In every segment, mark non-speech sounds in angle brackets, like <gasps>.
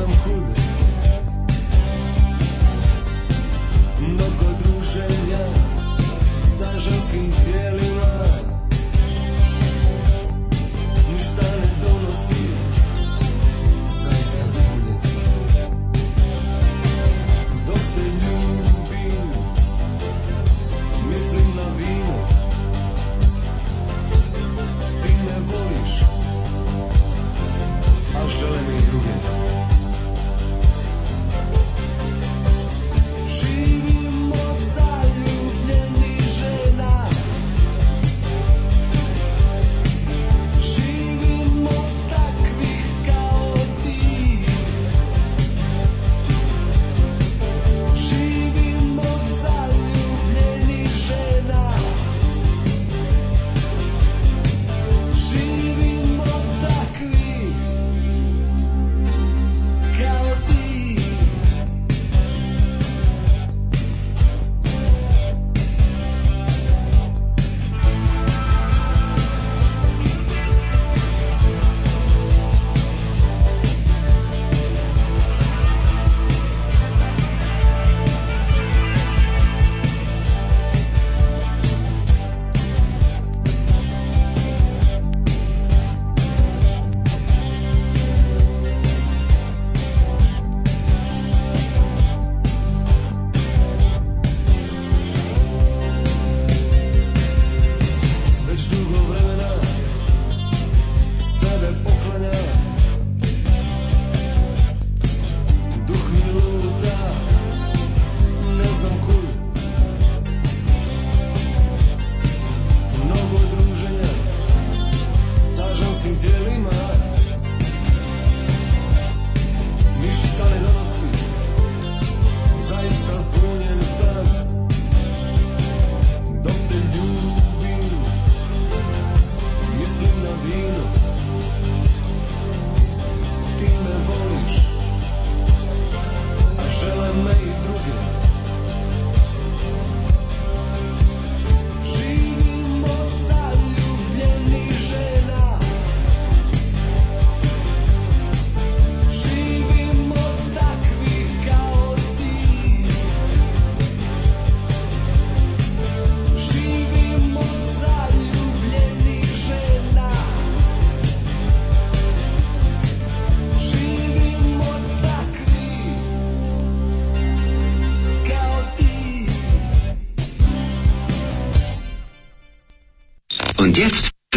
znam kud Mnogo druženja sa ženskim tijelom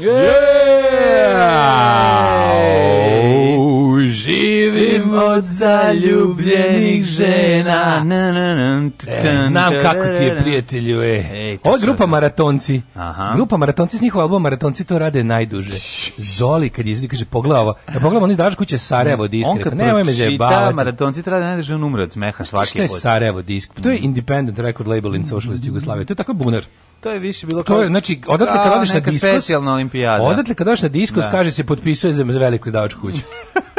Yeah! Živim od zaljubljenih žena. Znam kako ti je, prijatelju, e. Ovo je grupa da. Maratonci. Aha. Grupa Maratonci s njihova albuma Maratonci to rade najduže. Zoli kad je kaže pogleda ovo. Ja pogledam oni daš kuće Sarajevo disk. On kad nemoj me zajebavati. Maratonci to rade najduže on umre od smeha svaki put. Šta je Sarajevo disk? To je Independent Record Label in Socialist Jugoslavia. To je tako bunar. To je više bilo kao... To je, znači, odatle kad radiš na diskus... specijalna olimpijada. Odatle kad radiš na diskus, da. kaže se, potpisuje za, veliku izdavačku kuću. <laughs>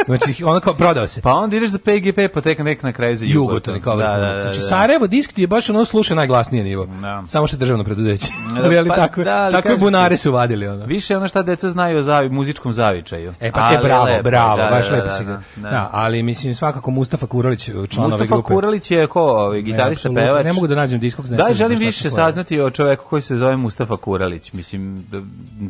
Znači, ono kao, prodao se. Pa onda ideš za PGP, pa tek nek na kraju za Jugoton. Jugoton, kao da, da, da, da, Znači, da. Sarajevo disk ti je baš ono sluša najglasnije nivo. Da. Samo što je državno preduzeće. ali, <laughs> <laughs> ali pa, da, takve, da, ali takve bunare su vadili. Ono. Više ono šta deca znaju o zavi, muzičkom zavičaju. E pa te ali bravo, lepo, bravo, da, baš da, lepo da, se da, da, da, ali mislim svakako Mustafa Kuralić član Mustafa ove grupe. Mustafa Kuralić je ko ovaj, gitarista, e, pevač. Ne mogu da nađem diskog. Da, želim više saznati o čoveku koji se zove Mustafa Kuralić. Mislim,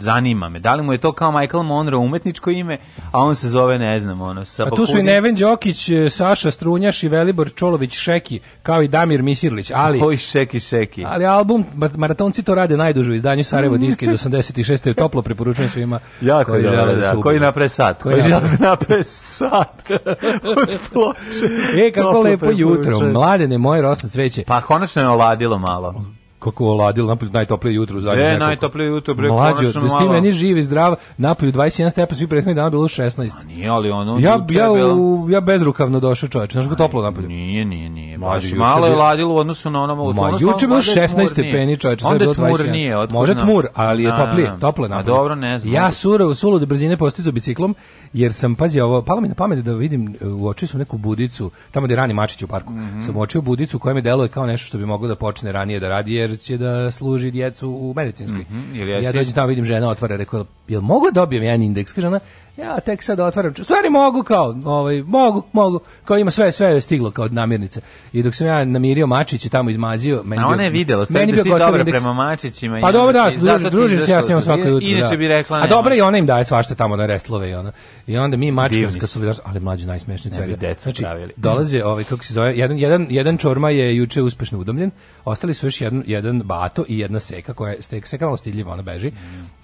zanima me. Da li mu je to kao Michael Monroe umetničko ime, a on se zove, ne znam, ono, sa A tu su i Neven Đokić, e, Saša Strunjaš i Velibor Čolović Šeki, kao i Damir Misirlić, ali... Koji Šeki Šeki? Ali album maratonci to rade najduže u izdanju Sarajevo <laughs> diske iz 86. toplo preporučujem svima jako koji žele da, da, da Koji napre sat. Koji, koji žele da napre sat. <laughs> Od ploče. E, kako lepo jutro. Mladene, moje rosno cveće. Pa konačno je oladilo malo kako oladilo napolju najtoplije jutro za njega. E, najtoplije jutro bre mlađe, da ste meni živ i zdrav, napolju 21 stepen, svi prethodnih dana bilo 16. A nije ali ono ja ja u, ja bezrukavno došao čoveče, znači toplo napolju. Nije, nije, nije. Mlađe, malo je ladilo u odnosu na ono, Ma, juče bilo 16 stepeni, čoveče, sad bilo 21. Može tmur, ali je da, toplije, da. toplo napolju. A dobro, ne znam. Ja sura u sulu do brzine postizao biciklom jer sam, pazi ovo, palo mi na pamet da vidim, e, u oči su neku budicu, tamo gde rani Mačić u parku, mm -hmm. sam uočio budicu koja mi deluje kao nešto što bi moglo da počne ranije da radi, jer će da služi djecu u medicinskoj. Mm -hmm. ja, dođem tamo, vidim žena otvara, rekao, jel mogu da dobijem jedan indeks? Kaže ona, ja tek sad otvaram, stvari mogu kao, ovaj, mogu, mogu, kao ima sve, sve je stiglo kao od namirnice. I dok sam ja namirio Mačić tamo izmazio, meni A ona je videla, sve da bio dobro indeks. prema Mačićima. Pa dobro, da, družim, družim se ja s njom svako jutro. Da. Inače bi rekla. A dobro i ona im daje svašta tamo na reslove i ona. I onda mi mačkarska solidarnost, ali mlađi najsmešniji cega. znači, pravili. dolaze, ovaj, kako se zove, jedan, jedan, jedan čorma je juče uspešno udomljen, ostali su još jedan, jedan bato i jedna seka, koja je seka, malo stiljiva, ona beži,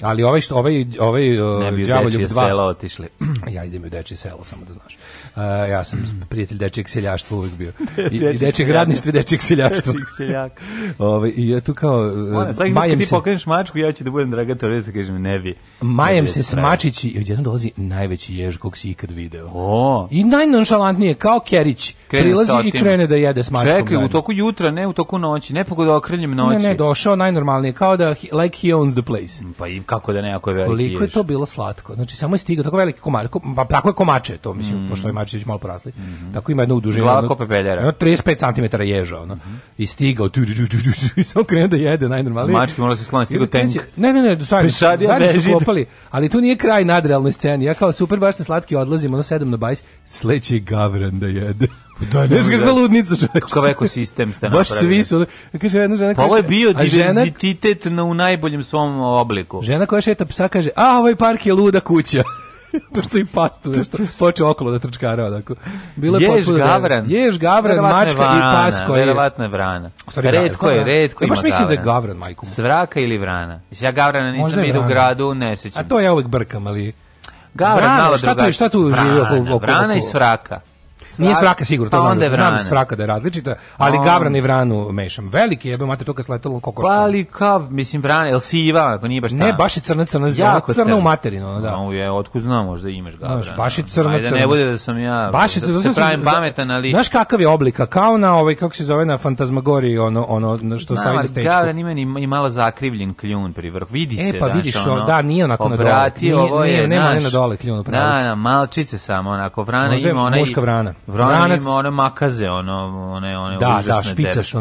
ali ovaj, što, ovaj, ovaj, ovaj ne bi u ovaj, dečije selo otišli. <clears throat> ja idem u dečije selo, samo da znaš. Uh, ja sam prijatelj dečijeg seljaštva uvijek bio. <laughs> I, dečijeg gradništva i dečijeg seljaštva. dečijeg seljaka. <laughs> Ove, ovaj, I ja tu kao... Ona, e, sad kad ti pokreneš mačku, ja ću da budem draga Teresa, da kažem, ne bi. Majem se da mačići smačići, jedan dolazi najveći najveći jež kog si ikad video. O. I najnonšalantnije, kao Kerić krene prilazi i krene da jede s mačkom. Čekaj, u toku jutra, ne u toku noći, ne pogoda okriljem noći. Ne, ne, došao najnormalnije, kao da he, like he owns the place. Mm, pa i kako da ne, je veliki Koliko je to bilo slatko. Znači, samo je stigao tako veliki komar, ko, pa tako je komače to, mislim, mm. pošto je mačić malo porasli. Mm. Tako ima jedno uduženje. Glava pepeljara. Ono 35 cm ježa, ono. Mm. I stigao, tu, tu, tu, tu, i samo krene da jede najnormalnije. Mački mora se skloniti, stigao tank. Ne, ne, ne, do stvarno, stvarno <laughs> su kopali, ali tu nije kraj nadrealnoj sceni. Ja kao super, baš se slatki odlazim, ono sedem na bajs, sleće gavran da jede. Da, ne, znaš kakva ludnica čovjek. Kakav ekosistem ste napravili. Baš svi su. Kaže, jedna žena kaže, pa Ovo je bio diverzitet na, u najboljem svom obliku. Žena koja šeta psa kaže, a ovaj park je luda kuća. <laughs> Pošto i pastu, što počeo okolo da trčkara odako. Bile je ješ da- gavran. Da, ješ gavran, mačka vrana, i pas koji je. Verovatno je vrana. Sorry, redko je, redko e, ima baš mislim da je gavran, majku. Svraka ili vrana. Ja gavrana nisam vidio u gradu, ne sećam. A to ja uvek brkam, ali... Gavran, vrana, malo šta tu, šta tu živi oko, oko, Vrana i svraka. Nije s sigurno, to pa znam. Znam s da je različita, ali um, gavrana i vranu mešam. Veliki jebe, mate to kad sletalo kokoš. Pa ali kao, mislim vrana, el siva, ako nije baš ta. Ne, baš je crna, crna, crna, crna u materinu, da. No, je, otkud znam, možda imaš gavrana. Znaš, baš je crna, crna. Ajde, ne bude da sam ja, baš je, da se pravim pametan, ali... Znaš kakav je oblika, kao na ovaj, kako se zove, na fantazmagoriji, ono, ono što stavi na stečku. Gavran ima i malo zakrivljen kljun pri vrhu, vidi e, se. E, pa vidiš, da, nije onako na dole. Nije, nema, ne na dole kljun, Da, na da, malčice samo, onako, vrana ima onaj... muška vrana vranac, ono makaze, ono, one, one da, da užasne da, špica što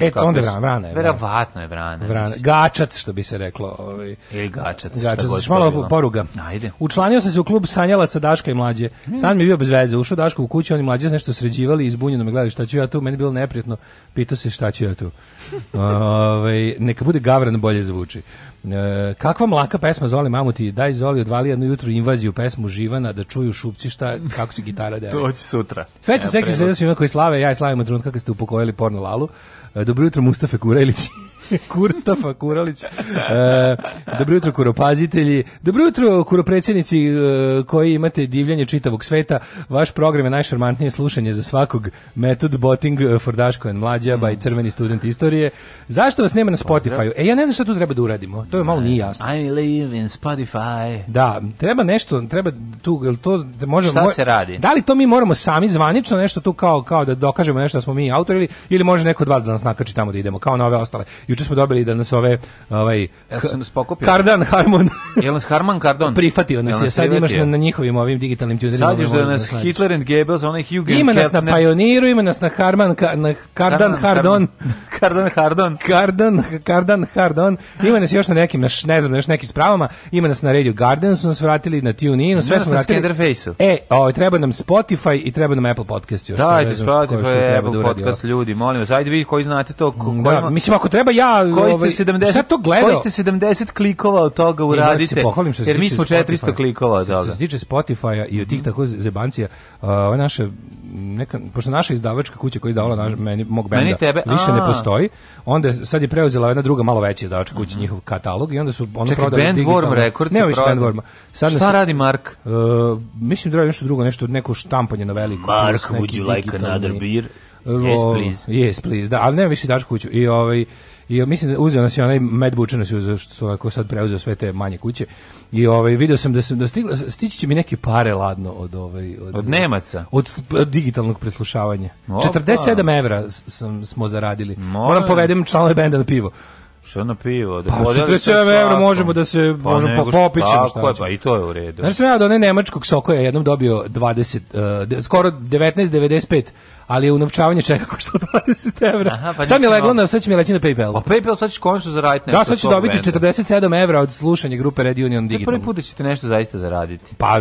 E, to onda vrana, vrana je. Verovatno je vrana. vrana. Gačac, što bi se reklo. Ovaj. Ili gačac, gačac šta god malo poruga. Ajde. Učlanio sam se u klub sanjalaca Daška i mlađe. Mm. San mi je bio bez veze. Ušao Daško u kuću, oni mlađe nešto sređivali i izbunjeno me gledali šta ću ja tu. Meni bilo neprijatno. Pitao se šta ću ja tu. Ove, ovaj, neka bude gavran bolje zvuči. E, kakva mlaka pesma Zoli Mamuti, daj Zoli odvali jedno jutro invaziju pesmu Živana da čuju šupci šta, kako se gitara da dela. <laughs> to će sutra. Sreće ja, seksi svima koji slave, ja i slavimo trenutka kad ste upokojili porno lalu. E, dobro jutro Mustafe Kurelić. <laughs> Kurstafa Kuralić. E, dobro jutro kuropazitelji. Dobro jutro kuropredsjednici e, koji imate divljanje čitavog sveta. Vaš program je najšarmantnije slušanje za svakog metod boting e, for Daško and Mlađa mm. i crveni student istorije. Zašto vas nema na Spotify-u? E, ja ne znam šta tu treba da uradimo. To je malo nije jasno. I live in Spotify. Da, treba nešto, treba tu, jel to može... Šta se radi? Da li to mi moramo sami zvanično nešto tu kao, kao da dokažemo nešto da smo mi autori ili, ili može neko od vas da nas nakači tamo da idemo, kao na ove ostale. Juče smo dobili da nas ove ovaj ja nas Kardan Harmon. Jel Harman Kardon? prihvatio nas je. Sad imaš na, na njihovim ovim digitalnim tuzerima. Sad još da, da nas da Hitler and Goebbels, onaj Hugen Ima nas na Pioneeru, ima nas na Harman, na Kardan Hardon. <laughs> Kardan Hardon. Kardan, Kardan Hardon. Ima nas još na nekim, na, ne znam, još nekim spravama. Ima nas na Radio Garden, su nas vratili na TuneIn, sve smo na Face-u E, o, ovaj, treba nam Spotify i treba nam Apple Podcast još. Dajte Spotify, Apple da Podcast, ljudi, molim vas, ajde vi koji znate to. Da, mislim, ako treba, ja koji ste 70 ovaj, šta to gledao? Koji ste 70 klikova od toga uradite? Ne, pohvalim se jer mi smo 400 klikova od toga. Što se tiče Spotify-a i od tih mm tako zebancija, uh, ova naša neka pošto naša izdavačka kuća koja je izdavala naš, meni mog benda meni tebe, više a. ne postoji, onda sad je preuzela jedna druga malo veća izdavačka kuća mm njihov katalog i onda su ona prodali Band Worm Records. Ne, više Band Worm. Sad Šta radi Mark? Uh, mislim da radi nešto drugo, nešto neko štampanje na veliko. Mark, would you like another beer? Yes, please. Yes, please. Da, ali nema više daš kuću. I ovaj i mislim da uzeo nas je onaj med bučena se uzeo što su ovako sad preuzeo sve te manje kuće i ovaj video sam da se da stigla stići će mi neke pare ladno od ovaj od, od Nemaca od, od digitalnog preslušavanja Opa. 47 evra sam smo zaradili Moram, Moram povedem članove benda na pivo što na pivo? Da pa 47 evra možemo da se pa možemo popićemo šta. Tako pa i to je u redu. Znaš sam ja od one nemačkog sokoja jednom dobio 20 uh, eh, de, skoro 19.95 ali je unovčavanje čeka košta 20 <laughs> evra. Aha, pa Sam je leglo, na, sad će mi leći na PayPal. Pa PayPal sad ćeš konačno zaraditi da, nešto. Da, sad ću dobiti 47 evra od slušanja grupe Red Union Digital. prvi put da ćete nešto zaista zaraditi. Pa,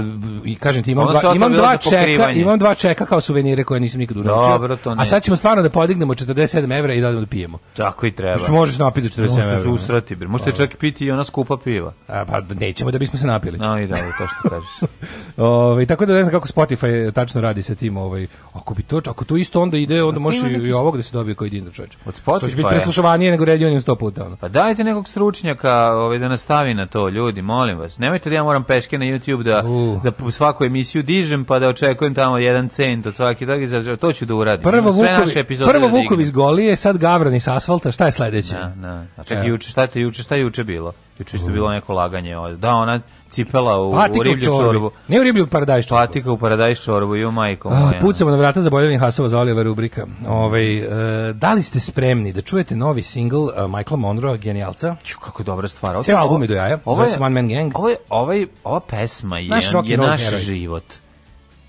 i kažem ti, imam, dva, imam, da dva čeka, imam dva čeka kao suvenire koje nisam nikad unačio. Dobro, to ne. A sad ćemo stvarno da podignemo 47 evra i da odemo da pijemo. Tako i treba. Možeš, možeš napiti 47 evra. Možete se usrati, bre. možete čak piti i ona skupa piva. A, pa nećemo da bismo se napili. No i da, to što kažeš. <laughs> Ove, ovaj, tako da ne znam kako Spotify tačno radi sa tim. Ovaj. Ako bi to, ako tu isto onda ide, onda pa možeš i, i ovog da se dobije koji dinar čoveč. Od Spotify. Što će biti preslušavanije nego redionim 100 puta. Ono. Pa dajte nekog stručnjaka ovaj, da nastavi na to, ljudi, molim vas. Nemojte da ja moram peške na YouTube da, uh. da svaku emisiju dižem pa da očekujem tamo jedan cent od svaki toga. To ću da uradim. Prvo Sve Vukovi, naše epizode prvo da Vukov iz Golije, sad Gavran iz Asfalta. Šta je sledeće? Da, da. A čak da. juče, šta, je juče, šta je juče bilo? Juče isto uh. bilo neko laganje. Da, ona cipela u, patika u riblju čorbi. čorbu. Ne u riblju, u paradajš čorbu. Patika u paradajš čorbu, ju majko moja. Pucamo na vrata za Bojevin Hasova za Oliver Rubrika. Ove, ovaj, e, da li ste spremni da čujete novi single uh, Michael Monroe, genijalca? Ču, kako dobra stvar. Ovo, Ceo album je do jaja, ovo je, One Man Gang. Ovo je, ovo je, ova pesma je naš, rock je naš heroj. život.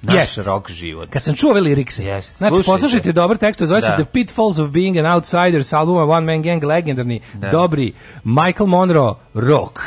Naš yes. rock život. Kad sam čuo ove lirikse. Yes. Znači, Slušajte. poslušajte dobar tekst, zove da. se The Pitfalls of Being an Outsider s albuma One Man Gang, legendarni, da. dobri Michael Monroe, rock.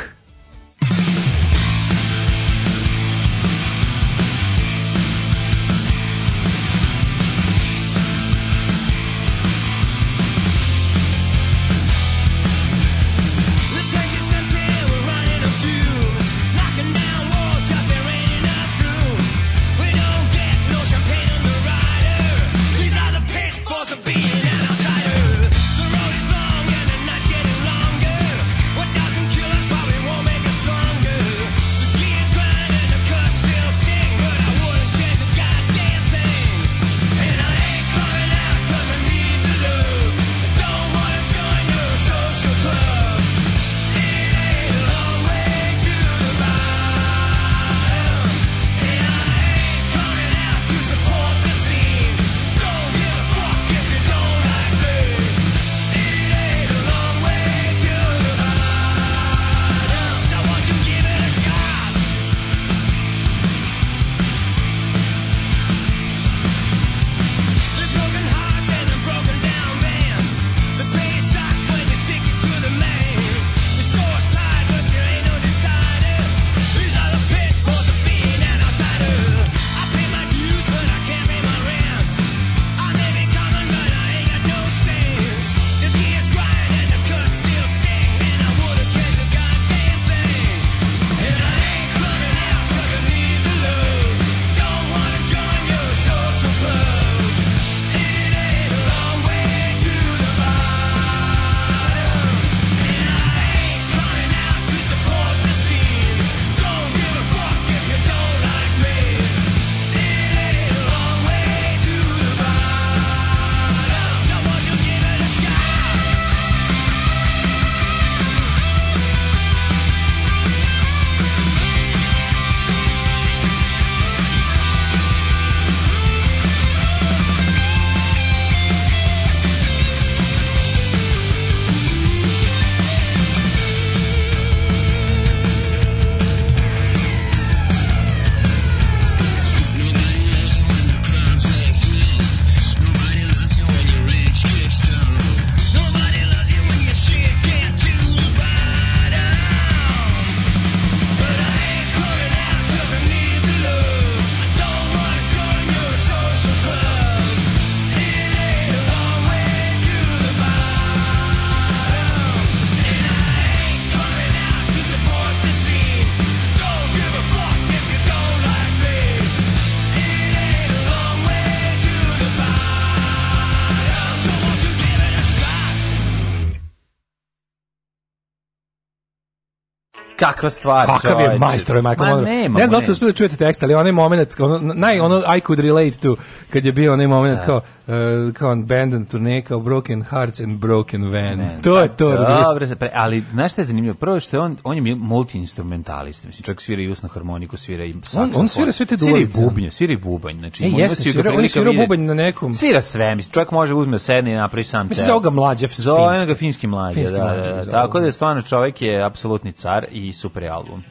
kakva stvar. Kakav je majstor Michael Monroe. Ne znam da ste uspeli da čujete tekst, ali onaj moment, ono, naj, ono I could relate to, kad je bio onaj moment da. kao, uh, kao abandoned turneje, kao broken hearts and broken van. Ne, to je da, to. Dobro, zapre, ali znaš šta je zanimljivo? Prvo što je on, on je multi-instrumentalist. Mislim, čovjek svira i usnu harmoniku, svira i saksofon. On, on svira sve te duvalice. Svira i bubanj, svira i bubanj. Znači, e, jeste, svira, on je svira bubanj na nekom. Svira sve, mislim, čovjek može da uzme sedne i napravi sam. Mislim, zove ga mlađe, finski. Zove ga finski mlađe, da, da, da, tako da je stvarno čovjek je apsolutni car i super je album.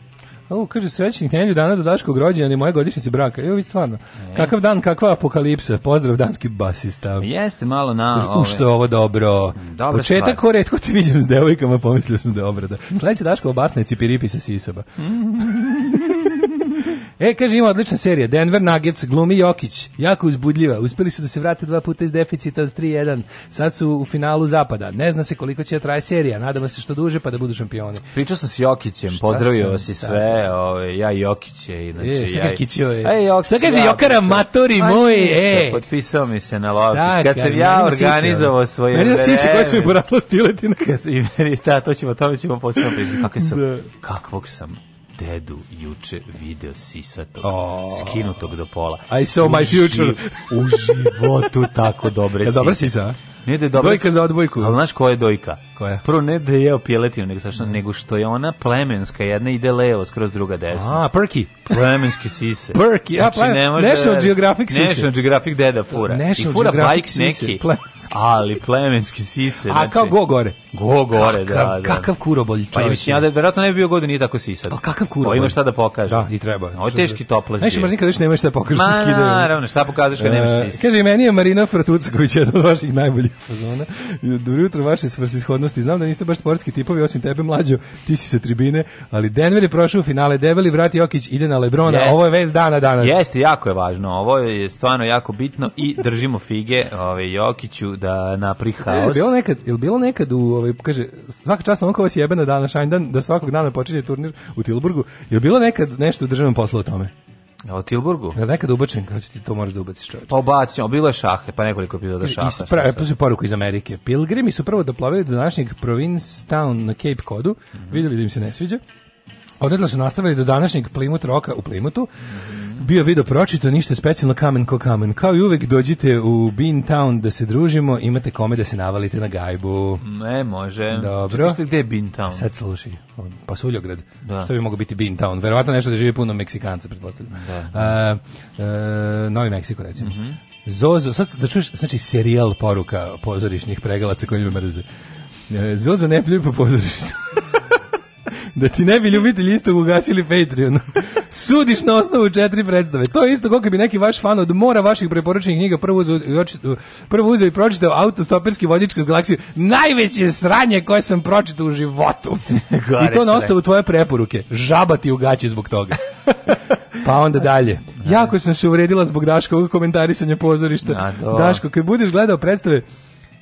Ovo kaže srećnih nedelju dana do Daškog rođena i moje godišnjice braka. Evo vidi stvarno. E. Kakav dan, kakva apokalipsa. Pozdrav danski basista. Jeste malo na ove. U što ovo dobro. Dobra Početak ko retko te vidim s devojkama, pomislio sam da je obrada. Sledeće Daško obasna je cipiripi sa sisaba. <laughs> E, kaže, ima odlična serija. Denver Nuggets, glumi Jokić. Jako uzbudljiva. Uspeli su da se vrate dva puta iz deficita od 3-1. Sad su u finalu zapada. Ne zna se koliko će da traje serija. Nadamo se što duže pa da budu šampioni. Pričao sam s Jokićem. Pozdravio si sad? sve. Ove, ja Jokić je. Znači, e, šta kaže Kićio ovaj? je? E, Jokić, šta kaže ja, Jokara Matori moj? E. Potpisao mi se na lopis. Kad sam ja organizovao svoje... Meni na sisi koje su mi porasle piletina. Kad sam, <laughs> da, to ćemo, to ćemo posebno pričati. Kakvog da. kakvog sam dedu juče video sisato oh. skinutog do pola. I saw my future. U životu tako dobre sisa. Dobra sisa, ne da je dobra, dojka za odbojku. Ali znaš koja je dojka? Koja? Prvo ne da je jeo piletinu, nego, sačno, mm. nego što je ona plemenska, jedna ide levo, skroz druga desna. A, perki. Plemenski sise. perki, a, znači, pa National da- Geographic sise. National Geographic deda fura. National I fura Geographic bike sise. neki. Ple plemenski. Ali plemenski sise. A kao znači, go gore. Go gore, kakav, da, da. Kakav kurobolj čovjek. Pa mislim, ja da verovatno ne bi bio godin da i tako sisat. Pa kakav kurobolj. Pa Ima šta da pokaže. Da, i treba. Ovo teški toplac. Znaš, mrzim kad još nemaš šta da pokažeš sa da skidom. Ma, naravno, šta pokazuješ kad nemaš e, sisa. Kaže, meni je Marina Fratucaković <laughs> jedan od vaših najboljih fazona. Dobro jutro, vaše svrsishodnosti. Znam da niste baš sportski tipovi, osim tebe mlađo, ti si sa tribine, ali Denver je prošao u finale, debeli vrat Jokić ide na Lebrona, yes. ovo je vez dana danas. Jeste, jako je važno, ovo je stvarno jako bitno i držimo fige, ove, ovaj, Jokiću, da napravi e, haos. Je bilo nekad, je bilo nekad u ovaj kaže svaka čast onako vas jebena dana Šajndan da svakog dana počinje turnir u Tilburgu. Je bilo nekad nešto u državnom poslu o tome? O Tilburgu? Ja nekad ubačen, kaže ti to možeš da ubaciš čovječe? Pa ubacim, bilo je šahe, pa nekoliko epizoda šaha. Ispra, pa su poruku iz Amerike. Pilgrimi su prvo doplavili do današnjeg Town na Cape Codu, mm -hmm. vidjeli da im se ne sviđa. Odredno su nastavili do današnjeg Plymouth Roka u Plymouthu. Mm -hmm. Mhm. bio video pročito, ništa specijalno kamen ko kamen. Kao i uvek dođite u Bean Town da se družimo, imate kome da se navalite na gajbu. Ne, može. Dobro. Čekaj, gde je Bean Town? Sad slušaj, pa Suljograd. Da. Što bi mogao biti Bean Town? Verovatno nešto da živi puno Meksikanca, pretpostavljam. Da. Uh, uh, Novi Meksiko, recimo. Mm -hmm. Zozo, sad da čuješ, znači serijal poruka pozorišnih pregalaca koji me mrze. E, Zozo ne pljuju po pozorištu. <laughs> da ti ne bi ljubitelji istog ugasili Patreon. <laughs> Sudiš na osnovu četiri predstave. To je isto kako bi neki vaš fan od mora vaših preporučenih knjiga prvo uzeo, prvo uzeo i pročitao autostoperski vodič kroz galaksiju. Najveće sranje koje sam pročitao u životu. <laughs> I to na osnovu tvoje preporuke. Žaba ti ugaće zbog toga. pa onda dalje. Da, da. Jako sam se uvredila zbog Daškovog komentarisanja pozorišta. Daško, kad budeš gledao predstave,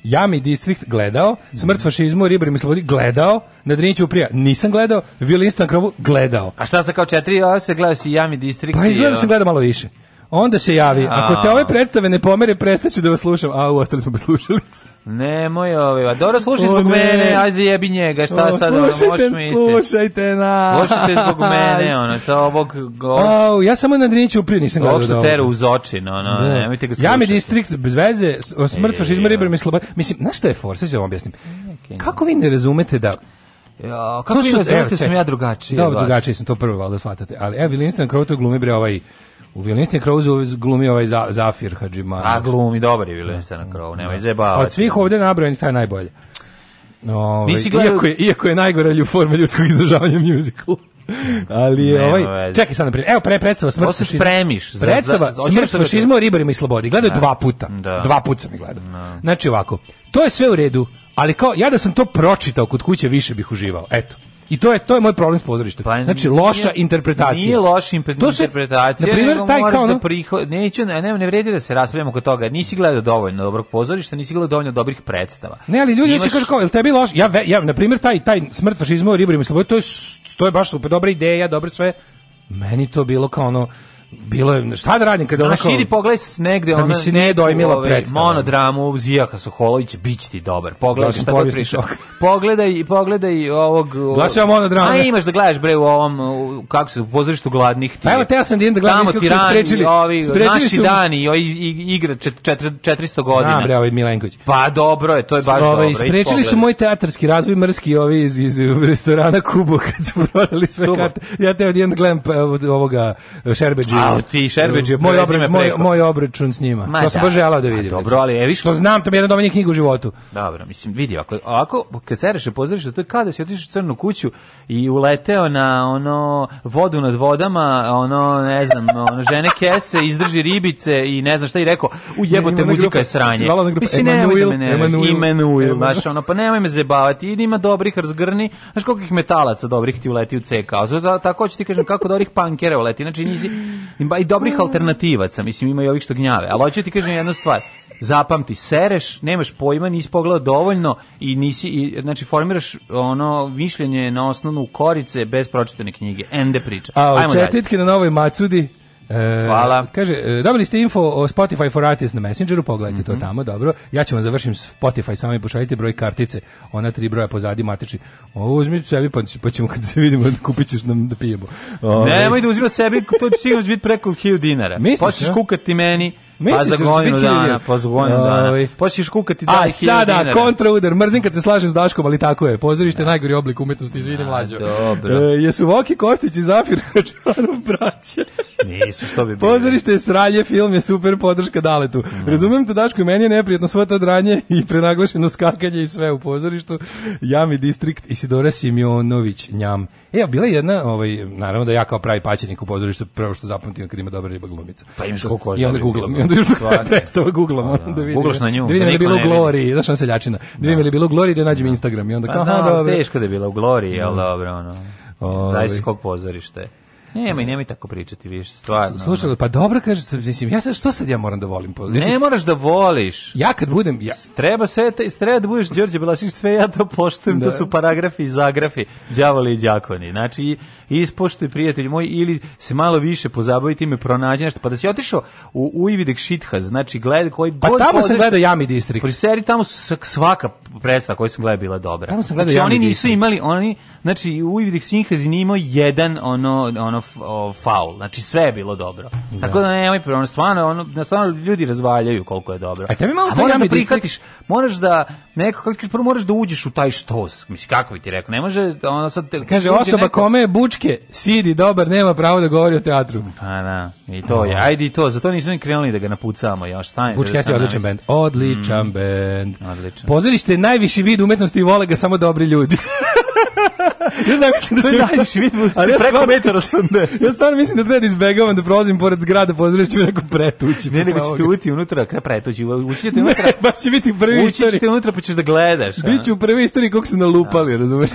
Jami distrikt gledao, Smrt fašizmu, Ribari mi slobodi gledao, Na Driniću prija nisam gledao, Violista na krovu gledao. A šta sa kao četiri, ovo se gledao si Jami distrikt? Pa izgleda da sam gledao malo više. Onda se javi. Ako te ove predstave ne pomere, prestaću da vas slušam. A, ostali smo bez slušalica. Nemoj ove. A dobro, slušaj zbog mene, ajde jebi njega, šta o, sad ono, možeš misliti. Slušajte nas. Slušajte zbog mene, ono, šta ovog... O, ja samo na Driniću uprije nisam gledao da ovo. teru uz oči, no, no, da. nemojte ga slušati. Jami distrikt, bez veze, smrt e. fašizma, ribar mi slobar. Mislim, znaš šta je for, sad ću vam objasnim. Kako vi ne razumete da... Ja, kako vi ne razumete, da sam ja drugačiji. Dobro, drugačiji sam, to prvo, valjda shvatate. Ali Evi Linston Kroto glumi bre ovaj U violinistin na krovu glumi ovaj za, Zafir Hadžiman. A glumi, dobar je violinista na krovu, nemoj zebavati. Od svih ovdje nabrojenih taj najbolje. No, ovaj, Nisi gledal... iako, je, iako je najgora lju forma ljudskog izražavanja u <laughs> Ali je ovaj čekaj sad na primjer. Evo pre predstava smrt fašizma. se spremiš za predstava za, za, smrt da fašizma o ribarima i slobodi. Gledao dva puta. Da. Dva puta sam gledao. Da. Znači ovako. To je sve u redu, ali kao ja da sam to pročitao kod kuće više bih uživao. Eto. I to je to je moj problem s pozorištem. Pa znači loša nije, interpretacija. Nije loša interpretacija. Na primjer taj kao da prihod, neću ne, ne, ne vredi da se raspravljamo oko toga. Nisi gledao dovoljno dobrog pozorišta, nisi gledao dovoljno dobrih predstava. Ne, ali ljudi Imaš... se kažu kao, jel tebi loš? Ja ja na primjer taj taj smrt fašizma u ribarima to je to je baš super dobra ideja, dobro sve. Meni to bilo kao ono bilo je šta da radim kada ona onako idi pogledaj negde ona mi se ne dojmila predstava monodramu Zijaha Soholović biće ti dobar pogledaj šta god prišao <laughs> pogledaj pogledaj ovog Glasim monodramu a imaš da gledaš bre u ovom kako se u pozorištu gladnih ti pa evo te ja sam da, da gledam kako se sprečili ovi, sprečili naši su... dani i igra 400 godina da bre ovaj Milenković pa dobro je to je baš ovaj, dobro sprečili su moj teatarski razvoj mrski ovi iz, iz iz restorana Kubo <laughs> kad su prodali sve karte ja te odjednom da da gledam pa, ovoga Šerbeđića Au, ti Šerbeđe, moj, obra, moj, moj obračun s njima. Ma, to se da, baš želao da vidim. A, dobro, ali eviš... Što znam, to mi je jedna domenja knjiga u životu. Dobro, mislim, vidi, ako, ako kad cereš, i pozdraviš, to je kada si otišao u crnu kuću i uleteo na ono vodu nad vodama, ono, ne znam, <laughs> ono, žene kese, izdrži ribice i ne znam šta i rekao, u jebote, muzika je sranje. Mislim, Emanuil, da me ne, Emanuil, Emanuil, baš ono, pa nemoj me zebavati, idi ima dobrih razgrni, znaš koliko ih metalaca dobrih ti uleti u CK, tako ću ti kažem kako dobrih pankere uleti, znači nisi, Ima i dobrih alternativaca, mislim, ima i ovih što gnjave. Ali hoću ti kažem jednu stvar. Zapamti, sereš, nemaš pojma, nisi pogledao dovoljno i nisi, i, znači, formiraš ono mišljenje na osnovnu korice bez pročitane knjige. Ende priča. A, čestitke na novoj Macudi. E, Hvala. Kaže, e, dobili ste info o Spotify for Artists na Messengeru, pogledajte mm -hmm. to mhm. tamo, dobro. Ja ću vam završim Spotify, samo mi pošaljite broj kartice, ona tri broja pozadi matiči. Ovo uzmi sebi, pa, pa ćemo kad se vidimo, <laughs> kupit ćeš nam da pijemo. Ove. Ovaj- Nemoj da uzima sebi, to će sigurno biti preko 1000 dinara. Misliš? Počeš kukati meni, Pa, pa za godinu dana, ovaj. pa za godinu dana. Počneš kukati da A sada kontraudar, mrzim kad se slažem s Daškom, ali tako je. Pozorište je najgori oblik umetnosti, izvini mlađo. Dobro. E, jesu Voki Kostić i Zafir <laughs> Čvarov braće? Nisu što bi bilo. Pozorište sralje, film je super podrška Daletu. Mm. Razumem te Daško i meni je neprijatno svoje to dranje i prenaglašeno skakanje i sve u pozorištu. Jami distrikt Isidora Simionović, njam. E, bila jedna, ovaj, naravno da ja kao pravi paćenik u pozorištu prvo što zapamtim kad ima dobra riba glumica. Pa imaš koliko I onda googlam, onda još dok predstava googlam, da, onda da vidim. Googlaš na nju. Da, da vidim da je bilo u Gloriji, znaš se seljačina. Da vidim da je bilo u Gloriji da nađem da. Instagram i onda pa kao, aha, dobro. Teško da je bila u Gloriji, ali dobro, ono. Ovaj. Zavisi kog pozorište. Nemoj, nemoj tako pričati više, stvarno. Slušaj, pa dobro kažeš, mislim, ja sad, što sad ja moram da volim? mislim, ne moraš da voliš. Ja kad budem... Ja... Treba sve, treba da budeš Đorđe Belašić, sve ja to poštujem, da. to su paragrafi i zagrafi, đavoli i đakoni. Znači, ispoštuj prijatelj moj, ili se malo više pozabavi time, pronađi nešto. Pa da si otišao u Ujvidek Šithaz, znači, gledaj koji pa god... Pa tamo sam gledao Jami District. Pri seri tamo su svaka predstava koju sam gledao bila dobra. Tamo sam gledao znači, Jami oni nisu imali, oni, znači, Ujvidek Šithaz nije imao jedan ono, ono faul. Znači sve je bilo dobro. Da. Tako da nemoj problem, stvarno, ono, na da, stvarno ljudi razvaljaju koliko je dobro. A mi malo A možeš da prihvatiš, moraš da neko kako prvo moraš da uđeš u taj štos. Mislim kako bi ti rekao, ne može ono sad te, kaže osoba neko... kome je bučke, sidi dobar, nema pravo da govori o teatru. A pa, da, i to je. Da. Ajde i to, zato nismo ni krenuli da ga napucamo. Da ja šta Bučke je odličan bend. Odličan mm. bend. Pozorište je najviši vid umetnosti vole ga samo dobri ljudi. <laughs> ja znam mislim da će najviše vidimo da preko metara sam Ja stvarno mislim da treba da izbegavam da prolazim pored zgrade pozorišta ću neko pretući. Ne, nego ćete uti <laughs> unutra, kada pretući, učite unutra. Ne, baš će biti prvi istoriji. Učite unutra pa ćeš da gledaš. Biće u prvi istoriji kako su nalupali, da. razumeš?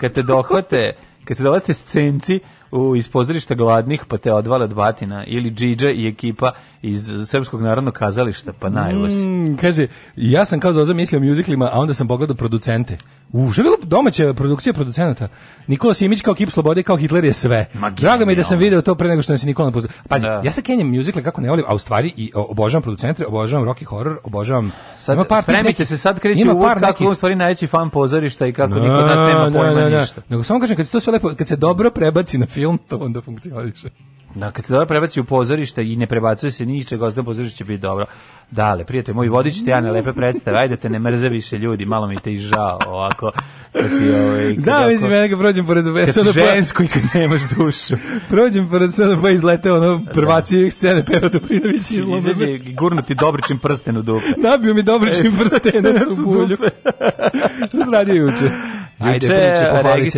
Kad te dohvate, kad te dohvate scenci, u iz gladnih pa te odvale od batina ili Džidža i ekipa iz Srpskog narodnog kazališta pa najvas. Mm, kaže, ja sam kao Zoza mislio o mjuziklima, a onda sam pogledao producente. U, što je bilo domaća produkcija producenata? Nikola Simić kao Kip Slobode, kao Hitler je sve. Drago mi je da sam video to pre nego što nam se Nikola napustio. Pazi, da. ja sa Kenjem musical kako ne volim, a u stvari i obožavam producente, obožavam rock i horror, obožavam... Sad, par spremite neki, se, sad kreće u par kako u stvari najveći fan pozorišta i kako no, da, niko nas nema da, da, pojma no, no, ništa. Nego samo kažem, kad se to sve lepo, kad se dobro prebaci na film, to onda funkcioniše. Da, kad se dobro prebaci u pozorište i ne prebacuje se ničega, ozbiljno pozorište će biti dobro. Dale, prijatelj moj, vodić te ja na lepe predstave, ajde te ne mrze više ljudi, malo mi te i žao, ovako, kad si znači, ovaj... Kad da, mislim, ja ga prođem pored... Kad si žensko i kad nemaš dušu. prođem pored sada pa izlete ono da. prvaci da. scene, Pero Dobrinović i izlome. Izađe gurnuti Dobričim prsten u dupe. Nabio mi Dobričim e, prstenac u bulju. Što se radio juče? Ajde, Juče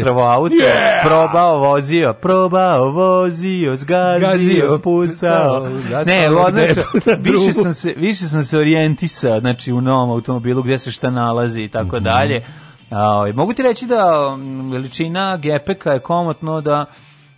je pa auto, yeah! probao, vozio, probao, vozio, zgazio, zgazio pucao. Ne, odlično, više, sam se, više sam se orijentisao znači, u novom automobilu, gde se šta nalazi i tako mhm. dalje. A, ovaj, mogu ti reći da mm, veličina gepeka je komotno da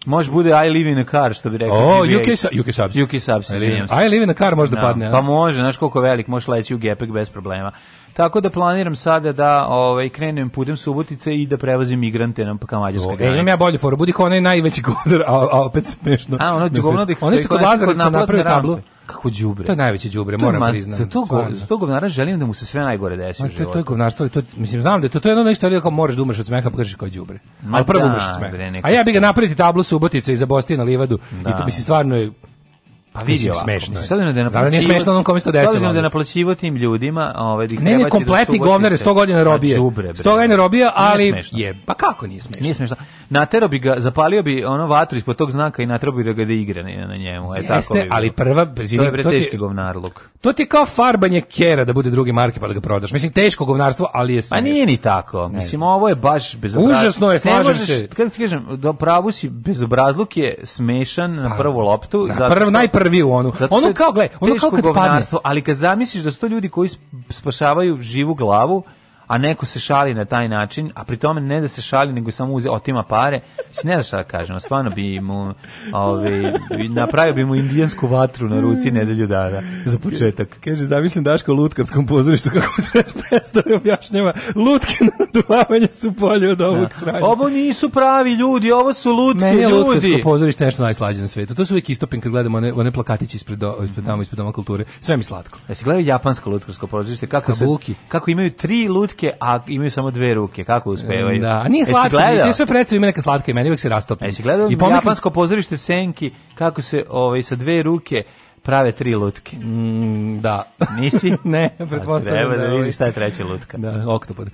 Može bude I live in a car, što bi rekao. O, oh, UK, sa, UK subs. UK subs, I live in a car može da no, padne. Pa može, znaš koliko velik, može leći u gepek bez problema. Tako da planiram sada da ovaj krenem putem Subotice i da prevozim migrante nam ka mađarskoj e, granici. ja bolje foru, budi kao onaj najveći govnar, a, a opet smešno. A ono govno da, da ih oni što da kod Lazarića napravio tablu. Kako đubre. To je najveće đubre, moram priznati. Za to govno, za to govnara želim da mu se sve najgore desi u životu. To je govnarstvo, to mislim znam da to, to je ono nešto kao možeš da umreš od smeha, pa kažeš kao đubre. Al prvo da, umreš od smeha. A ja bih ga napraviti tablu Subotice iza Bostina livadu i to bi se stvarno Pa vidi, smešno. Sad da naplaćivo. Sada nije znači, smešno onom kome se to desilo. Sad da naplaćivo tim ljudima, ovaj da Ne, ne, da kompletni govnar 100 godina robije. 100 pa godina robije, ali je. Pa kako nije smešno? Nije smešno. Natero bi ga zapalio bi ono vatru ispod tog znaka i natero bi da ga da igra na njemu. E tako. Jeste, ali prva izvini, to je bre teški govnarluk. To ti kao farbanje kera da bude drugi marke pa da ga prodaš. Mislim teško govnarstvo, ali je smešno. Pa nije ni tako. Mislim ovo je baš bezobrazno. Užasno je, slažem se. Kako ti kažem, do pravu si bezobrazluk je smešan na pa, prvu loptu, za prvo najprvi prvi u onu. Zato ono kao, gle, ono kao kad padne. Ali kad zamisliš da su to ljudi koji spašavaju živu glavu, a neko se šali na taj način, a pri tome ne da se šali, nego samo uze, otima pare, si ne znaš šta da kažem, stvarno bi mu, ove, napravio bi mu indijansku vatru na ruci nedelju dana, za početak. Kaže, zamislim Daško u lutkarskom pozorištu, kako se predstavlja, objašnjava, lutke na naduvavanje su bolje od ovog da. sranja. Ovo nisu pravi ljudi, ovo su lutke Meni je lutkarsko pozorište nešto najslađe na svetu, to su uvijek istopim kad gledamo one, one plakatići ispred, do, ispred, tamo, ispred doma kulture, sve mi slatko. Jesi gledao japansko lutkarsko pozorište, kako, se, kako imaju tri lutke lutke, a imaju samo dve ruke. Kako uspevaju? Da, a nije slatko, nije sve predstav ima neka slatka imena, uvijek se rastopi. Jesi gledao I pomislim... japansko pozorište Senki, kako se ovaj, sa dve ruke prave tri lutke. Mm, da. Nisi? <laughs> ne, pretpostavljam. Treba da, da vidiš ovaj- šta je treća lutka. Da, oktopod.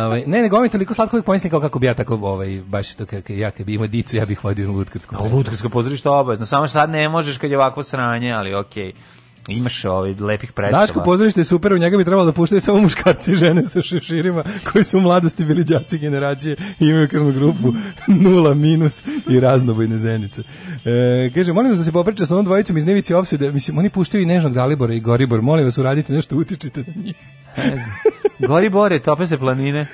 ovaj, ne, nego mi toliko slatko uvijek pomislim kao kako bi ja tako, ovaj, baš to kako ja kad bi imao dicu, ja bih hodio na lutkarsko. Na lutkarsko pozorište obavezno. Samo sad ne možeš kad je ovako sranje, ali okej. Okay. Imaš ovaj lepih predstava. Daško pozorište je super, u njega bi trebalo da puštaju samo muškarci i žene sa šeširima koji su u mladosti bili đaci generacije i imaju krvnu grupu <laughs> nula minus i raznobojne zenice. E, kaže, molim vas da se popriča sa onom dvojicom iz Nevici opside. Mislim, oni puštaju i Nežnog Dalibora i Goribor. Molim vas, uradite nešto, utičite na njih. <laughs> Gori bore, tope se planine.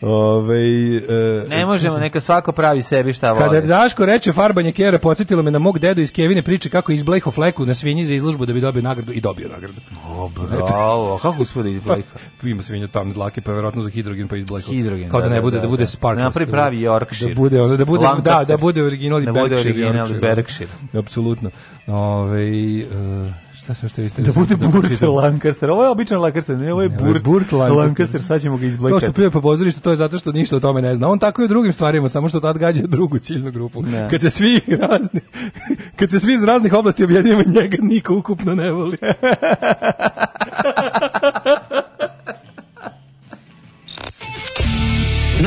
Ove, e, ne e, možemo, neka svako pravi sebi šta voli. Kada Daško reče farbanje kjera, podsjetilo me na mog dedu iz Kevine priče kako je izblejho fleku na svinji za izlužbu da bi dobio nagradu i dobio nagradu. O, bravo, kako uspio da pa, izblejho? Pa, ima svinja tamne dlake, pa verovatno za hidrogen pa izblejho. Hidrogen, Kao da, da ne da, bude, da, da, da, da bude sparkles. Napravi pravi Yorkshire. Da bude, ono, da bude, da, da bude original i Berkshire. Da bude original Berkshire. Apsolutno. Ove, e, Šta se što Da bude Burt Lancaster. Ovo je običan Lancaster, ne, ovo je Burt, Burt Lancaster. Lancaster. Sad ćemo ga izblekati. To što prije pozorištu, to je zato što ništa o tome ne zna. On tako i u drugim stvarima, samo što tad gađa drugu ciljnu grupu. Ne. Kad se svi razni, kad se svi iz raznih oblasti objedinimo njega, niko ukupno ne voli. <laughs>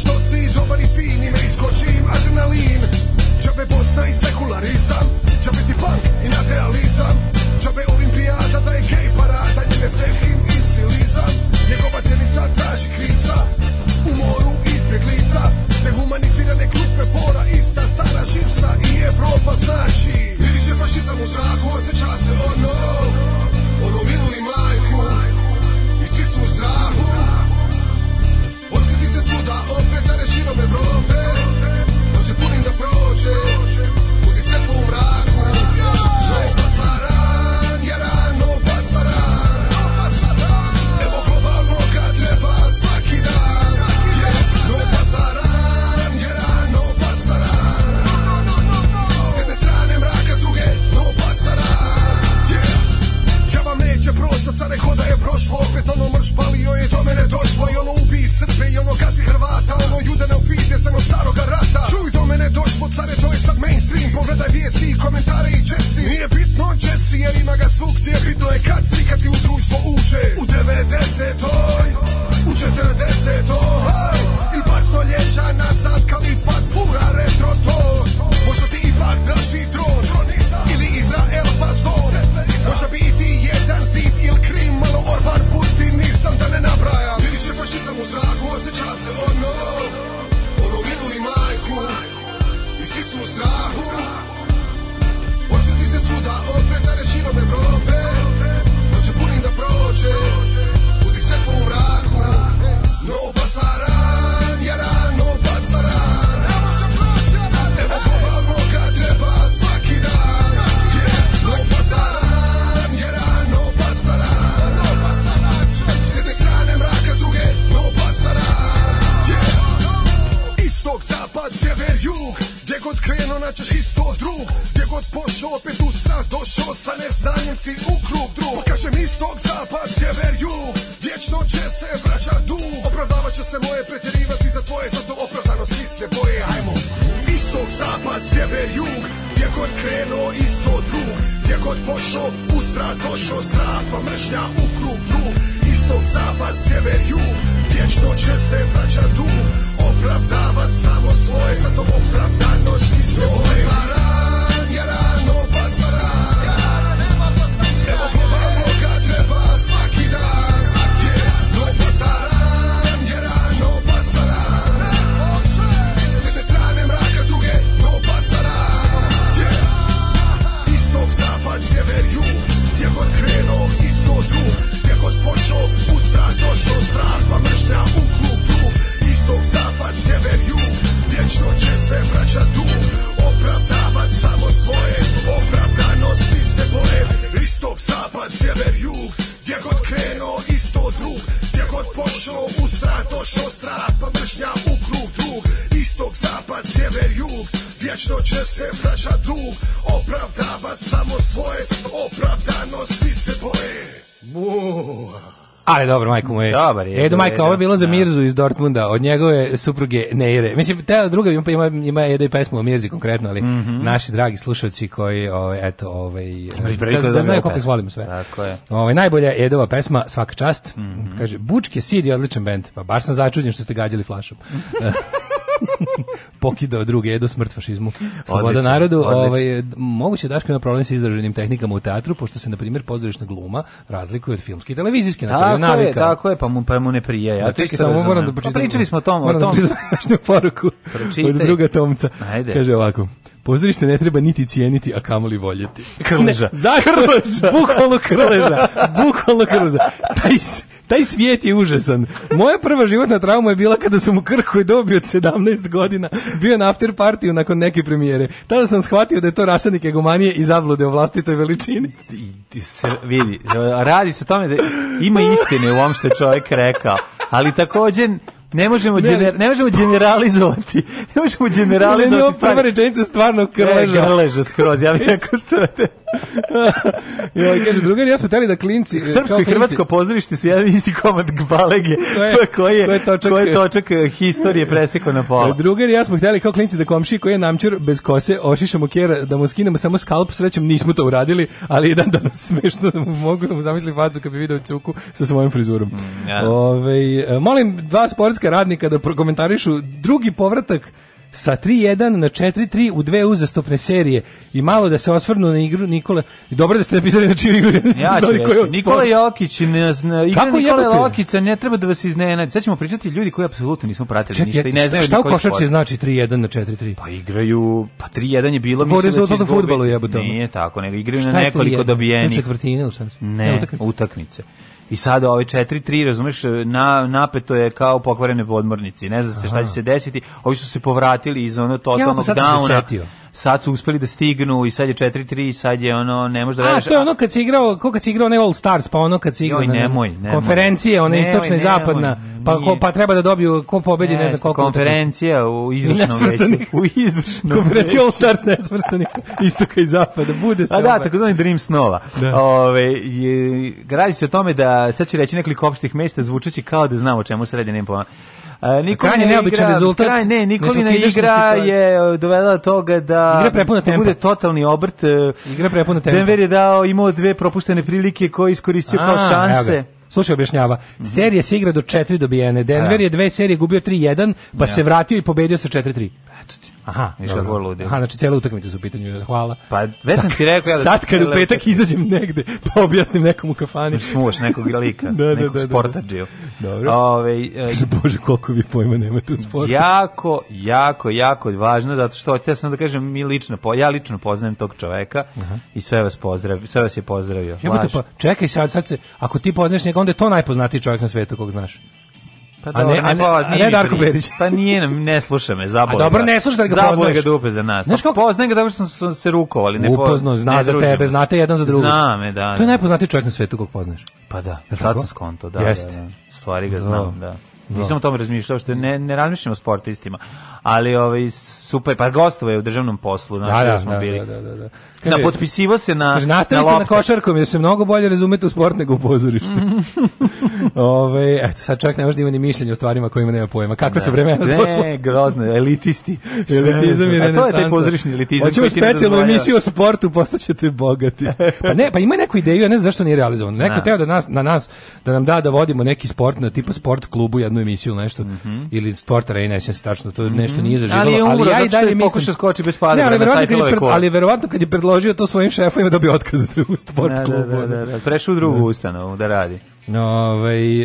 što si dobar i fin i ne iskočim adrenalin Čabe Bosna i sekularizam Čabe ti punk i nadrealizam Čabe olimpijada da je gej parada Njene fehim i silizam Njegova zjenica traži krivca U moru izbjeglica Dehumanizirane klupe fora Ista stara žipsa i Evropa znači Vidi se fašizam u zraku Osjeća se ono Ono milu i majku I svi su u strahu se svuda opet zare širom Evrope Noće punim da prođe Budi svetlo u mraku No, pasara prošlo Opet ono mrš palio je, do mene došlo I ono ubi Srbe i ono gazi Hrvata Ono jude na ufite, stano staroga rata Čuj, do mene došlo, care, to je sad mainstream Pogledaj vijesti, komentare i džesi Nije bitno džesi, jer ima ga svugdje Bitno je kad si, kad ti u društvo uđe U 90-oj, u 40-oj Il par stoljeća nazad, kalifat fura retro to Možda ti ipak draži dron, ili Izrael fazon Možda bi i ti jedan zid ili kriv malo orbar puti nisam da ne nabrajam Miriše fašizam u zraku, osjeća se ono Ono milu i majku I svi su u strahu Osjeti se svuda opet zare širom Evrope Noće punim da prođe Budi svetlo u mraku No bazara god krenuo naćeš isto drug Gdje god pošao opet u strah došao Sa neznanjem si u krug drug Pa kažem istog zapad sjever jug Vječno će se vraća dug Opravdavat će se moje pretjerivati za tvoje Zato opravdano svi se boje Ajmo Istog zapad sjever jug Gdje god krenuo isto drug Gdje god pošao u strah došao Strah pa mržnja u krug drug istok, zapad, sjever, jug Vječno će se vraćat dug Opravdavat samo svoje Zato opravdanost i se boje Zaran je rano pazaran Evo probamo kad treba svaki dan Do pazaran je rano pazaran S jedne strane mraka, s druge no pazaran Istok, zapad, sjever, jug Gdje god krenuo, isto drug Gdje god pošao, došao strah pa mržnja u klubu Istok, zapad, sjever, jug Vječno će se vraćat dug Opravdavat samo svoje Opravdano svi se boje Istok, zapad, sjever, jug Gdje god krenuo isto drug Gdje god pošao u strah došao strah pa mržnja u krug drug Istok, zapad, sjever, jug Vječno će se vraćat dug Opravdavat samo svoje Opravdano svi se boje Whoa. Ali dobro, majko mu Dobar je. Edo majka, ovo je bilo za da. Mirzu iz Dortmunda, od njegove supruge Neire. Mislim, ta druga ima, ima, ima Edo i pesmu o Mirzi konkretno, ali mm -hmm. naši dragi slušalci koji, ovaj, eto, ovaj, da, da, da, da znaju koliko izvolimo sve. Tako je. Ovaj, najbolja Edova pesma, svaka čast. Mm -hmm. Kaže, Bučke Sid je odličan band, pa baš sam začuđen što ste gađali flašom. <laughs> <laughs> pokidao druge do smrt fašizmu. Sloboda narodu. Odlično. Ovaj, moguće Daško ima problem sa izraženim tehnikama u teatru, pošto se, na primjer, pozorišna gluma razlikuje od filmske i televizijske. Tako je, navika. tako je, pa mu, pa mu ne prija. Ja da, samo moram da pa pročitam. Pa pričali smo o tom. Moram o da tom. da <laughs> poruku Pročitaj. od druga Tomca. Ajde. Kaže ovako. Pozorište ne treba niti cijeniti, a kamoli voljeti. Krleža. Ne, zašto? Krleža. Bukvalno krleža. <laughs> Bukvalno krleža. Taj, taj svijet je užasan. Moja prva životna trauma je bila kada sam u Krku dobio od 17 godina, bio na after partiju nakon neke premijere. Tada sam shvatio da je to rasadnik egomanije i zablude o vlastitoj veličini. Se, vidi, radi se o tome da ima istine u ovom što je čovjek rekao, ali također ne možemo, ne, gener, ne možemo generalizovati. Ne možemo generalizovati. Ne, ne, prva rečenica stvarno krleža. E, krleža skroz, ja bih rekao ja, kaže, drugar, ja smo teli da klinci... Srpsko i hrvatsko pozorište su jedan isti komad gbalege, koji je, je, točak, koji je točak e, historije preseko na pola. Drugar, ja smo hteli kao klinci da komši koji je namčur bez kose, ošišamo kjera, da mu skinemo samo skalp, srećom nismo to uradili, ali jedan danas <laughs> smešno da mu mogu da mu zamisli facu kad bi video cuku sa svojim frizurom. Mm, ja. Ove, e, molim dva sportska radnika da prokomentarišu drugi povratak sa 3-1 na 4-3 u dve uzastopne serije i malo da se osvrnu na igru Nikole. Dobro da ste napisali na čiju igru. Ja ću da reći. Nikola Jokić, ne zna, igra Kako Nikola Jokića ne treba da vas iznenadi. Sad ćemo pričati ljudi koji apsolutno nismo pratili Ček, ništa i ne znaju šta u košarci znači 3-1 na 4-3. Pa igraju, pa 3-1 je bilo mislim da će izgubiti. fudbalu jebote. Nije tako, nego igraju na nekoliko dobijenih. Na četvrtine, u Ne, utakmice. I sada ove 4-3, razumeš, na, napeto je kao pokvarene podmornici. Ne zna se šta će se desiti. Ovi su se povratili iz onog totalnog ja, pa downa sad su uspeli da stignu i sad je 4-3 sad je ono, ne može da veriš. A, to je ono kad si igrao, ko kad si igrao ne All Stars, pa ono kad si igrao Joj, nemoj, nemoj. konferencije, ona istočna i zapadna, pa, ko, pa treba da dobiju, ko pobedi ne, ne znam koliko. Konferencija u <laughs> izvršnom veću. U izvršnom Konferencija All Stars nesvrstanih <laughs> istoka i zapada, bude se. A da, ovaj. tako da je Dream Snova. Da. Ove, je, radi se o tome da, sad ću reći nekoliko opštih mesta, zvučeći kao da znamo o čemu se radi, nema pojma. Nikolina ne neobičan rezultat. Kraj, ne, Nikolina igra je e, dovela do toga da igra bude totalni obrt. E, igra prepuna tempa. Denver je dao imao dve propuštene prilike koje iskoristio A, kao šanse. Slušaj, objašnjava. Mm -hmm. Serija se igra do 4 dobijene. Denver da. je dve serije gubio 3-1, pa ja. Da. se vratio i pobedio sa 4-3. Eto Aha, Viš kako ludi. Aha, znači cela utakmica su u pitanju. Hvala. Pa već sam ti rekao ja da sad kad u petak izađem negde, pa objasnim nekom u kafani. Smuš nekog lika, <laughs> da, da, da, nekog da, da, sportadžiju. Dobro. Ove, ovaj, e, Bože, koliko vi pojma nemate u sportu. Jako, jako, jako važno, zato što hoćete sam da kažem, mi lično, ja lično poznajem tog čoveka Aha. i sve vas pozdrav, sve vas je pozdravio. Jebote, pa čekaj sad, sad se, ako ti poznaš njega, onda je to najpoznatiji čovek na svetu kog znaš. Pa a ne, a ne, a ne Darko Perić. Pa nije, ne sluša me, zabole. A dobro, ne sluša da ga poznaš. Zabole ga dupe za nas. Znaš pa kako? Pa poznajem ga dobro što smo se rukovali. Ne Upozno, zna ne za tebe, znate jedan za drugog. Zna me, da. To je da. najpoznatiji čovjek na svetu kog poznaš. Pa da, Jel sad sam skonto, da. Jeste. Da, da. Stvari ga znam, da. da. Nisam o tome razmišljao, što ne, ne razmišljam o sportistima ali ovaj super pa gostovao je u državnom poslu, znači da, da, smo da, bili. Da, da, da, da. Kaže, da potpisivo se na kaže, nastavite na, na košarkom jer se mnogo bolje razumete u sport nego u pozorištu. <laughs> Ove, eto, sad čovjek ne može da ima ni mišljenje o stvarima kojima nema pojma. Kakve da. su vremena ne, došla? Ne, grozno, elitisti. <laughs> Elitizam i renesansa. to je taj pozorišni elitizam. Hoćemo specijalnu emisiju o sportu, postaćete bogati. <laughs> Pa ne, pa ima neku ideju, ja ne znam zašto nije realizovano. Neko da. je teo da nas, na nas, da nam da da vodimo neki sport na tipa sport klubu jednu emisiju, nešto, mm -hmm. ili sport arena, ja se tačno, to je mhm nešto nije zaživjelo, ali, je umro, ali ja i dalje mislim pokušao skoči bez pada. Ne, ali kad pred, ali verovatno kad je predložio to svojim šefovima da bi otkaz u drugu sport da, da, klubu. Da, da, da, da. prešao u drugu da. ustanovu da radi. No, ovaj,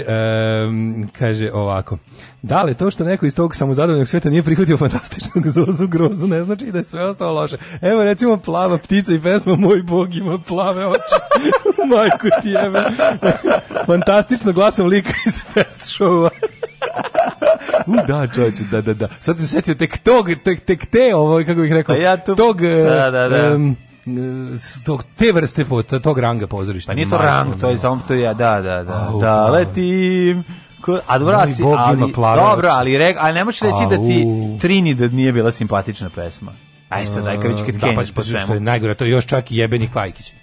um, kaže ovako. Da li to što neko iz tog samozadovoljnog sveta nije prihvatio fantastičnog zozu grozu, ne znači da je sve ostalo loše. Evo recimo plava ptica i pesma Moj bog ima plave oči. <laughs> Majku ti jebe. <laughs> Fantastično glasom lika iz fest showa. <laughs> U, da, čovječe, da, da, da. Sad se setio tek tog, tek, tek te, ovo, ovaj, kako bih rekao, pa ja tu, tog... Da, da, da. Um, tog te vrste po tog ranga pozorišta. Pa nije to rang, to je samo to ja, da, da, da. Au, da, da. letim. A dobro, ali, dobro, ali, reg, ali ne možeš reći da ti Trini da nije bila simpatična pesma. Aj sad, aj kad već kad da, pa, pa po svemu. Što je najgore, to je još čak i jebenih Pajkić.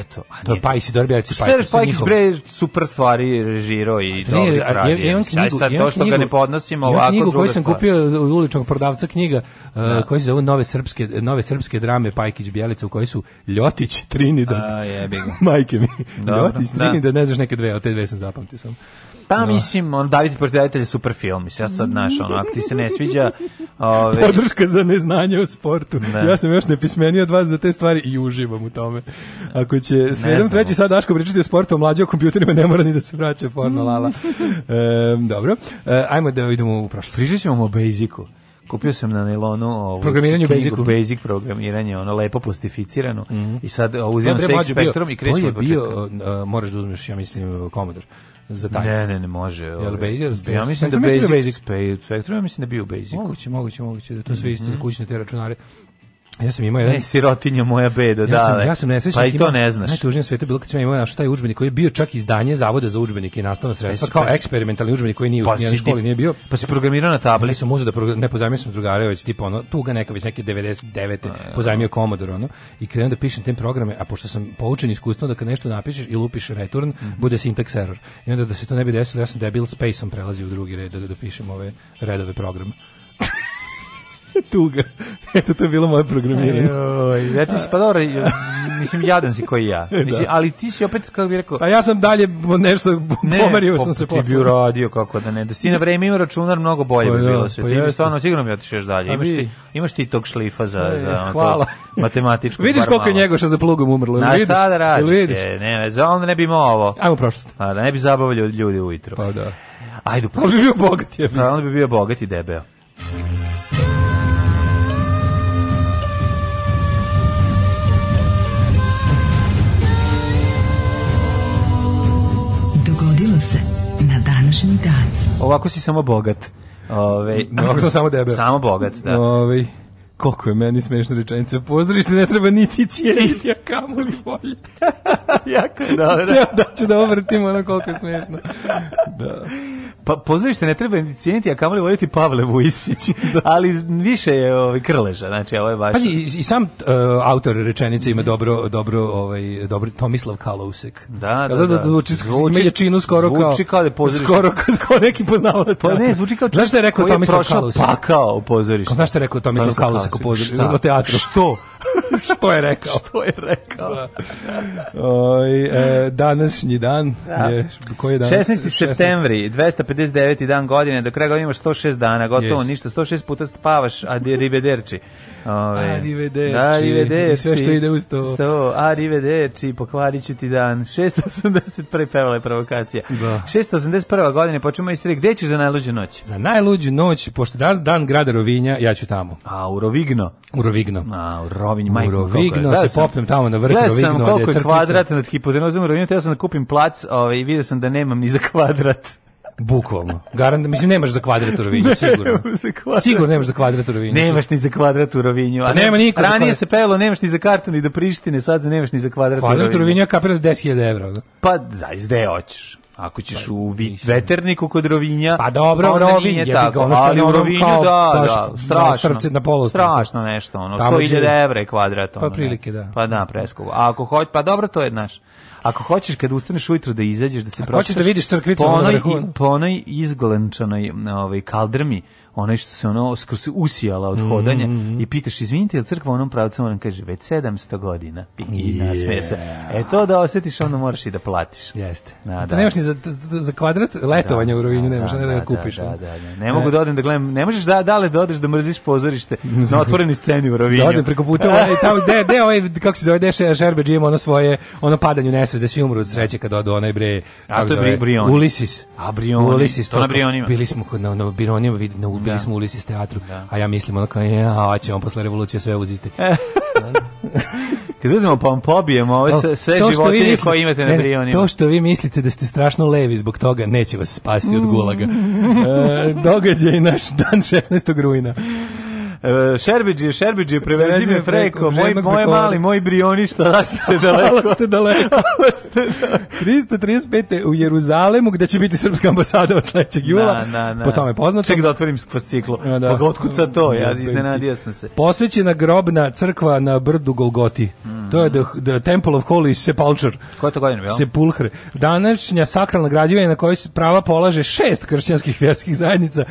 Eto, a to je Pajsi Dorbjaci Pajsi. Serge Pajkić bre super stvari režirao i dobro radio. Ja sad to što ga ne podnosimo ovako knjigu koju sam kupio od uličnog prodavca knjiga, uh, e, da. koja se zove Nove srpske Nove srpske drame Pajkić Bjelica u kojoj su Ljotić Trinidad. A jebi ga. <laughs> Majke mi. Ljotić da. Trinidad, ne znaš neke dve, od te dve sam zapamtio sam. Pa da. mislim, on David protiv Davitelja je super film, mislim, ja sad znaš, ono, ako ti se ne sviđa... Ove... Podrška za neznanje u sportu. Ne. Da. Ja sam još nepismeniji od vas za te stvari i uživam u tome. Ako će sredom treći sad Daško pričati o sportu, o mlađe o kompjuterima, ne mora ni da se vraća porno mm. lala. E, dobro, e, ajmo da idemo u prošlost. Pričat ćemo o Basicu. Kupio sam na nailonu ovu programiranje Basicu. Basic programiranje, ono lepo plastificirano. Mm -hmm. I sad uzimam ja, Spectrum bio, i krećem od početka. bio, uh, moraš da uzmeš, ja mislim, Commodore za taj. Ne, ne, ne može. Jel ovaj, Basic? Ja mislim da, da Basic, Spectrum, ja mislim da bio Basic. Moguće, moguće, moguće da to sve mhm. isto za kućne te računare. Ja sam imao jedan ne, sirotinja moja beda, ja da. Sam, ja sam nesrećnik. Pa i to ne znaš. Najtužnije svetu bilo kad sam imao naš taj udžbenik koji je bio čak izdanje Zavoda za udžbenike i nastavna sredstva pa kao pa eksperimentalni udžbenik koji nije pa u školi nije bio. Pa se programirao na tabli. Nisam možda da ne pozajmio sam drugare, već tipa ono tuga neka već neke 99. A, pozajmio Commodore ono i krenuo da pišem te programe, a pošto sam poučen iskustvom da kad nešto napišeš i lupiš return, mm. bude syntax error. I onda da se to ne bi desilo, ja sam debil spaceom prelazio u drugi red da, da, da pišem ove redove programe. <laughs> Tuga. Eto, to je bilo moje programiranje. Joj, ja ti si, pa dobro, mislim, jadan si koji ja. <laughs> Da. Mislim, ali ti si opet, kako bi rekao... A ja sam dalje nešto pomerio sam se posle. Ne, ti bi uradio kako da ne. Da si ti na vreme ima računar, mnogo bolje pa, bi da, bilo sve. Pa, ti bi stvarno sigurno bi otišeš dalje. Imaš ti, imaš ti tog šlifa za, e, za hvala. To, <laughs> matematičko. vidiš koliko je njegoša za plugom umrlo. Znaš šta da radiš? Vidiš? E, ne, za onda ne bi imao ovo. Ajmo prošlost. A, da ne bi zabavljali ljudi ujutro. Pa da. Ajde, pa bi bio bogat je. Pa da, onda bi bio bogat i debeo. današnji dan. Ovako si samo bogat. Ove, <laughs> Ovako sam samo debel. Samo bogat, da. Ove, koliko je meni smešna rečenica. Pozdravište, ne treba niti cijeliti, a kamoli volje. <laughs> jako je dobro. Cijel da ću da ovrtim ono koliko je smešno. Da. Pa, pozorište ne treba cijeniti, a kamoli voditi Pavle Vujsić, <laughs> da. ali više je ovaj krleža, znači ovo je baš. Pazi, i, i sam uh, autor rečenice ima dobro dobro ovaj dobro Tomislav Kalousek. Da, da, da, da. da, zvuči, zvuči, jačinu skoro kao zvuči kao da pozorište. Skoro kao neki poznavalac. Pa ne, zvuči kao. Znaš što je rekao Tomislav Kalousek? Pa kao u pozorištu. Znaš što je rekao Tomislav Kalousek u pozorištu, u teatru? Što? <laughs> što je rekao? <laughs> što je rekao? Da. Oj, e, današnji dan da. je, koji je danas? 16. 16. septembri, 259. dan godine, do kraja godine imaš 106 dana, gotovo yes. ništa, 106 puta spavaš, a ribederči. Ove, arrivederci. Arrivederci. Sve što ide uz to. Sto, arrivederci, pokvarit ću ti dan. 681. pevala je provokacija. Da. 681. godine, počemo iz Gde ćeš za najluđu noć? Za najluđu noć, pošto danas dan grada Rovinja, ja ću tamo. A, u Rovigno? U Rovigno. A, u Rovinj, majko. U Rovigno se sam, popnem tamo na vrh Rovigno. Gledam koliko je kvadrat nad hipotenozom Rovinja, Rovinju, teo sam da kupim plac, ovaj, vidio sam da nemam ni za kvadrat. Bukvalno. Garant, mislim nemaš za kvadrat u Rovinju, <laughs> sigurno. kvadrat. Sigurno nemaš za kvadrat u Rovinju. Nemaš ni za kvadrat u Rovinju. A pa nema niko. Ranije se pevalo nemaš ni za karton ni do Prištine, sad za nemaš ni za kvadrat u Rovinju. Kvadrat u Rovinju da je 10.000 €. Da? Pa zaizde hoćeš. Ako ćeš pa, u veterniku kod Rovinja, pa dobro, pa Rovinj je tako, ono što ali u Rovinju, kao, da, baš, da, da strašno, Srce na polu, strašno nešto, ono, 100.000 evra je kvadrat, pa prilike, da. Pa da, preskupo. A ako hoć, pa dobro, to je, naš Ako hoćeš kad ustaneš ujutru da izađeš da se pročiš. Hoćeš da vidiš crkvicu po onoj, po onoj izglenčanoj ovaj kaldrmi onaj što se ono skroz usijala od hodanja mm -hmm. i pitaš izvinite je li crkva u onom pravcu on kaže već 700 godina i yeah. e to da osjetiš onda moraš i da platiš jeste da, da. da, da. nemaš ni za, za kvadrat letovanja da, u Rovinju da, nemaš da, ne da ga kupiš da, da, da, ne, ne mogu e. da odem da gledam ne možeš da da dale da odeš da mrziš pozorište na <laughs> otvorenoj sceni u Rovinju da odem preko puta ovaj, <laughs> tamo gde, gde ovaj kako se zove deše Šerbeđ ima ono svoje ono padanje u nesvest da svi umru od sreće kad odu onaj bre a to je Brioni Ulisis a Brioni Ulisis to na Brionima bili smo kod na, na Brionima na, na Da. bili smo u Ulisis teatru, da. a ja mislim ono kao, ja, ćemo posle revolucije sve uzeti. <laughs> Kad uzmemo pa vam pobijemo ove sve, sve životinje mislite, koje imate na brionima. To što vi mislite da ste strašno levi zbog toga, neće vas spasti od gulaga. Mm. E, događaj naš dan 16. rujna. E, Šerbiđi, Šerbiđi, prevezi me preko, moj, moje mali, moj brionista, <laughs> da ste daleko. <laughs> Ala ste daleko. 335. u Jeruzalemu, gde će biti srpska ambasada od sledećeg jula. Na, na, Po tome poznato. Ček da otvorim kvasciklo. Da. Pa otkud sa to, ja iznenadio sam se. Posvećena grobna crkva na brdu Golgoti. Mm. To je the, the Temple of Holy Sepulchre. Koje to godine bilo? Sepulhre. Današnja sakralna građevina na kojoj se prava polaže šest kršćanskih vjerskih zajednica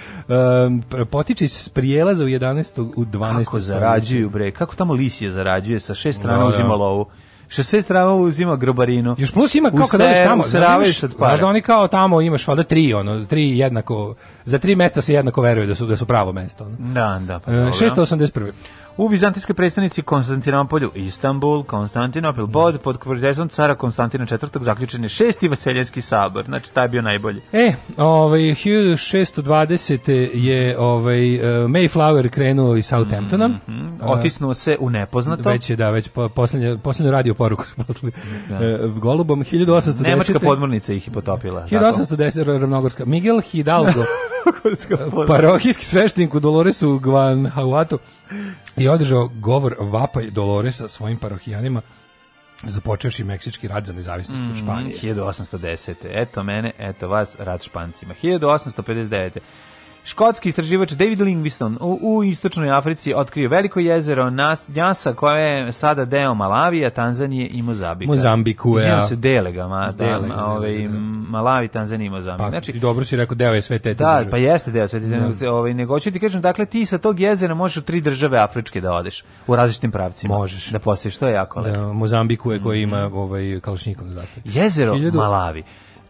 um, potiče iz prijelaza u 11. 12. u 12. Kako zarađuju, bre, kako tamo lisije zarađuje, sa šest strana no, da, da. uzima lovu. 60 strava uzima grobarinu. Još plus ima kao kad odeš tamo, useraviš od para. Znaš da oni kao tamo imaš valjda tri, ono, tri jednako, za tri mesta se jednako veruje da su, da su pravo mesto. Ono. Da, da, pa e, dobro. 681 u Bizantijskoj predstavnici Konstantinopolju, Istanbul, Konstantinopol, Bod, pod kvrdesom cara Konstantina IV. zaključen je šesti vaseljanski sabor, znači taj je bio najbolji. E, ovaj, 1620. je ovaj, eh, Mayflower krenuo iz Southamptona. Mm -hmm. Otisnuo eh, se u nepoznato. Već je, da, već po, posljednju, radio poruku su poslali da. Eh, golubom. 1810. Nemačka podmornica ih je potopila. 1810. Da, Ravnogorska. Miguel Hidalgo. <laughs> Pa, parohijski sveštenik u Doloresu Guanajuato i održao govor vapaj Doloresa svojim parohijanima započevši meksički rad za nezavisnost mm, Španije. 1810. Eto mene, eto vas, rad Špancima. 1859. Škotski istraživač David Livingstone u, u istočnoj Africi otkrio veliko jezero nas, Njasa koje je sada deo Malavija, Tanzanije i Mozambika. Mozambiku, ja. se dele ga, ma, dele, da, ovaj, Malavi, Tanzanija i Mozambik. Pa, znači, dobro si rekao, deo je sve te Da, države. pa jeste deo sve te da. države. Ovaj, nego ću ti kažem, dakle, ti sa tog jezera možeš u tri države Afričke da odeš, u različitim pravcima. Možeš. Da postojiš, to je jako da, lepo. Da, Mozambiku je koji mhm. ima ovaj, kalašnjikov zastav. Jezero Hiljadu... Malavi.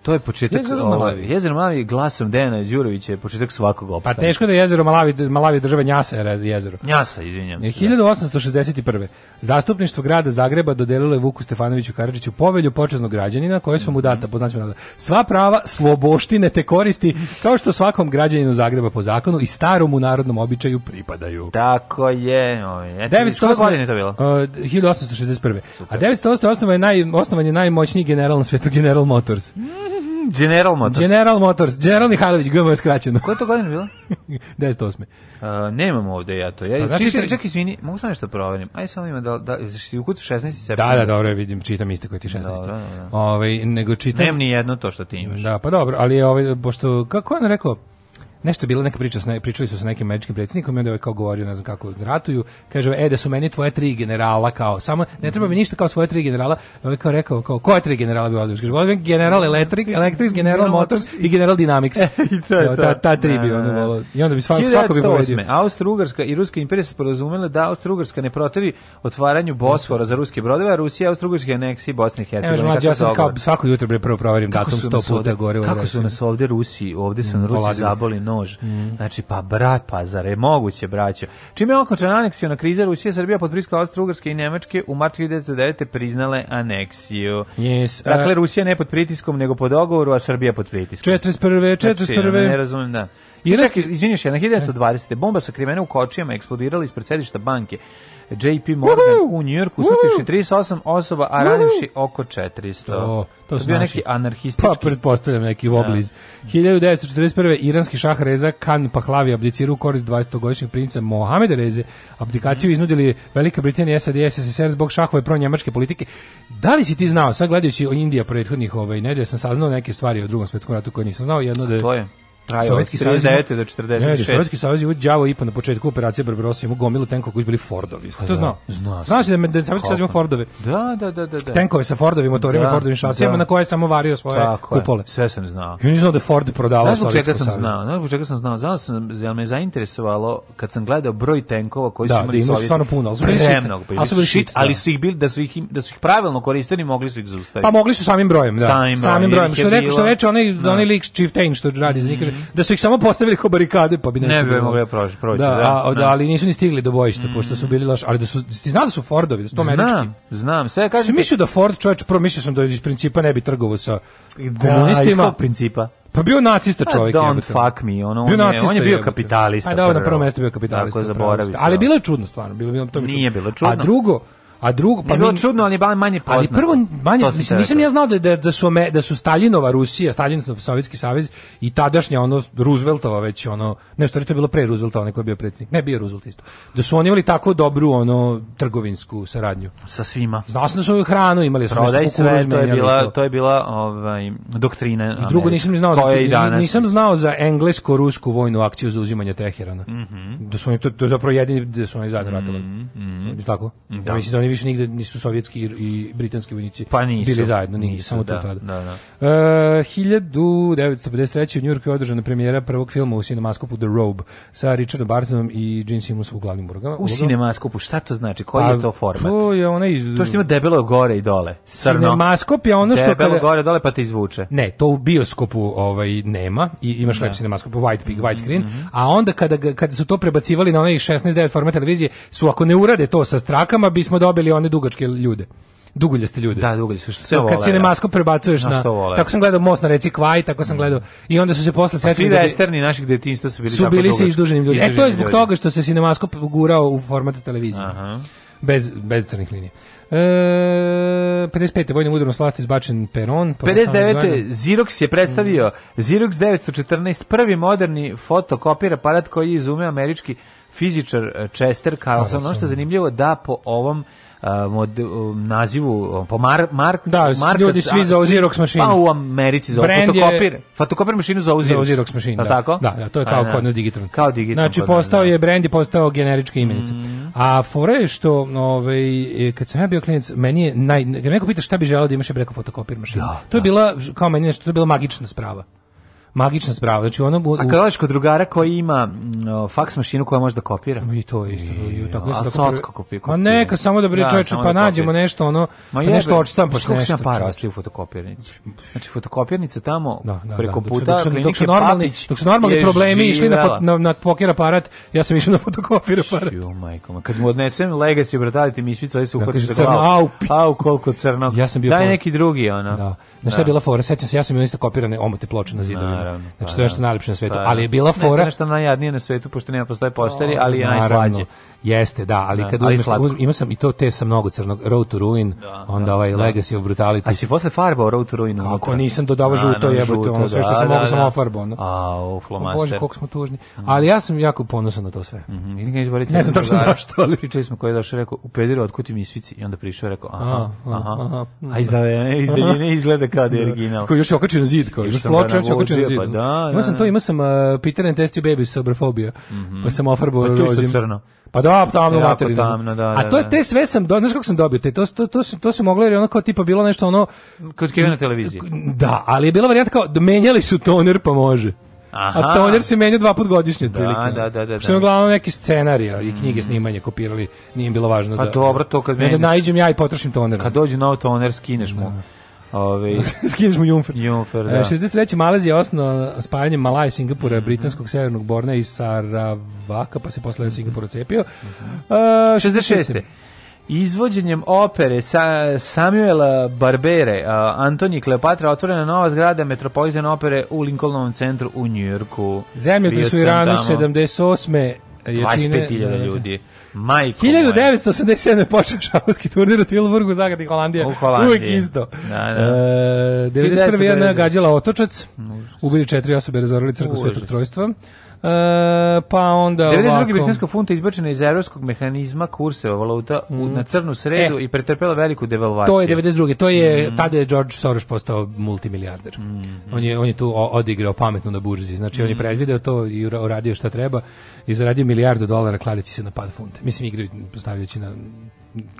To je početak jezero Malavi. Ovo, jezero Malavi glasom Dejana Đurovića je početak svakog pa opstanka. Pa teško da je jezero Malavi, Malavi država Njasa je eh, jezero. Njasa, izvinjam se. 1861. Da. Zastupništvo grada Zagreba dodelilo je Vuku Stefanoviću Karadžiću povelju počeznog građanina koje su mu data po nada. Sva prava sloboštine te koristi kao što svakom građaninu Zagreba po zakonu i starom u narodnom običaju pripadaju. Tako je. Eto, 908, godine je to bilo? Uh, 1861. Super. A 1908. je naj, osnovan je najmoćniji general na svetu <laughs> General Motors. Mm -hmm. General Motors. General Motors. General Mihajlović, GM skraćeno. Koje to godine bilo? 98. <laughs> Uh, nemam ovde ja to. Ja, pa, znači, čekaj, čekaj, izvini, mogu sam nešto proverim. Ajde samo ima da, da, si u kutu 16. septembra. Da, da, dobro, vidim, čitam isto koji ti 16. Dobro, da, da. Ove, ovaj, nego čitam... Nemam ni jedno to što ti imaš. Da, pa dobro, ali je ovaj, pošto, kako on rekao, nešto je bilo neka priča sa pričali su sa nekim američkim predsjednikom i onda je ovaj kao govorio ne znam kako ratuju kaže e da su meni tvoje tri generala kao samo ne treba mi ništa kao svoje tri generala ovaj kao rekao kao koje tri generala bi odeš kaže general electric electric general motors i general dynamics <laughs> e, i to je to. ta ta tri bi da, ono da, da. volo i onda bi svako svako bi povedio Austrougarska i ruska imperija se sporazumele da austro Austrougarska ne protivi otvaranju Bosfora za ruske brodove a Rusija Austrougarska aneksiji Bosne i Hercegovine ja sam kao svako jutro bre prvo proverim datum 100 puta gore kako su nas ovde Rusi ovde su mm, nas Rusi zaboli no nož. Mm. Znači, pa brat, pa zar je moguće, braćo. Čime je okončan aneksiju na krize, Rusija, Srbija pod priskom Austro-Ugrske i Nemačke u martu 1909. priznale aneksiju. Yes, dakle, Rusija ne pod pritiskom, nego po dogovoru, a Srbija pod pritiskom. 41. 41. Znači, ne razumijem, da. Iranski, izviniš, 1920. Bomba sa krivene u kočijama eksplodirala ispred sedišta banke. JP Morgan Uhu! u Njujorku usmrtivši 38 osoba, a ranivši oko 400. To, to, to bio neki anarhistički... Pa, pretpostavljam neki obliz. Da. 1941. iranski šah Reza Khan Pahlavi abdicirao u korist 20-godišnjeg princa Mohameda Reze. Abdikaciju iznudili Velika Britanija, SAD i SSSR zbog šahove pro-njemačke politike. Da li si ti znao, sad gledajući o Indija prethodnih ovaj, nedelja, sam saznao neke stvari o drugom svetskom ratu koje nisam znao. Jedno da je trajao Sovjetski savez do 46. Ne, Sovjetski savez je đavo ipa na početku operacije Barbarossa imao gomilu tenkova koji su bili Fordovi. Ko to pa da. znao? Znao. Znaš da da Sovjetski savez ima Fordove. Da, da, da, da, da. Tenkove sa Fordovim motorima, da, Fordovim šasijama da. na koje je samo vario svoje Tako kupole. Je. Sve sam znao. I nisam znao da Ford prodavao Sovjetski savez. sam znao. Ne Znaš čega sam znao? Znao sam, jel da me zainteresovalo kad sam gledao broj tenkova koji da, su imali da, Sovjeti. Da, stvarno puno, ali su bili shit. Ali su bili shit, da. ali su ih bili da su ih da su ih pravilno koristili, mogli su ih zaustaviti. Pa mogli su samim brojem, da. Samim brojem. Što reče, što reče onaj onaj lik Chieftain što radi za da su ih samo postavili kao barikade, pa bi nešto. Ne bi mogli proći, da proći. Da, da, a, da, ali nisu ni stigli do bojišta, mm. pošto su bili loš, ali da su ti znaš da su Fordovi, da su to američki. Znam, znam, sve kažem. Mislio da Ford čovjek, prvo mislio sam da iz principa ne bi trgovao sa da, komunistima. Da, principa. Pa bio nacista pa čovjek. I don't fuck me. Ono, on, nacista, je, on je bio kapitalista. Ajde, da, na prvo mesto bio kapitalista. Tako zaboravio. Ali bilo je čudno stvarno. Bilo, bilo, to mi Nije čudno. bilo čudno. A drugo, A drugo pa bilo čudno, ali ba, manje poznato. Ali prvo manje, mislim, nisam ja znao da, da, da su da su Staljinova Rusija, Staljinov Sovjetski savez i tadašnja ono Rooseveltova već ono, ne, stvari to je bilo pre Rooseveltova, neko je bio predsjednik. Ne, bio Roosevelt isto. Da su oni imali tako dobru ono trgovinsku saradnju sa svima. Znao sam da su hranu imali da su Prodaj nešto sve, to je bila to. to je bila ovaj doktrina. I drugo nisam znao za, nisam, znao za englesko-rusku vojnu akciju za uzimanje Teherana. Mm Da su oni to, to zapravo jedini da su oni zajedno ratovali. Mm Tako. Da. Ja mislim da oni oni više nigde nisu sovjetski i britanski vojnici pa nisu, bili zajedno, nigde, nisu, samo da, to tada. Da, da. E, uh, 1953. u Njurku je održana premijera prvog filma u sinemaskopu The Robe sa Richardom Bartonom i Gene Simonsom u glavnim ulogama. U sinemaskopu, šta to znači? Koji A, pa, je to format? To je onaj... Iz... To što ima debelo gore i dole, crno. Sinemaskop je ono što... Debelo kada... gore dole pa te izvuče. Ne, to u bioskopu ovaj, nema i imaš lep da. sinemaskop, white pig, white mhm, screen, mm -hmm. a onda kada, kada su to prebacivali na onaj 16.9 format televizije, su ako ne urade to sa strakama, bismo dobili dobili one dugačke ljude duguljaste ljude. Da, duguljaste, što se Kad cinemasko prebacuješ na, na tako sam gledao Most na reci Kvaj, tako sam mm. gledao. I onda su se posle pa setili svi da naših detinjstva su bili su bili se izduženim ljudima. E to je zbog ljudi. toga što se cinemasko gurao u format televizije. Aha. Bez bez crnih linija. E, 55. vojnim udarom slasti izbačen Peron. 59. Xerox je predstavio mm. Xerox 914, prvi moderni fotokopir aparat koji izume američki fizičar e, Chester Carlson. Ono što je zanimljivo da po ovom mod, nazivu po mar, mar, da, marka, ljudi svi zovu Xerox mašinu. Pa u Americi zovu fotokopir. fotokopir mašinu zovu Xerox. Za Xerox mašinu, da. Tako? Da, da, to je kao da. kod nas Digitron. Kao Digitron. Znači, da, da. postao je brend i postao generička imenica. Mm. A fora je što, ovaj, kad sam ja bio klinac, meni je naj... Kad neko pita šta bi želeo da imaš preko fotokopir mašinu. Ja, to je bila, kao meni nešto, to je bila magična sprava magična sprava. Znači ona bude A kad odeš kod drugara koji ima mm, o, faks mašinu koja može da kopira. I to isto. I, I tako isto A da kopira. Ma neka samo da bre da, čoveče pa da nađemo nešto ono, Ma pa nešto odštampaš pa nešto. Kako para u fotokopirnici. Znači fotokopirnice tamo da, da, preko puta da, dok su, dok su normalni, dok su normalni problemi išli na, fot, na, na poker aparat, ja sam išao na fotokopir aparat. Jo majko, kad mu odnesem legacy bratali ti mi ispicu, oni su da, uhvatili za glavu. Au, koliko crno. Ja sam bio Daj neki drugi ona. Da. Znaš šta je da. bila fora? Sećam se, ja sam imao isto kopirane omote ploče na zidovima. Naravno, znači, pa to je nešto da. najlepše na svetu. Pa da. Ali je bila fora... Ne, to je nešto najjadnije na svetu, pošto nema postoje posteri, ali je najslađe. Jeste, da, ali da, kad ali uzmeš, uzmeš, ima sam i to te sa mnogo crnog Road to Ruin, da, da onda ovaj da. Legacy of Brutality. A si posle farbao Road to Ruin? Kako unutra? nisam dodavao da, žuto jebote, ono sve što sam mogao sam ofarbao. No. A, o flomaster. Bože, koliko smo tužni. Mhm. Ali ja sam jako ponosan na to sve. Mm -hmm. Ne znam tačno zašto, ali pričali smo koji je došao rekao, upedirio otkud ti mi svici i onda prišao rekao, aha, aha. A izdaljenje <laughs> izgleda kao da je original. Koji još je okačio na zid, kao još ploča, još okačio na pa zid. Imao sam to, ima sam uh, Peter and Testy Baby sa mhm. pa sam ofarbao rozim. Pa tu isto crno. Pa da, pa tamno materino. Da. Tamno, da, da, A to je da. te sve sam, do, znaš kako sam dobio, te, to, to, to, su, to su mogli, jer ono kao tipa bilo nešto ono... Kod kjeva televizije. Da, ali je bila varijanta kao, menjali su toner pa može. Aha. A toner se menja dva put godišnje. Da, prilike. Da, da, da. da, Što je uglavnom neki scenarija i knjige mm. snimanja kopirali, nije im bilo važno. Pa da, dobro, to kad meni... Da najđem ja i potrošim toner. Kad dođe nov toner, skineš mu. Da Ove, <laughs> Skineš mu Junfer. Jumfer, e, da. E, 63. Malazija osno spajanje Malaja, Singapura, mm -hmm. britanskog severnog Borna i Saravaka, pa se posle Singapura cepio. Mm -hmm. uh, 66. izvođenjem opere sa Samuela Barbere, Antoni Kleopatra otvorena nova zgrada Metropolitan opere u Lincolnovom centru u Njujorku. Zemljotres su Iranu tamo. 78. 25.000 ljudi. Majko 1987. je počeo šahovski turnir u Tilburgu, Zagradi, Holandija. U Holandiji. Uvijek isto. Da, da. E, 91. je otočac. Ubili četiri osobe, razorili crku Svetog Trojstva. E, pa onda 92. ovako... britanska funta izbačena iz evropskog mehanizma kurseva valuta mm. u, na crnu sredu e, i pretrpela veliku devalvaciju. To je 92. To je, mm. tada je George Soros postao multimilijarder. Mm. mm. On, je, on je tu odigrao pametno na burzi. Znači, mm. on je mm. predvideo to i uradio šta treba i zaradio milijardu dolara kladeći se na pad funte. Mislim, igraju stavljajući na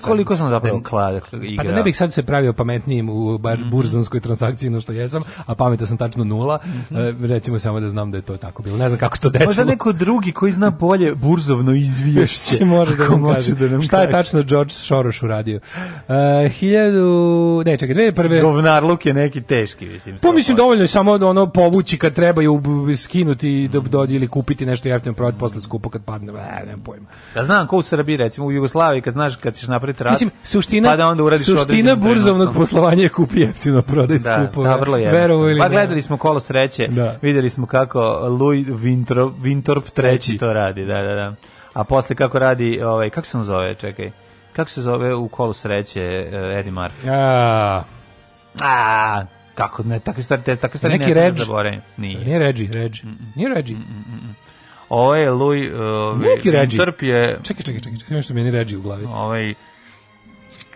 koliko sam zapravo klade igra. Pa da ne bih sad se pravio pametnijim u bar mhm. burzonskoj transakciji no što jesam, a pameta sam tačno nula. Mm -hmm. Recimo samo da znam da je to tako bilo. Ne znam kako to desilo. Možda neko drugi koji zna bolje burzovno izvješće. može da nam kaže. Da nam Šta je tačno George Soros uradio? E, uh, 1000 ne, čekaj, dve prve. Govnar luk je neki teški, mislim. Pa mislim dovoljno je samo ono povući kad treba ju skinuti da dođe ili kupiti nešto jeftino prodat posle skupo kad padne. Ne, nemam pojma. Da znam ko u Srbiji recimo u Jugoslaviji kad znaš kad ćeš pokušaš napraviti rast, Mislim, suština, pa da onda uradiš Suština burzovnog poslovanja je kupi jeftino, prodaj da, skupove. Da, vrlo jednostavno. Pa gledali smo kolo sreće, da. vidjeli smo kako Louis Vintrop, Vintorp treći to radi, da, da, da. A posle kako radi, ovaj, kako se on zove, čekaj, kako se zove u kolu sreće uh, Eddie Murphy? A, a kako ne, takve stvari, takve stvari ne ne da zaboravim. Nije. Nije Regi, Regi. Nije Regi. Mm -mm. Ovo je Luj... Ovaj, Neki Regi. Trp je... Čekaj, čekaj, čekaj, čekaj, što meni Regi u glavi. Ovaj,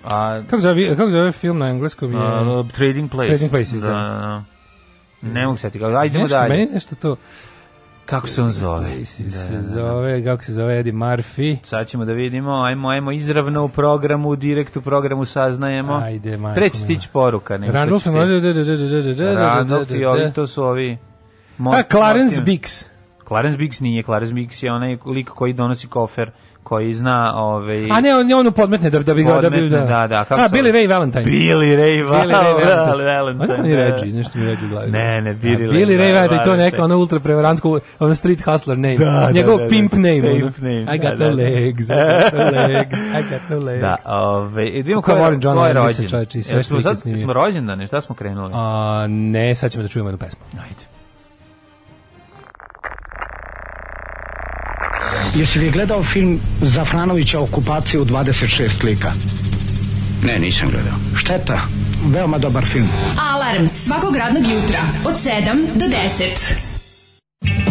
a, kako, zove, kako zove film na engleskom? Je, uh, trading Place. Trading Places, da. da. da. Ne mogu se ti kako, ajdemo nešto, dalje. Meni nešto to... Kako se on zove? Da, se zove, kako se zove Eddie Murphy. Sad ćemo da vidimo, ajmo, ajmo izravno u programu, u direkt u programu saznajemo. Ajde, majko. Treći stić poruka. Randolph, Randolph i ovi, to su ovi... Mont, A, Clarence Bix. Clarence Biggs nije, Clarence Biggs je onaj lik koji donosi kofer koji zna ovaj A ne, on je onu podmetne da da bi ga da bi da. Da, da, kako A Billy Ray Valentine. Billy Ray Valentine. Billy Ray Valentine. nešto da, da. mi ređi u glavi. Ne, ne, Billy Ray. Billy Ray Valentine, to neka ona ultra prevaransko, ona street hustler name. Da, da Njegov da, da, pimp name. Pimp name. I got no legs, I got no legs, I got no <laughs> legs. Ovaj, e, da, ovaj, idemo ko je John Lennon, čači, sve što smo rođendan, šta smo krenuli? A ne, sad ćemo da čujemo jednu pesmu. Hajde Jesi li gledao film Zafranovića okupacije u 26 lika? Ne, nisam gledao. Šteta, veoma dobar film. Alarms svakog radnog jutra od 7 do 10.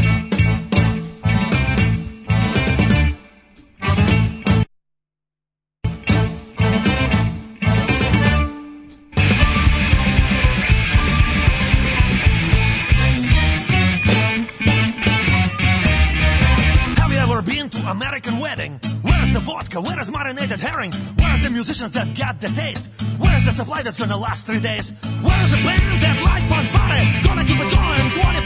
Where is marinated herring? Where is the musicians that got the taste? Where is the supply that's gonna last three days? Where is the band that light fanfare? Gonna keep it going 20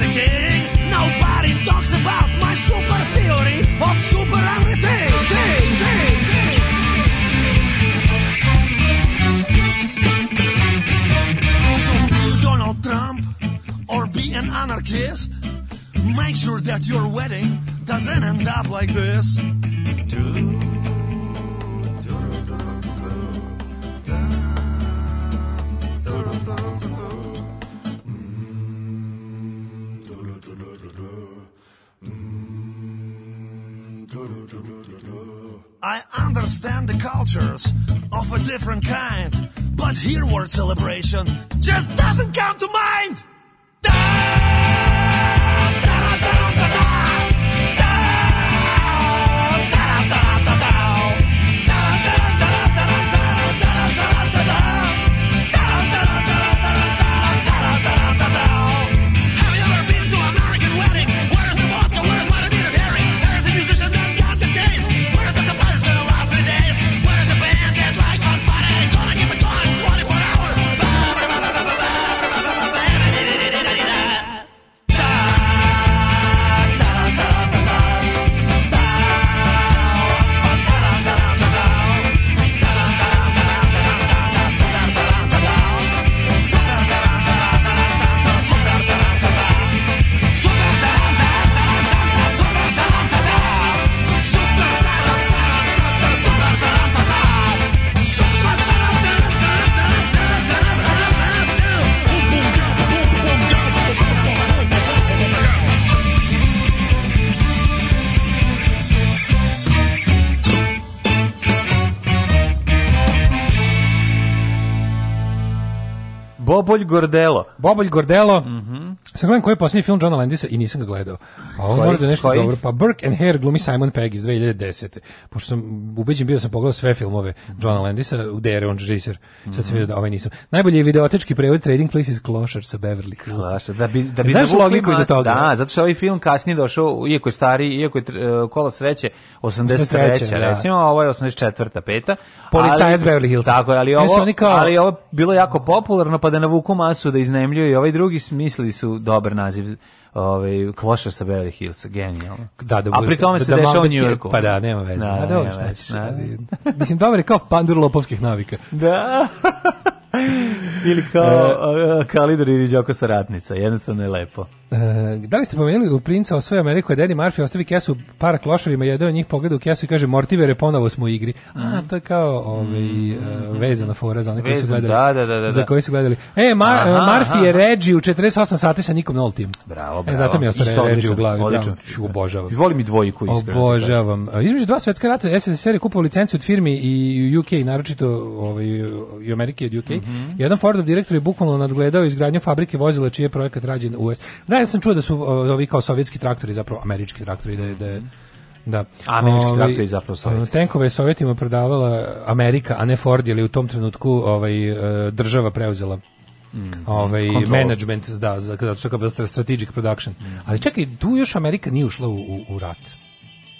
It's a kings. Nobody talks about my super theory of super everything. Ding, ding, ding. So be Donald Trump or be an anarchist. Make sure that your wedding doesn't end up like this. Dude. I understand the cultures of a different kind, but here word celebration just doesn't come to mind! Gordelo. Bobolj Gordelo. Mhm. Mm Sad gledam koji je posljednji film Johna Landisa i nisam ga gledao. A on mora da je nešto koji? dobro. Pa Burke and Hare glumi Simon Pegg iz 2010. Pošto sam ubeđen bio da sam pogledao sve filmove Johna Landisa, gde je on režiser. Sad sam mm -hmm. vidio da ovaj nisam. Najbolji je videotečki prevod Trading Places Klošar sa Beverly Hills. Klošar, da bi, da bi e, Znaš da logiku iza toga? Da, zato što ovaj film kasnije došao, iako je stari, iako je uh, e, kola sreće, 83. 83 da. recimo, a ovo je 84. peta. Policajac Beverly Hills. Tako, ali ovo, ali ovo bilo jako popularno, pa da navuku masu da iznemljuju i ovaj drugi smislili su dobar naziv ovaj kloša sa Beverly Hillsa, genijalno. Da, da, A pri tome da- se da, dešava u Njujorku. Pa da, nema veze. Da, da, dobro, šta ćeš. Da, da. Mislim, dobar je kao pandur lopovskih navika. Da. <laughs> ili kao uh, Kalidor ili Đoko Saratnica, jednostavno je lepo. E, da li ste pomenuli u Princa osvoja Ameriku, a Daddy Murphy ostavi kesu para klošarima, jedan od njih pogleda u kesu i kaže Mortivere, ponovo smo u igri. A, mhm. to je kao ovaj, mm. Eh, vezana fora za one koji su gledali. Da, da, da, da. Za da. koji su gledali. E, Mar eh, aha, Murphy je Reggie u 48 sati sa nikom Noltim. Bravo, bravo. E, zato mi je ostao Reggie u glavi. Odlično. Da, obožavam. Volim i dvojku, iskreno. Obožavam. Između dva svetska rata SSSR je kupovao licenciju od firmi i UK, naročito ovaj, i Amerike i od UK. Mm -hmm. Jedan Fordov direktor je bukvalno nadgledao izgradnju fabrike vozila čiji je projekat rađen u US. Da, da, ja sam čuo da su ovi kao sovjetski traktori, zapravo američki traktori, da je, da je da. Američki ovaj, traktori zapravo sovjetski. Tenkove je sovjetima prodavala Amerika, a ne Ford, jer je u tom trenutku ovaj, e, država preuzela Mm, ovaj management da za kada su kao strategic production. Mm. Ali čekaj, tu još Amerika nije ušla u, u, u rat.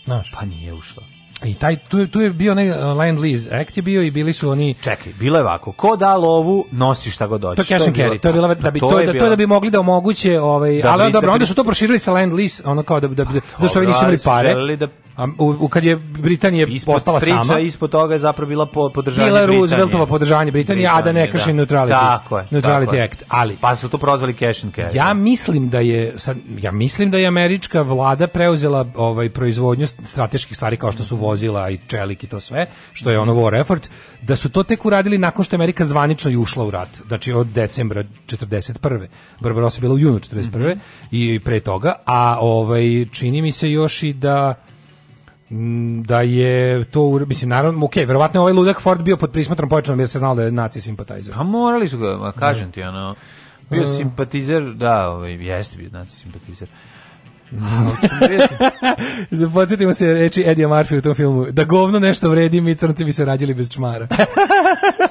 Znaš, pa nije ušla. I taj, tu, tu je bio onaj uh, land lease act je bio i bili su oni... Čekaj, bilo je ovako, ko da lovu, nosi šta god dođe. To je cash and carry, to je bilo da bi, to, to, je da, bilo... to da bi mogli da omoguće, ovaj, da ali bi, dobro, da bi... onda su to proširili sa land lease, ono kao da, da, da zašto oni nisu imali pare. Da a, u, u, kad je Britanija ispod postala priča, sama. ispod toga je zapravo bila po, podržanje bila Britanije. Rooseveltova podržanje Britanije, Britanije, a da ne da. krši da. neutrality, tako je, neutrality tako act. Ali, pa su to prozvali cash and carry. Ja mislim da je, sad, ja mislim da je američka vlada preuzela ovaj, proizvodnju strateških stvari kao što su vozila i čelik i to sve, što je ono war effort, da su to tek uradili nakon što Amerika zvanično i ušla u rat. Znači od decembra 41. Barbarossa je bila u junu 41. Mm -hmm. i pre toga, a ovaj čini mi se još i da Mm, da je to, mislim, naravno, ok, verovatno ovaj ludak Ford bio pod prismotrom početnom jer se znalo da je nacist simpatizer. A morali su ga, kažem da. ti, ono, bio uh, simpatizer, da, ovaj, jeste bio nacist simpatizer. da <laughs> podsjetimo se reči Eddie Marfi u tom filmu Da govno nešto vredi, mi crnci bi se rađili bez čmara <laughs>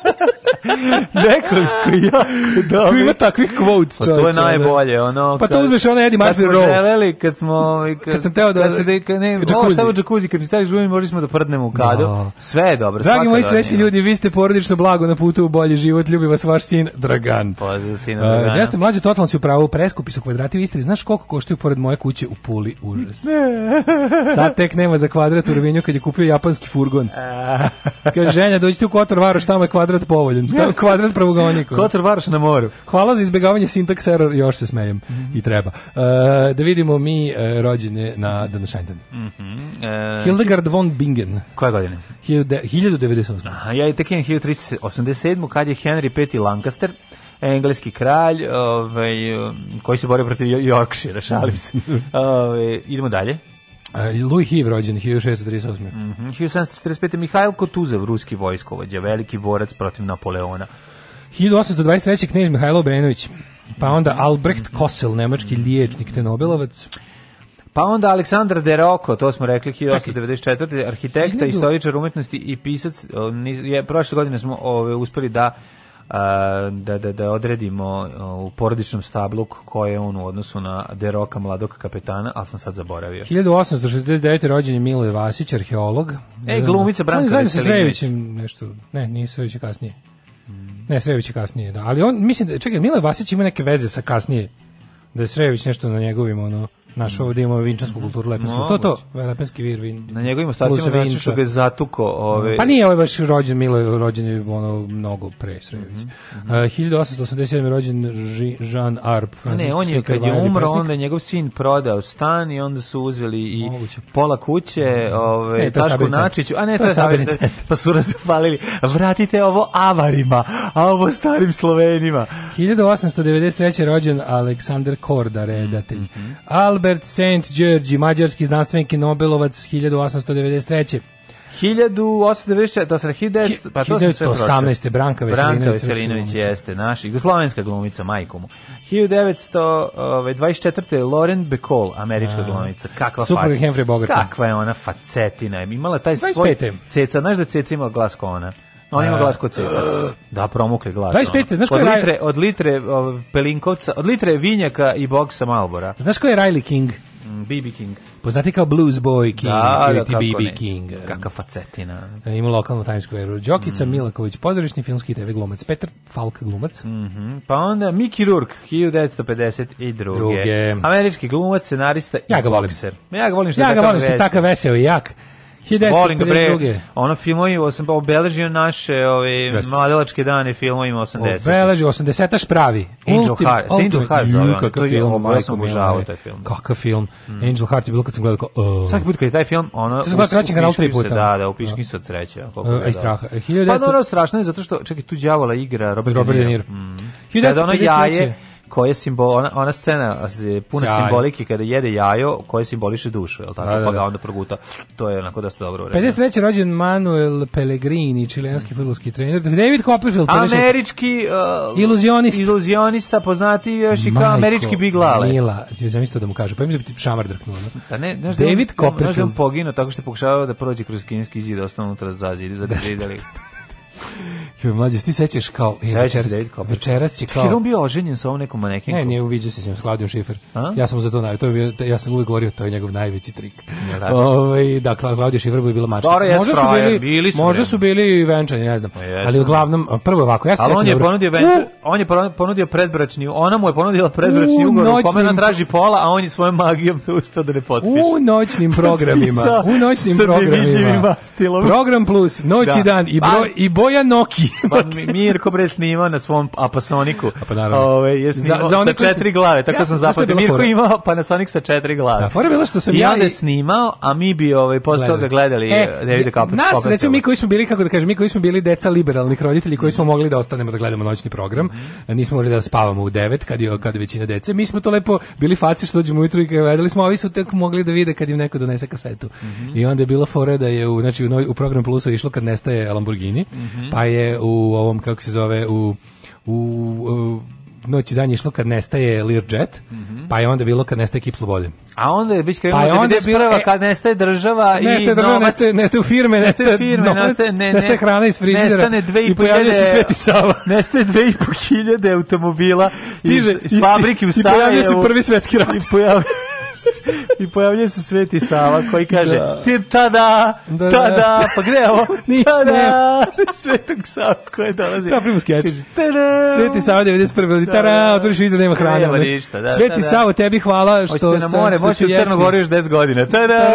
Nekoliko jako Da, Tu ima takvih quotes, Pa to je najbolje, ono... Pa to uzmeš ono Eddie Murphy Rowe. Kad smo želeli, kad smo... Ovaj, kad, kad sam teo da... Kad se da, ne, ovo šta je u džakuzi, kad mi staviš gumi, morali smo da prdnemo u kadu. No. Da. Sve je dobro. Dragi moji srećni ljudi, vi ste porodično blago na putu u bolji život. Ljubi vas vaš sin Dragan. Pozdrav sina Dragana. Uh, ja ste mlađe, totalno si upravo preskupi su kvadrati u Istri. Znaš koliko koštaju pored moje kuće u Puli? Užas. <laughs> Sad tek nema za kvadrat u Rovinju kad je kupio japanski furgon. <laughs> Kaže, ženja, dođite u Kotor Varoš, tamo je kvadrat povoljen. <laughs> Da, kvadrat pravogoniku. Kotor Varoš na moru. Hvala za izbjegavanje syntax error, još se smejem. Mm -hmm. I treba. Uh, da vidimo mi uh, rođene na današnji dan. Mm -hmm. uh, Hildegard von Bingen. Koje godine? 1098. Aha, ja i tek 1387. kad je Henry V. Lancaster engleski kralj, ovaj koji se bori protiv Yorkshire, šalim se. Mhm. Ovaj idemo dalje. Louis Hiv rođen 1638. Mm -hmm. 1745. Mihajl Kotuzev, ruski vojskovođa, veliki borac protiv Napoleona. 1823. knjež Mihajlo Brenović, pa onda Albrecht Kosel, nemački liječnik te Nobelovac. Pa onda Aleksandar De Rocco, to smo rekli 1894. arhitekta, istoričar umetnosti i pisac. Je, prošle godine smo ove, uspeli da da, da, da odredimo u porodičnom stablu ko je on u odnosu na Deroka, mladog kapetana, ali sam sad zaboravio. 1869. rođen je Miloje Vasić, arheolog. E, glumica Branka Veselinović. zajedno sa Srevićem nešto, ne, nije Srević kasnije. Ne, Svević je kasnije, da. Ali on, mislim, da, čekaj, Miloje Vasić ima neke veze sa kasnije, da je Srević nešto na njegovim, ono, Naš mm. ovdje imamo vinčansku kulturu lepenskog. To to, ovaj, lepenski vir vin. Na njegovim ostacima znači što ga je zatuko, ove. Ovaj- pa nije ovaj baš rođen Milo, rođen je ono mnogo pre Srejović. Mm -hmm. uh, 1887 je rođen Jean Arp, Ne, on je kad je umro, onda je njegov sin prodao stan i onda su uzeli i Moguće. pola kuće, mhm. ovaj ne, Tašku Načiću, a ne to, to je sabirnice. Pa su razvalili. Vratite ovo avarima, a ovo starim Slovenima. 1893 rođen Aleksandar Korda, redatelj. Mm -hmm. Albert Albert St. Đorđi, mađarski znanstvenik i Nobelovac 1893. 1894, to pa sam 1900, Branka Veselinović. Branka Veselinović jeste, naš, jugoslovenska glumica, majku mu. 1924. Ovaj, Lauren Bacall, američka A, glumica. Kakva Super Henry Bogart. Kakva je ona facetina. Imala taj svoj... Ceca, znaš da Ceca imala glas kao ona? on ima e. glas kod ceca. Da, promukli glas. 25. Znaš koji je litre, od litre pelinkovca, od litre vinjaka i boksa Malbora. Znaš ko je Riley King? BB mm, King. Poznati kao Blues Boy King da, da ili da, BB King. Kaka facetina. E, ima lokalno Times Square. Đokica mm. Milaković, pozorišni filmski TV glumac. Petar Falk glumac. Mm -hmm. Pa onda Miki Rourke, i Druge. Američki glumac, scenarista ja ga volim. bokser. Ja ga volim što ja je ga volim što je takav veseo i jak. Volim bre, ono filmovi sam obeležio naše ove, mladelačke dane filmovi 80. Obeležio 80 aš pravi. Angel Heart, Angel Heart ovaj, kakav film, ja sam obožavao taj film. Kakav film, mm. Angel Heart je bilo kad sam gledao uh. Svaki put kad je taj film, ono... Sada gledao kraćen kanal tri puta. Da, da, upiški se od sreće. Uh, I e, da. straha. Pa dobro, strašno je zato što, čekaj, tu đavola igra Robert, Robert De Niro. Mm. Da, Kada ono jaje, koje simbol, ona, ona scena je puna simbolike kada jede jajo koje simboliše dušu, je tako? Da, da, da. Pa ga da. onda proguta. To je onako dosta dobro. Uredno. 53. rođen Manuel Pellegrini, čilenski fudbalski trener. David Copperfield, američki uh, iluzionist. Iluzionista, poznati još i kao američki Big Lale. Mila, ti sam isto da mu kažu, pa im se šamar drknuo. Da ne, znaš da David da Copperfield. Znaš da poginuo tako što je pokušavao da prođe kroz kinski zid, da ostao unutra za <laughs> zid, za zidali. Jo, mlađe, ti sećaš kao e, večeras, večeras će kao. Jer bio oženjen sa ovom nekom manekinkom. Ne, ne, uviđao se s njim, Klaudijom Šifer. A? Ja sam za to naj, to je bio, ja sam uvek govorio, to je njegov najveći trik. Da, da. Ovaj, da, Klaudija Šifer bi bila mačka. Možda su bili, bili su možda su bili i venčani, ne znam. Pa Ali uglavnom prvo ovako, ja se sećam. on je ponudio venčan, on je ponudio predbračni, ona mu je ponudila predbračni ugovor, u kome ona traži pola, a on je svojom magijom to uspeo da ne potpiše. U noćnim <laughs> programima, u noćnim programima. Program plus, noć i da. dan i broj i boja Nokia Pa Mirko bre snima na svom Apasoniku. A pa naravno. Ove, ovaj, je za, za sa četiri glave, tako ja, sam zapamtio. Mirko fora. imao Panasonic sa četiri glave. Da, fora bilo što sam I ja... snimao, a mi bi ovaj, posle toga gledali e, eh, David Copperfield. Nas, recimo, mi koji smo bili, kako da kažem, mi koji smo bili deca liberalnih roditelji, koji smo mhm. mogli da ostanemo da gledamo noćni program, mhm. nismo mogli da spavamo u devet, kad je, kad je većina dece. Mi smo to lepo bili faci što dođemo ujutru i gledali smo, a ovi su tek mogli da vide kad im neko donese kasetu. Mm -hmm. I onda je bilo fora da je u, znači, u, u program Plusu išlo kad nestaje Lamborghini, mm -hmm. pa je je u ovom, kako se zove, u, u, u noć i dan je išlo kad nestaje Learjet, mm -hmm. pa je onda bilo kad nestaje Kip Slobode. A onda je već krenulo pa je onda je bilo, e, kad nestaje država i nestaje država, novac. Nestaje, nestaje firme, nestaje, firme, novac, nestaje, ne, nestaje hrana iz frižidera nestane dve i, i pojavlja se Sveti Sava. <laughs> Nestaje dve i po hiljade automobila Stiže, iz, iz fabrike u Sarajevu. I pojavlja se prvi svetski rat. I pojavlja I pojavlja se Sveti Sava koji kaže da. tada, da, da. tada, da. pa gde je ovo? <laughs> Ništa, tada, Svetog Sava koji dolazi. Ta skeč. Tada. Sveti Sava 91. Da, tada, da, da. otvoriš vizor, nema hrane. Nema ništa, da. Sveti Sava, tebi hvala što se na more, moći u Crnogoru još 10 godina. Tada.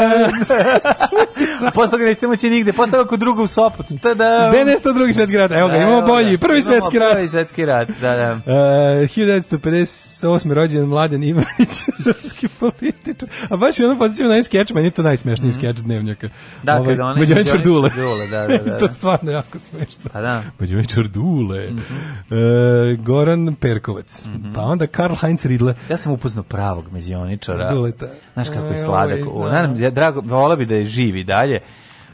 <laughs> Posle ga nećete moći nigde, posle ako drugo u Sopotu. Tada. Gde nešto drugi svetski rat? Evo ga, imamo bolji, prvi svetski rat. Prvi svetski rat, da, da. 1958. E, rođen Mladen Ivanić, <laughs> srpski politik <laughs> A baš je ono pozitivno na skeč, meni je to najsmešniji mm -hmm. skeč dnevnjaka. Da, ovaj, kada onaj Mađonić Čurdule. Čurdule, da, da, <laughs> da. to da. je stvarno jako smešno. Pa da. Mađonić Čurdule. Mm -hmm. e, Goran Perkovac. Mm -hmm. Pa onda Karl Heinz Riedle. Ja sam upoznao pravog Mađoničara. Duleta. Znaš kako je sladak. E, ovaj, Nadam, ja drago, vola bi da je živi dalje.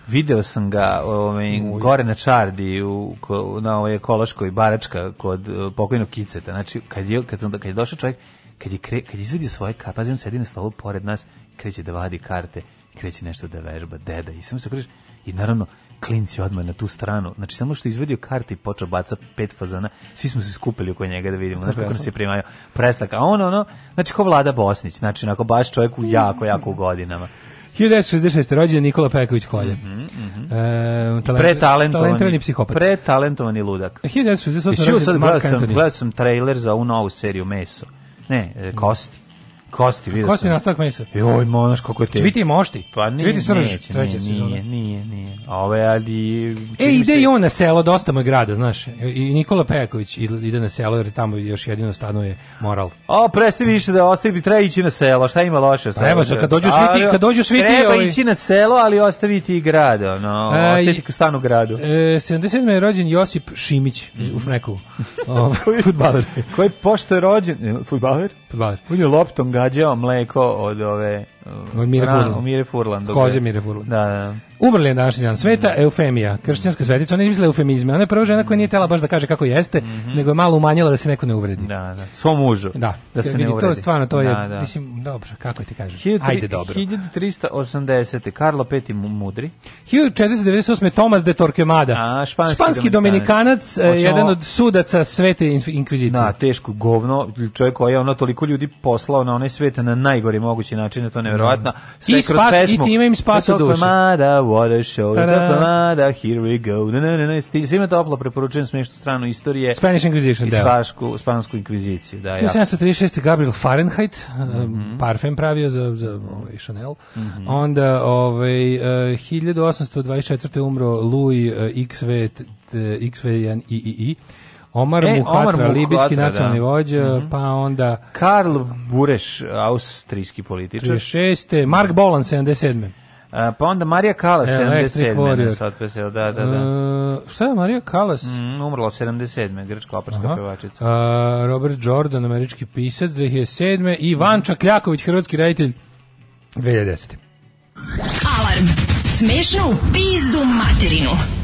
Video sam ga ovaj, gore na Čardi u, na ovoj ekološkoj baračka kod eh, pokojnog Kiceta. Znači, kad je, kad sam, kad je došao čovjek, kad je, kre, kad je izvedio svoje karte, pazi, on sedi na stolu pored nas kreće da vadi karte kreće nešto da vežba, deda, i samo se okreće, i naravno, klinci odmah na tu stranu. Znači, samo što je izvedio karti i počeo baca pet fazona, svi smo se skupili oko njega da vidimo, znači kako se primaju preslak. A on, ono, znači, ko vlada Bosnić, znači, onako, baš čovjek u jako, jako u godinama. 1966. rođen Nikola Peković Kolje. Mm -hmm, mm -hmm. E, talent, pretalentovani, talentovani psihopat. Pretalentovani ludak. 1968. rođen Mark Antoni. Gledao sam trailer za ovu novu seriju Meso Ne, e, kosti. Kosti, vidio Kosti sam. nastavak mesa. Joj, monaš, kako je te. Će biti mošti. Pa nije, biti srž, neće, treća nije, sezona. Nije, nije, nije. Ove, ovaj, ali... E, ide se... i on na selo, dosta moj grada, znaš. I Nikola Pejaković ide na selo, jer tamo još jedino stanuje moral. O, presti više da ostavi, treba ići na selo, šta ima loše? Selo? Treba se, da. kad dođu sviti, kad dođu sviti... Treba ovaj... ići na selo, ali ostaviti i grad, ono, A, e, ostaviti i, stan u gradu. E, 77. je rođen Josip Šimić, mm. u Šmeku, <laughs> futbaler. Koji pošto je rođen, futbaler? Futbaler. On je loptom pogađao mleko od ove Od ovaj, ovaj Mire Furlan. Od Mire Furlan. Koze Mire Furlan. Da, da. Umrli je današnji dan. Sveta da. Eufemija, kršćanska svetica. Ona je mislila eufemizme. Ona je prva žena koja nije tela baš da kaže kako jeste, mm -hmm. nego je malo umanjila da se neko ne uvredi. Da, da. Svom mužu. Da. Da se ne uvredi. To je stvarno, to je, da, da. mislim, dobro, kako ti kažeš? Ajde, dobro. 1380. Karlo V. Mudri. 1498. Tomas de Torquemada. A, španski, španski dominikanac, dominikanac eh, jedan od sudaca svete inkvizicije. Da, teško govno. Čovjek koji je ono toliko ljudi poslao na onaj svet na najgori mogući način, da to ne verovatno. Mm. I, kroz spas, pesmu. I time im spasa duše. Mada, what a show, tako mada, here we go. Ne, ne, ne, ne, svima toplo preporučujem smješnu stranu istorije. Spanish Inquisition, da. I spašku, spansku inkviziciju, da, ja. 1736. Gabriel Fahrenheit, mm -hmm. parfem pravio za, za ovaj, Chanel. Mm -hmm. Onda, ovaj, 1824. Eh, umro Louis eh, XV, XV1 III, Omar e, Muhatra, da. libijski nacionalni da. vođa, mm -hmm. pa onda... Karl Bureš, austrijski političar. 36. Mark Bolan, 77. Uh, pa onda Marija Kalas, 77. Sad da, da, da. Uh, šta je Marija Kalas? Mm, umrla 77. grčka operska pevačica. Uh, Robert Jordan, američki pisac, 2007. I Ivan Čakljaković, hrvatski reditelj, 2010. Alarm! Smešnu pizdu materinu!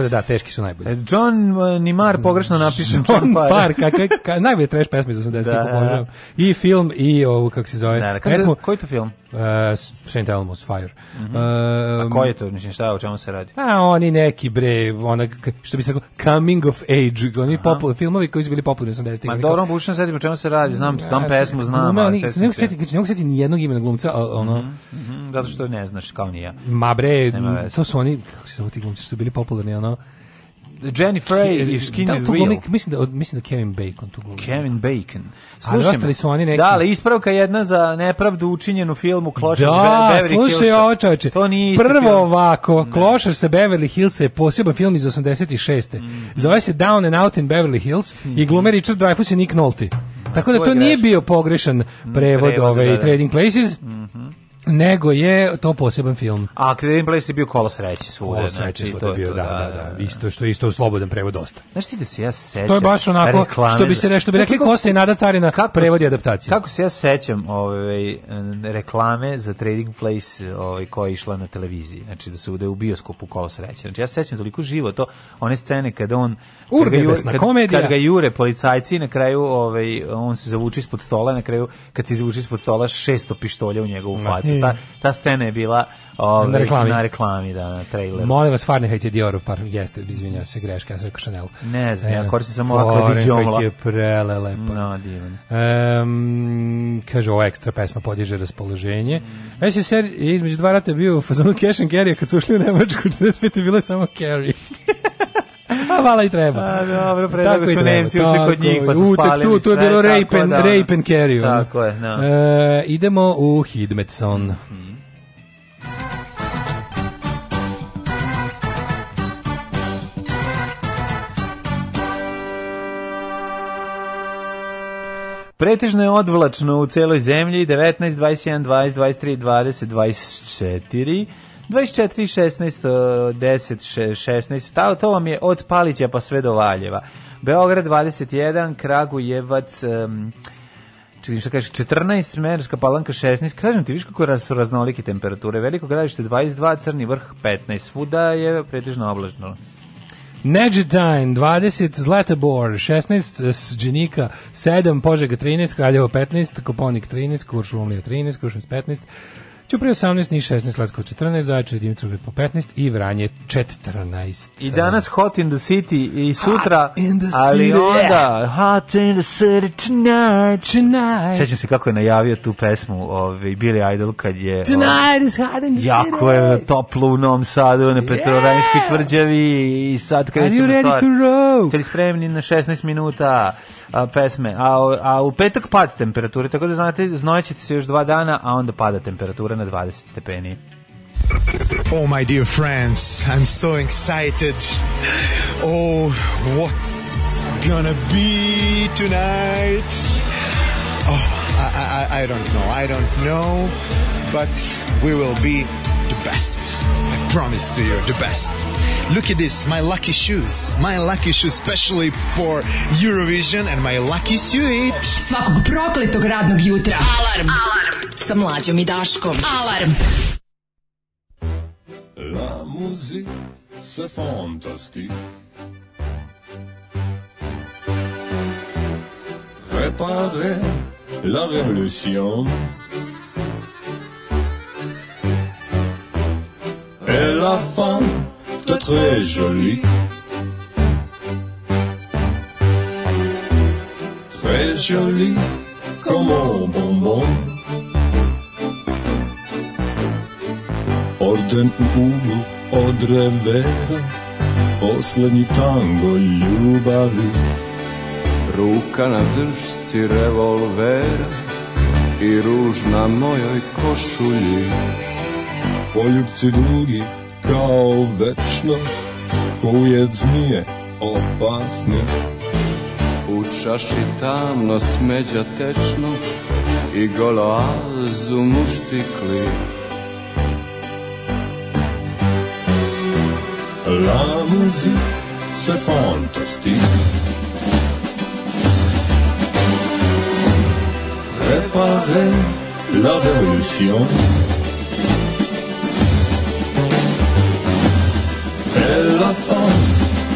Tako da da, teški su najbolji. E, John e, Nimar pogrešno napisan John Parr. Parr, kak, najbolje trash pesme iz 80-ih da, da. I film i ovo kako se zove. Da, da, pesmu, koji to film? Uh, St. Elmo's Fire. Mm -hmm. uh, A ko je to? Mislim, šta, o čemu se radi? A, oni neki, bre, onak, što bi se rekao, coming of age, oni popul, filmovi koji su bili popularni 80-ih. Ma dobro, bušno sedim o čemu se radi, znam, ja, znam pesmu, znam. Ne mogu setiti, ne mogu znači, ni jednog imena glumca, a, ono... Mm -hmm. Zato što ne znaš, kao ni ja. Ma bre, to su oni, kako se zove ti glumci, su bili popularni, ono... Jennifer Ke, i Skin da, is Real. Glumik, mislim, da, mislim da Kevin Bacon tu glumi. Kevin Bacon. Slušaj, Ali su oni neki... Da, ali ispravka jedna za nepravdu učinjenu filmu Klošar da, Beverly Hills. Da, slušaj ovo čoveče. To nije Prvo film. ovako, ne. Da. Klošar sa Beverly Hillsa je poseban film iz 86. Mm. Zove se Down and Out in Beverly Hills mm. i mhm. glume Richard Dreyfuss i Nick Nolte. Tako da to nije bio pogrešan mm, prevod, prevod ove da, da. da. Trading Places. Mhm. Mm nego je to poseban film. A Trading Place je bio kolo sreće svuda. Kolo znači, sreće svuda je bio, da da da, da, da, da. Isto što isto u slobodan prevod dosta. Znaš ti da se ja sećam? To je baš onako, što bi se nešto bi rekli, ko se nada carina, kako prevodi adaptacija. Kako se ja sećam ovaj, reklame za Trading Place ovaj, koja je išla na televiziji, znači da se da je u bioskopu kolo sreće. Znači ja sećam toliko živo to, one scene kada on Urnebesna komedija. Kad ga jure policajci na kraju ovaj on se zavuče ispod stola, na kraju kad se izvuči ispod stola 600 pištolja u njegovu facu. Ta ta scena je bila ovaj, na reklami, na reklami da, na traileru. Molim vas Fahrenheit je Diorov par, jeste, izvinjavam se, greška, ja sam rekao Chanel. Ne znam, e, ja koristim samo ovako Dijonla. je prele lepo. No, divan. Um, kaže, ova ekstra pesma podiže raspoloženje. Mm. SSR je između dva rata bio u fazonu Cash and Carry, kad su ušli u Nemačku, 45 <laughs> je bilo samo Carry. <laughs> A vala i treba. A, dobro, pre nego su Nemci ušli kod njih, pa su spalili tu, tu je bilo rape and, da, rape and carry. Tako je, no. Da. e, idemo u Hidmetson. Mm -hmm. Pretežno je odvlačno u celoj zemlji 19, 21, 20, 23, 20, 24 24, 16, 10, 16, to, to vam je od Palića pa sve do Valjeva. Beograd 21, Kragujevac... Um, čekaj šta kažeš, 14, Merska palanka 16, kažem ti, viš kako su raznolike temperature, veliko gradište 22, crni vrh 15, svuda je pretežno oblažno. Neđetajn, 20, Zlatebor, 16, Sđenika, 7, Požega 13, Kraljevo 15, Koponik 13, Kuršumlija 13, Kuršumlija 15, Ćuprije 18, Niš 16, Leskovac 14, Zajče, Dimitrovgrad po 15 i Vranje 14. I danas Hot in the City i sutra, ali onda Hot in the City tonight, tonight. Sećam se kako je najavio tu pesmu ovaj, Billy Idol kad je... Ovaj, tonight is hot in the jako city. Jako je toplo u Novom Sadu, na Petrorajniškoj tvrđavi i sad kad ćemo stvar. Are you ready to roll? Ste li spremni na 16 minuta? a, pesme. A, a u petak pada temperature, tako da znate, znojećete se još dva dana, a onda pada temperatura na 20 stepeni. Oh, my dear friends, I'm so excited. Oh, what's gonna be tonight? Oh, I, I, I don't know, I don't know, but we will be the best. I promise to you, the best. Look at this, my lucky shoes. My lucky shoes, specially for Eurovision and my lucky suit. Svakog prokletog radnog jutra. Alarm. Alarm. Sa mlađom i Daškom. Alarm. La musique, c'est fantastique. Préparez la révolution. Et la femme très très jolie. Très jolie comme un bonbon. Orden u uglu od revera, poslednji tango ljubavi. Ruka na držci revolvera i ruž na mojoj košulji. Poljubci dugi kuje pojednie opasny. Uczasz się tamno smeđa tečnost i golazu muštikli. La musique, se fantastik Préparez la révolution.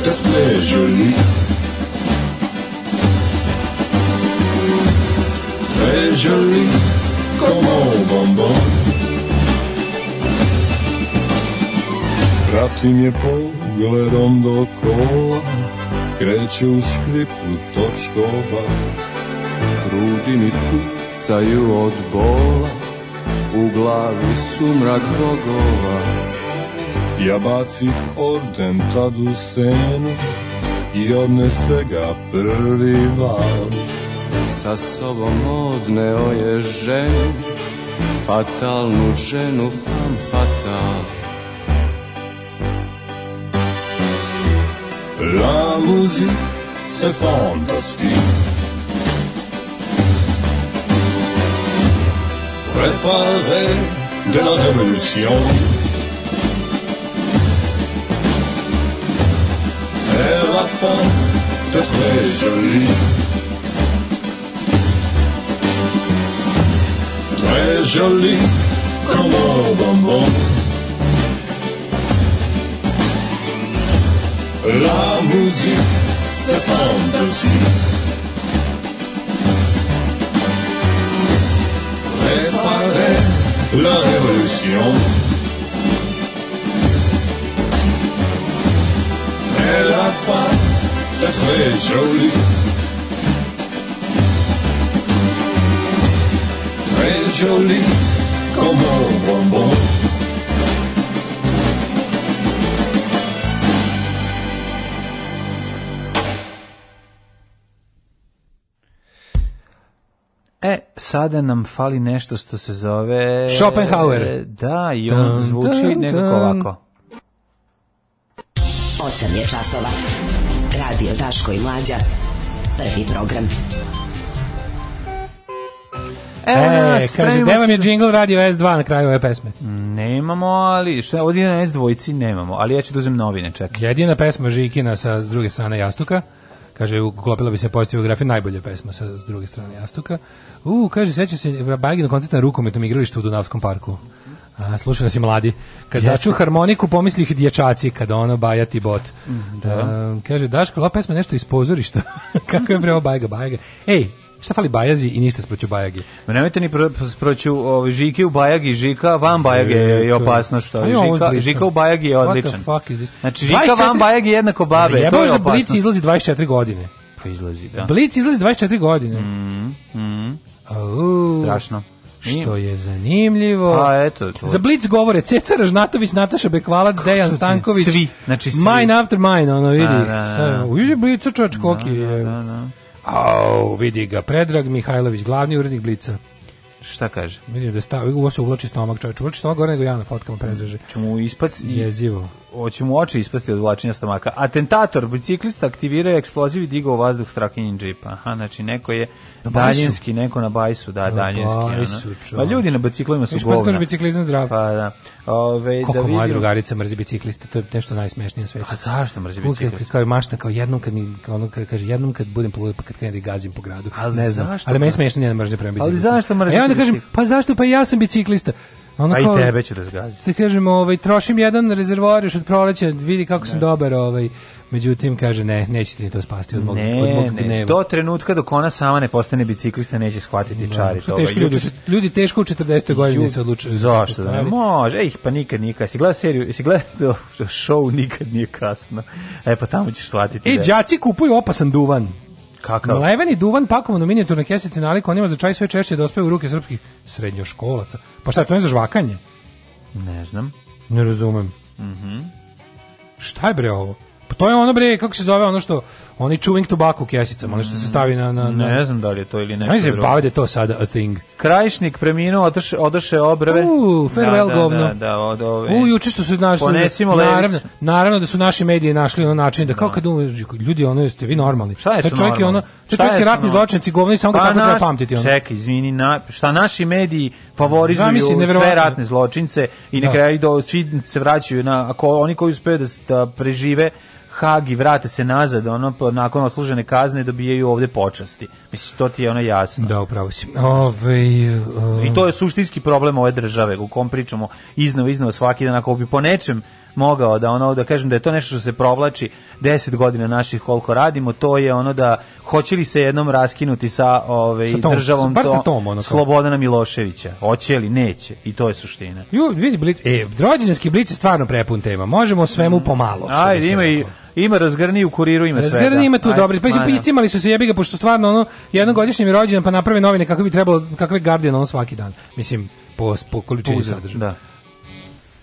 Da tout à fait jolie. Très jolie, comme un bonbon. Pratim je pogledom do kola, kreće u škripu točkova. Grudi mi pucaju od bola, u glavi su mrak bogova. Ja bacih orden tad u senu I odnese ga prvi val Sa sobom odneo je ženu Fatalnu ženu, fam fatal La musique, c'est fantastique Préparez de la révolution très jolie. Très jolie comme un bonbon. La musique, c'est aussi, Préparer la révolution. Elle la fin takve čoli Joli como un bombón. E, sada nam fali nešto što se zove... Schopenhauer. Da, i on dun, zvuči dun, nekako dun. ovako. 8 je časova. Radio Daško i Mlađa. Prvi program. Evo e, nas, kaže, gde vam je jingle da- radio S2 na kraju ove pesme? Nemamo, ali šta, ovdje na S2 nemamo, ali ja ću da uzem novine, čekaj. Jedina pesma Žikina sa s druge strane jastuka, kaže, uklopila bi se pozitivno grafiju, najbolja pesma sa s druge strane jastuka. U, kaže, seća se Bajgina koncerta na rukometnom igralištu u Dunavskom parku. A, slušaj si mladi. Kad Jeste. začu harmoniku, pomislih dječaci, kad ono bajati bot. Mm, da. A, kaže, Daško, ova pesma nešto iz pozorišta. <laughs> Kako je breo bajega, bajega. Ej, Šta fali Bajazi i ništa sproću Bajagi. Ma nemojte ni sproću ove Žike u Bajagi, Žika van Bajage je opasno što. Pa žika, žika u Bajagi je odličan. Znači Žika 24... van Bajagi je jednako babe. Ja baš da Blic izlazi 24 godine. Pa izlazi, da. Blic izlazi 24 godine. Mhm. Mm, mm. Strašno. Što je zanimljivo. A, pa, eto, to. Za Blitz govore Ceca Ražnatović, Nataša Bekvalac, Dejan Stanković. Svi, znači svi. Mine after mine, ono vidi. Da, da, da. Blitz, čoč, koki. Da, da, da, da. Au, vidi ga, Predrag Mihajlović, glavni urednik Blica. Šta kaže? Vidim da stavi, ovo se uvlači stomak, čovječ. Uvlači stomak gore nego ja na fotkama predraže. Čemu ispac? Jezivo hoće mu oči ispasti od vlačenja stomaka. Atentator, biciklista, aktivira eksploziv i digao vazduh s trakinjim džipa. Aha, znači neko je na daljinski, neko na bajsu, da, na daljinski. Bajsu, ono. Pa ljudi na biciklima su pa govna. Viš biciklizam zdrav. Pa da. Ove, Koliko da vidim... moja drugarica mrzi bicikliste, to je nešto najsmešnije na svetu. A pa zašto mrzi bicikliste? Kao je mašta, kao jednom kad mi, kao ono, kaže, jednom kad budem polud, pa kad krenem da gazim po gradu. A ne znam, zašto, ali meni smešno njena mržnja prema biciklista. Ali zašto mrzi? A e, ja onda kažem, pa zašto, pa ja sam biciklista. Ono kao, pa i tebe ću da zgazim. Ste kažemo, ovaj, trošim jedan rezervoar još od proleća, vidi kako se dobar, ovaj, međutim, kaže, ne, nećete ni to spasti od mog, ne, od mog ne. Dneva. Do trenutka dok ona sama ne postane biciklista, neće shvatiti da, čari. to. ovaj, ljudi, ljudi teško u 40. godini se odluče. Zašto? Da ne, može, ej, pa nikad, nikad. Si gledao seriju, si gledao <laughs> show Nikad nije kasno. E, pa tamo ćeš shvatiti. E, da. đaci kupuju opasan duvan. Kakao. Leveni duvan pakovan u minijaturne kesice nalik onima za čaj sve češće dospe da u ruke srpskih srednjoškolaca. Pa šta, to ne za žvakanje? Ne znam. Ne razumem. Mm -hmm. Šta je bre ovo? Pa to je ono bre, kako se zove ono što Oni chewing tobacco kesicama, ono što se mm, stavi na... na, na... Ne znam da li je to ili nešto drugo. Ajde, bavde to sada a thing. Krajišnik preminuo, odoše, odoše obrve. U, farewell da, da, govno. Da, da, od ove. U, juče što su znaš... Ponesimo da, naravno, naravno da su naši mediji našli ono način da kao da. kad umeš, ljudi, ono, jeste vi normalni. Šta je su čovjek normalni? Ono, Te čovjek je ratni zločinci, govni, samo ga pa tako naš, treba pamtiti. Ono. Čekaj, izvini, na, šta naši mediji favorizuju mislim, sve ratne zločince i na da. kraju do, svi se vraćaju na, ako oni koji uspeju da prežive Hag i vrate se nazad, ono, nakon oslužene kazne dobijaju ovde počasti. Mislim, to ti je ono jasno. Da, upravo si. Ove, ovaj, um... I to je um, suštinski problem ove države, u kom pričamo iznova, iznova svaki dan, ako bi po nečem mogao da ono da kažem da je to nešto što se provlači 10 godina naših koliko radimo, to je ono da hoće li se jednom raskinuti sa ovaj sa tom, državom sa, to, tom, ono Slobodana Miloševića. Hoće li, neće. I to je suština. Ju, vidi blic, e, rođendanski blic je stvarno prepun tema. Možemo svemu mm. pomalo. Ajde, ima i ima razgrni u kuriru ima razgrni svega. ima tu dobri. Pa mislim da. istimali su se jebi ga pošto stvarno ono jednogodišnjim rođendan pa naprave novine kako bi trebalo kakve Guardian on svaki dan. Mislim po, po količini sadržaja. Da.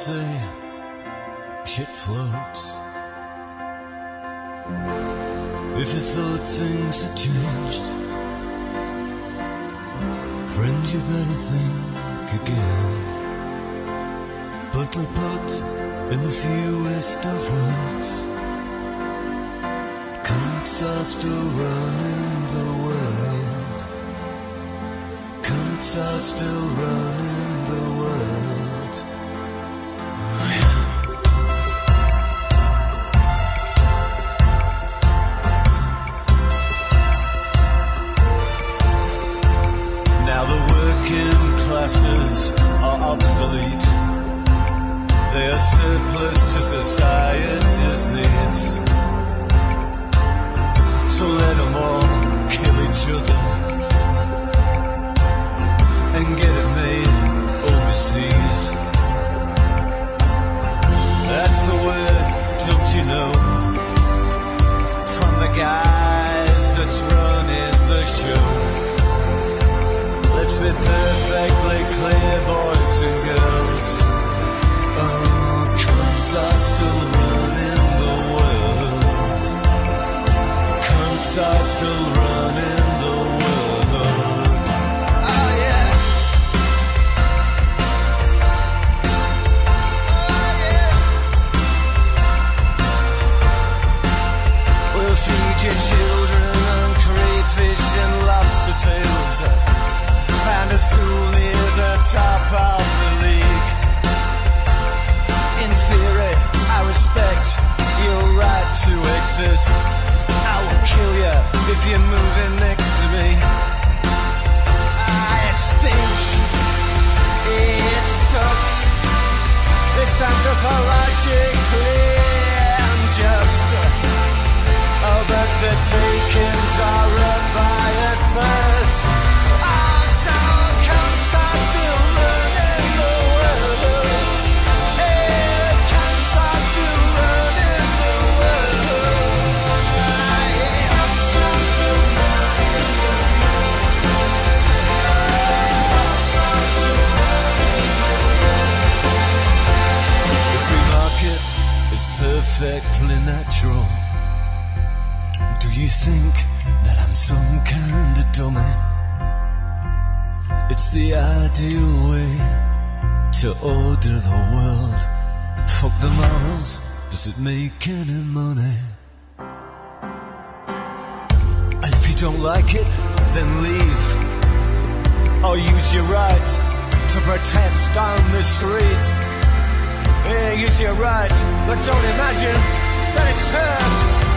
say shit floats. If you thought things had changed, friend, you better think again. Bluntly put in the fewest of words, cunts are still running the world. Cunts are still running. guys that's running the show. Let's be perfectly clear, boys and girls. Oh, cunts are still running the world. Cunts are still running. a school near the top of the league. In theory, I respect your right to exist. I will kill you if you move in next to me. I extinct. It sucks. It's anthropologically unjust. Oh, but the takings are a by think that I'm some kind of dummy. It's the ideal way to order the world. Fuck the morals, does it make any money? And if you don't like it, then leave. Or use your right to protest down the street. Yeah, use your right, but don't imagine that it hurts.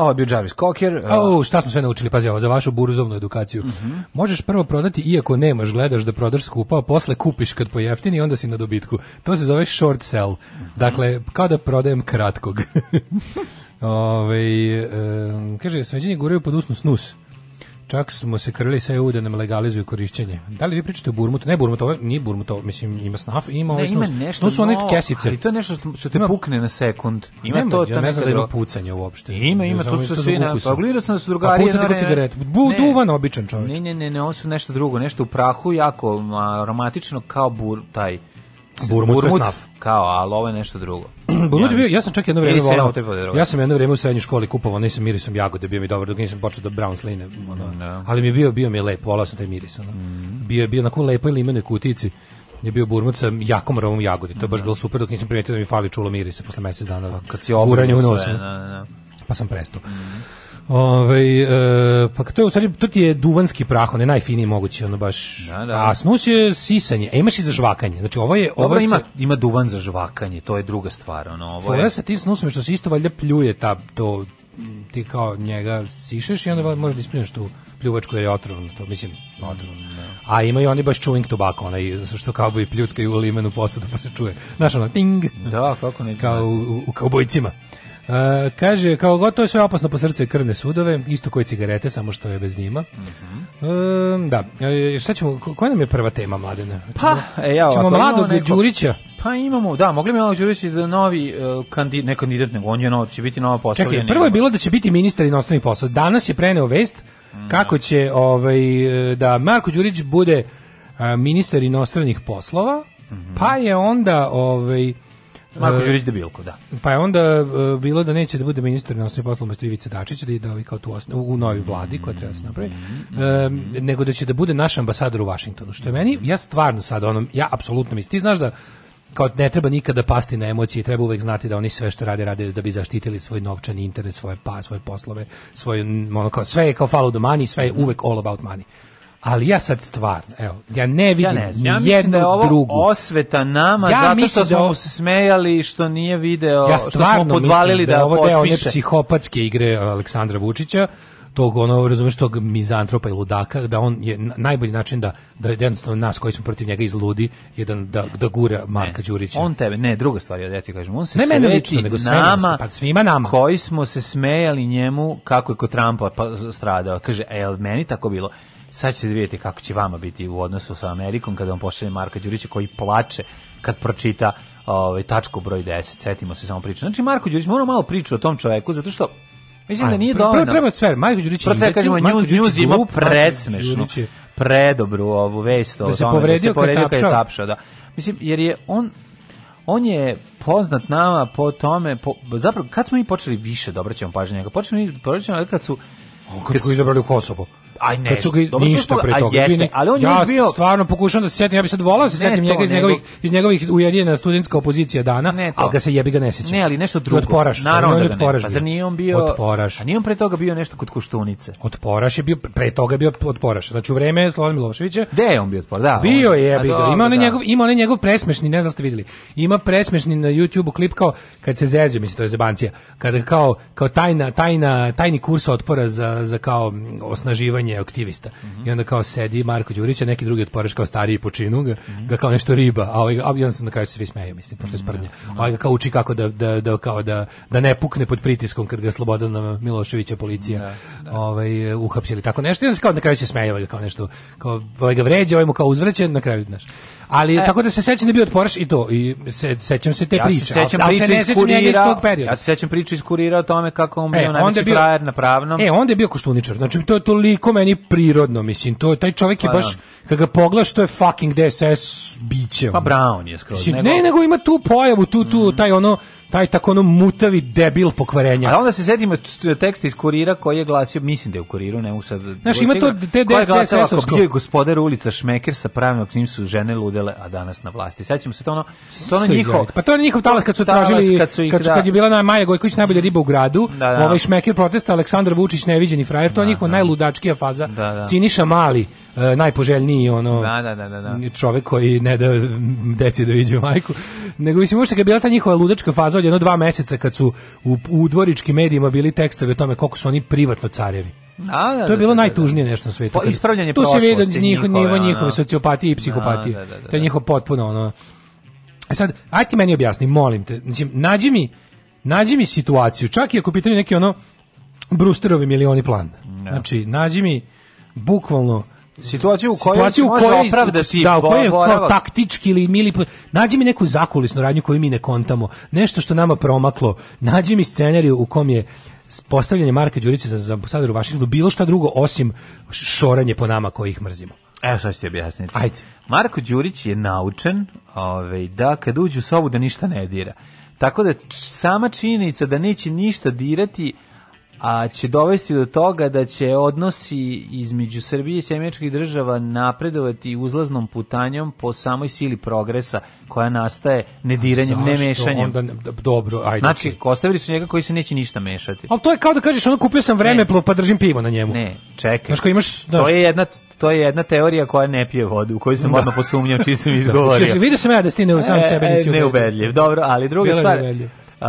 Ovo je bio Jarvis Cocker. O, šta smo sve naučili, pazi, ovo, za vašu burzovnu edukaciju. Mm -hmm. Možeš prvo prodati, iako nemaš, gledaš da prodaš skupa, a posle kupiš kad pojeftini i onda si na dobitku. To se zove short sell. Mm -hmm. Dakle, kao da prodajem kratkog. <laughs> Ove, ovaj, e, kaže, sveđenje guraju pod usnu snus. Čak smo se krili sa EU da nam legalizuju korišćenje. Da li vi pričate o Burmutu? Ne Burmutu, ovo nije Burmutu, mislim ima snaf, ima ne, ima nešto, to one no, kesice. Ali to je nešto što, što te ima, pukne na sekund. Ima nema, to, ja ne, ne znam da ima pucanje uopšte. Ima, ima, to da su svi Pa gledao sam da su drugari... Pa pucati kod cigaret. Bu, duvan običan čovječ. Ne, ne, ne, ne, ovo su nešto drugo, nešto u prahu, jako um, aromatično kao bur, taj Burmut, Burmut kao, ali ovo je nešto drugo. <clears throat> Burmut ja, bio, ja sam čak jedno vrijeme volao. Ja sam jedno vrijeme u srednjoj školi kupovao, nisam mirisom jagode, bio mi dobro, dok nisam počeo da brown sline, ono, no. Da. ali mi je bio, bio mi je lep, volao sam taj miris. Ono. Mm. Bio je bio na lepoj limenoj kutici je bio burmut sa jakom rovom jagode. To je baš da. bilo super dok nisam primetio da mi fali čulo mirisa posle mjesec dana. Pa kad si u nos. Da, pa sam prestao. Mm. Ovaj e, pa to je u stvari to ti je duvanski prah, on je najfiniji mogući, ono baš. Da, da. A snus je sisanje. E, imaš i za žvakanje. Znači ovo je ovo se... ima ima duvan za žvakanje, to je druga stvar, ono ovo. Fora je... sa tim snusom što se isto valjda pljuje ta to ti kao njega sišeš i onda možeš da ispljuješ tu pljuvačku jer je otrovno to, mislim, mm, otrovno. Da. A imaju oni baš chewing tobacco, onaj što kao i pljucka i u limenu posudu pa se čuje. Znaš ono, ting! Da, kako ne. Kao u, u, u kaubojcima. Uh, kaže, kao gotovo sve opasno po srce krvne sudove, isto koje cigarete, samo što je bez njima. Mm -hmm. uh, da, e, šta ćemo, koja nam je prva tema, mladene? Pa, e, ja, ćemo mladog neko... Đurića. Pa imamo, da, mogli bi mladog Đurića za e, novi uh, kandid, ne kandidat, nego on je nov, će biti nova postavljena. Čekaj, prvo je bilo da će biti ministar inostranih posla. Danas je preneo vest mm. kako će ovaj, da Marko Đurić bude ministar inostranih poslova, mm -hmm. pa je onda ovaj, Marko e, Đurić debilko, da. Pa je onda uh, bilo da neće da bude ministar na poslova umesto Ivice Dačića da ide ovi ovaj kao tu osno, u, u novoj vladi koja treba da se napravi. Um, nego da će da bude naš ambasador u Vašingtonu. Što je meni ja stvarno sad onom ja apsolutno mislim ti znaš da kao ne treba nikada pasti na emocije, treba uvek znati da oni sve što rade rade da bi zaštitili svoj novčani interes, svoje pa, svoje poslove, svoje ono kao sve je kao follow the money, sve je uvek all about money ali ja sad stvar, evo, ja ne vidim ja ne znam. ja jednu da ovo osveta nama, ja zato što da smo da ovo... se smejali što nije video, ja što smo podvalili da, da ovo potpiše. deo one psihopatske igre e, Aleksandra Vučića, tog ono razumeš tog mizantropa i ludaka da on je najbolji način da da jednostavno nas koji smo protiv njega izludi jedan da da gura Marka ne, Đurića. On tebe, ne, druga stvar je ja ti kažem, on se ne, mene lično, nego sve nama, pa svima nama. Koji smo se smejali njemu kako je kod Trumpa pa, stradao. Kaže, e, el meni tako bilo. Sad ćete da vidjeti kako će vama biti u odnosu sa Amerikom kada vam pošalje Marka Đurića koji plače kad pročita ovaj tačku broj 10. Setimo se samo priče. Znači Marko Đurić mora malo priču o tom čovjeku zato što Mislim Ajme, da nije dovoljno. Prvo treba sve, Marko Đurić je imbecil, Marko Đurić je presmešno, predobru ovu vest da o da se tome, da se povredio kad je tapšao. Da. Mislim, jer je on, on je poznat nama po tome, po, zapravo kad smo mi počeli više da obraćamo pažnje njega, počeli mi da obraćamo kad su... O, kad, kad su izabrali u Kosovo aj ne. Kad su ga dobro, ništa pre toga. Jeste, Izvini, ali on ja je bio stvarno pokušavam da se setim, ja bih sad volao da se setim njega iz njegovih iz njegovih ujedinjena studentska opozicija dana, al ga se jebi ga ne sećam. Ne, ali nešto drugo. Otporaš, naravno on da pa otporaš. Pa za nije on bio otporaš? A nije on pre toga bio nešto kod kuštunice Otporaš je bio pre toga bio otporaš. Znači u vreme Slobodan Miloševića. Gde je on bio otporaš? Da. Bio je jebi ga. Ima on da. njegov ima on njegov presmešni, ne znam ste videli. Ima presmešni na YouTubeu klip kao kad se zezio, mislim to je zabancija kada kao kao tajna tajna tajni kurs otpora za za kao osnaživanje je aktivista. Mm -hmm. I onda kao sedi Marko Đurić, a neki drugi od Poreš kao stariji počinu ga, mm -hmm. ga kao nešto riba, a ovaj a on se na kraju svi smeju, mislim, pošto je sprnja. Mm -hmm. Ovaj ga kao uči kako da, da, da, kao da, da ne pukne pod pritiskom kad ga Slobodan Miloševića policija da, da. ovaj ili tako nešto i on se kao na kraju se smeje, ovaj, kao nešto kao ovaj ga vređa, ovaj mu kao uzvraća na kraju, znaš. Ali e. tako da se sećam da bio otporaš i to i se sećam se te ja priče. Se sećam priče iz tog Ja se sećam priče iz kurira o tome kako on e, bio najveći bio, frajer na pravnom. E, onda je bio koštuničar. Znači to je toliko meni prirodno, mislim, to taj čovjek je pa, baš da. kad ga pogledaš to je fucking DSS biće. Pa Brown je skroz. Nego... Ne, nego ima tu pojavu, tu tu mm -hmm. taj ono taj tako ono mutavi debil pokvarenja. A onda se sedimo tekst iz kurira koji je glasio, mislim da je u kuriru, ne mogu sad... Znaš, da ima to DSS-ovsko. Bio je gospodar ulica Šmeker sa pravim opcim su žene ludele, a danas na vlasti. Sećamo se to ono, to ono njihov... Pa to je njihov talas kad su tražili, kad, su ih, kad, su, da- kad je bila na Maja Gojković najbolja riba u gradu, da, da. ovaj Šmeker protesta, Aleksandar Vučić neviđeni frajer, to je da, njihova najludačkija faza. Da, da. Ciniša Mali, E, najpoželjniji ono da, da, da, da, da. čovjek koji ne da deci da viđe majku nego mislim uopšte kad je bila ta njihova ludačka faza od jedno dva meseca kad su u, u dvoričkim medijima bili tekstovi o tome koliko su oni privatno carevi da, da, da to je bilo da, da, najtužnije nešto na svetu. Pa, ispravljanje tu prošlosti. Tu se vidi njihov, njihove, njihove sociopatije i psihopatije. To je njihov potpuno ono... Sad, aj ti meni objasni, molim te. Znači, nađi mi, nađi mi situaciju, čak i ako pitanju neki ono Brusterovi milioni plan. Znači, nađi mi bukvalno situaciju u kojoj situaciju u kojoj opravdati da u kojoj kao taktički ili mili nađi mi neku zakulisnu radnju koju mi ne kontamo nešto što nama promaklo nađi mi scenariju u kom je postavljanje Marka Đurića za ambasadora u Vašingtonu bilo šta drugo osim šoranje po nama koji ih mrzimo Evo sad ću ti objasniti. Ajde. Marko Đurić je naučen ovaj, da kad uđe u sobu da ništa ne dira. Tako da sama činjenica da neće ništa dirati a će dovesti do toga da će odnosi između Srbije i Sjemeničkih država napredovati uzlaznom putanjom po samoj sili progresa koja nastaje nediranjem, ne mešanjem. Onda, dobro, ajde. Znači, ostavili su njega koji se neće ništa mešati. Ali to je kao da kažeš, ono kupio sam vreme ne. pa držim pivo na njemu. Ne, čekaj. Znaš, imaš, znaš, to je jedna to je jedna teorija koja ne pije vodu, u koju sam da. odmah posumnjao čiji sam <laughs> da. izgovorio. Češ, vidio sam ja da si u sam e, sebe nisi e, Neubedljiv, dobro, ali druga stvar. Uh,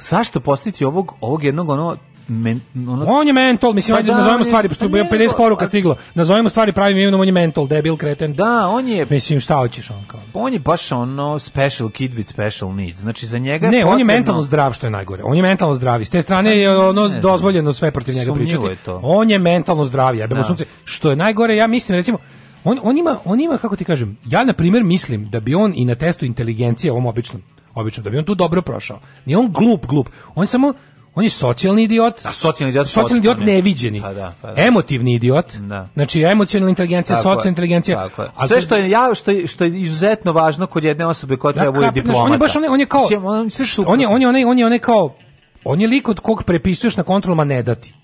zašto postiti ovog, ovog jednog ono men, ono... On je mental, mislim, pa ajde, da, nazovemo stvari, pošto pa je 50 poruka stiglo. Nazovemo stvari pravim imenom, on je mental, debil, kreten. Da, on je... Mislim, šta hoćeš on kao? Pa on je baš ono special kid with special needs. Znači, za njega... Ne, potrebno... on je mentalno zdrav, što je najgore. On je mentalno zdrav. s te strane je pa, ono dozvoljeno sve protiv njega pričati. Je to. On je mentalno zdrav, jebemo da. sunce. Što je najgore, ja mislim, recimo, on, on, ima, on ima, kako ti kažem, ja na primjer mislim da bi on i na testu inteligencije, ovom običnom, obično, da bi on tu dobro prošao. Nije on glup, glup. On samo On je socijalni idiot. Da, socijalni idiot. Socijalni idiot neviđeni. Pa da, pa da. Emotivni idiot. Da. Znači emocionalna inteligencija, socijalna inteligencija. Tako sve što je ja što je, što je izuzetno važno kod jedne osobe koja da, treba da bude diplomata. Znači, on je baš on je, on je kao on, sve on je on je on je on je, on je kao on je lik od kog prepisuješ na kontrolama ne dati.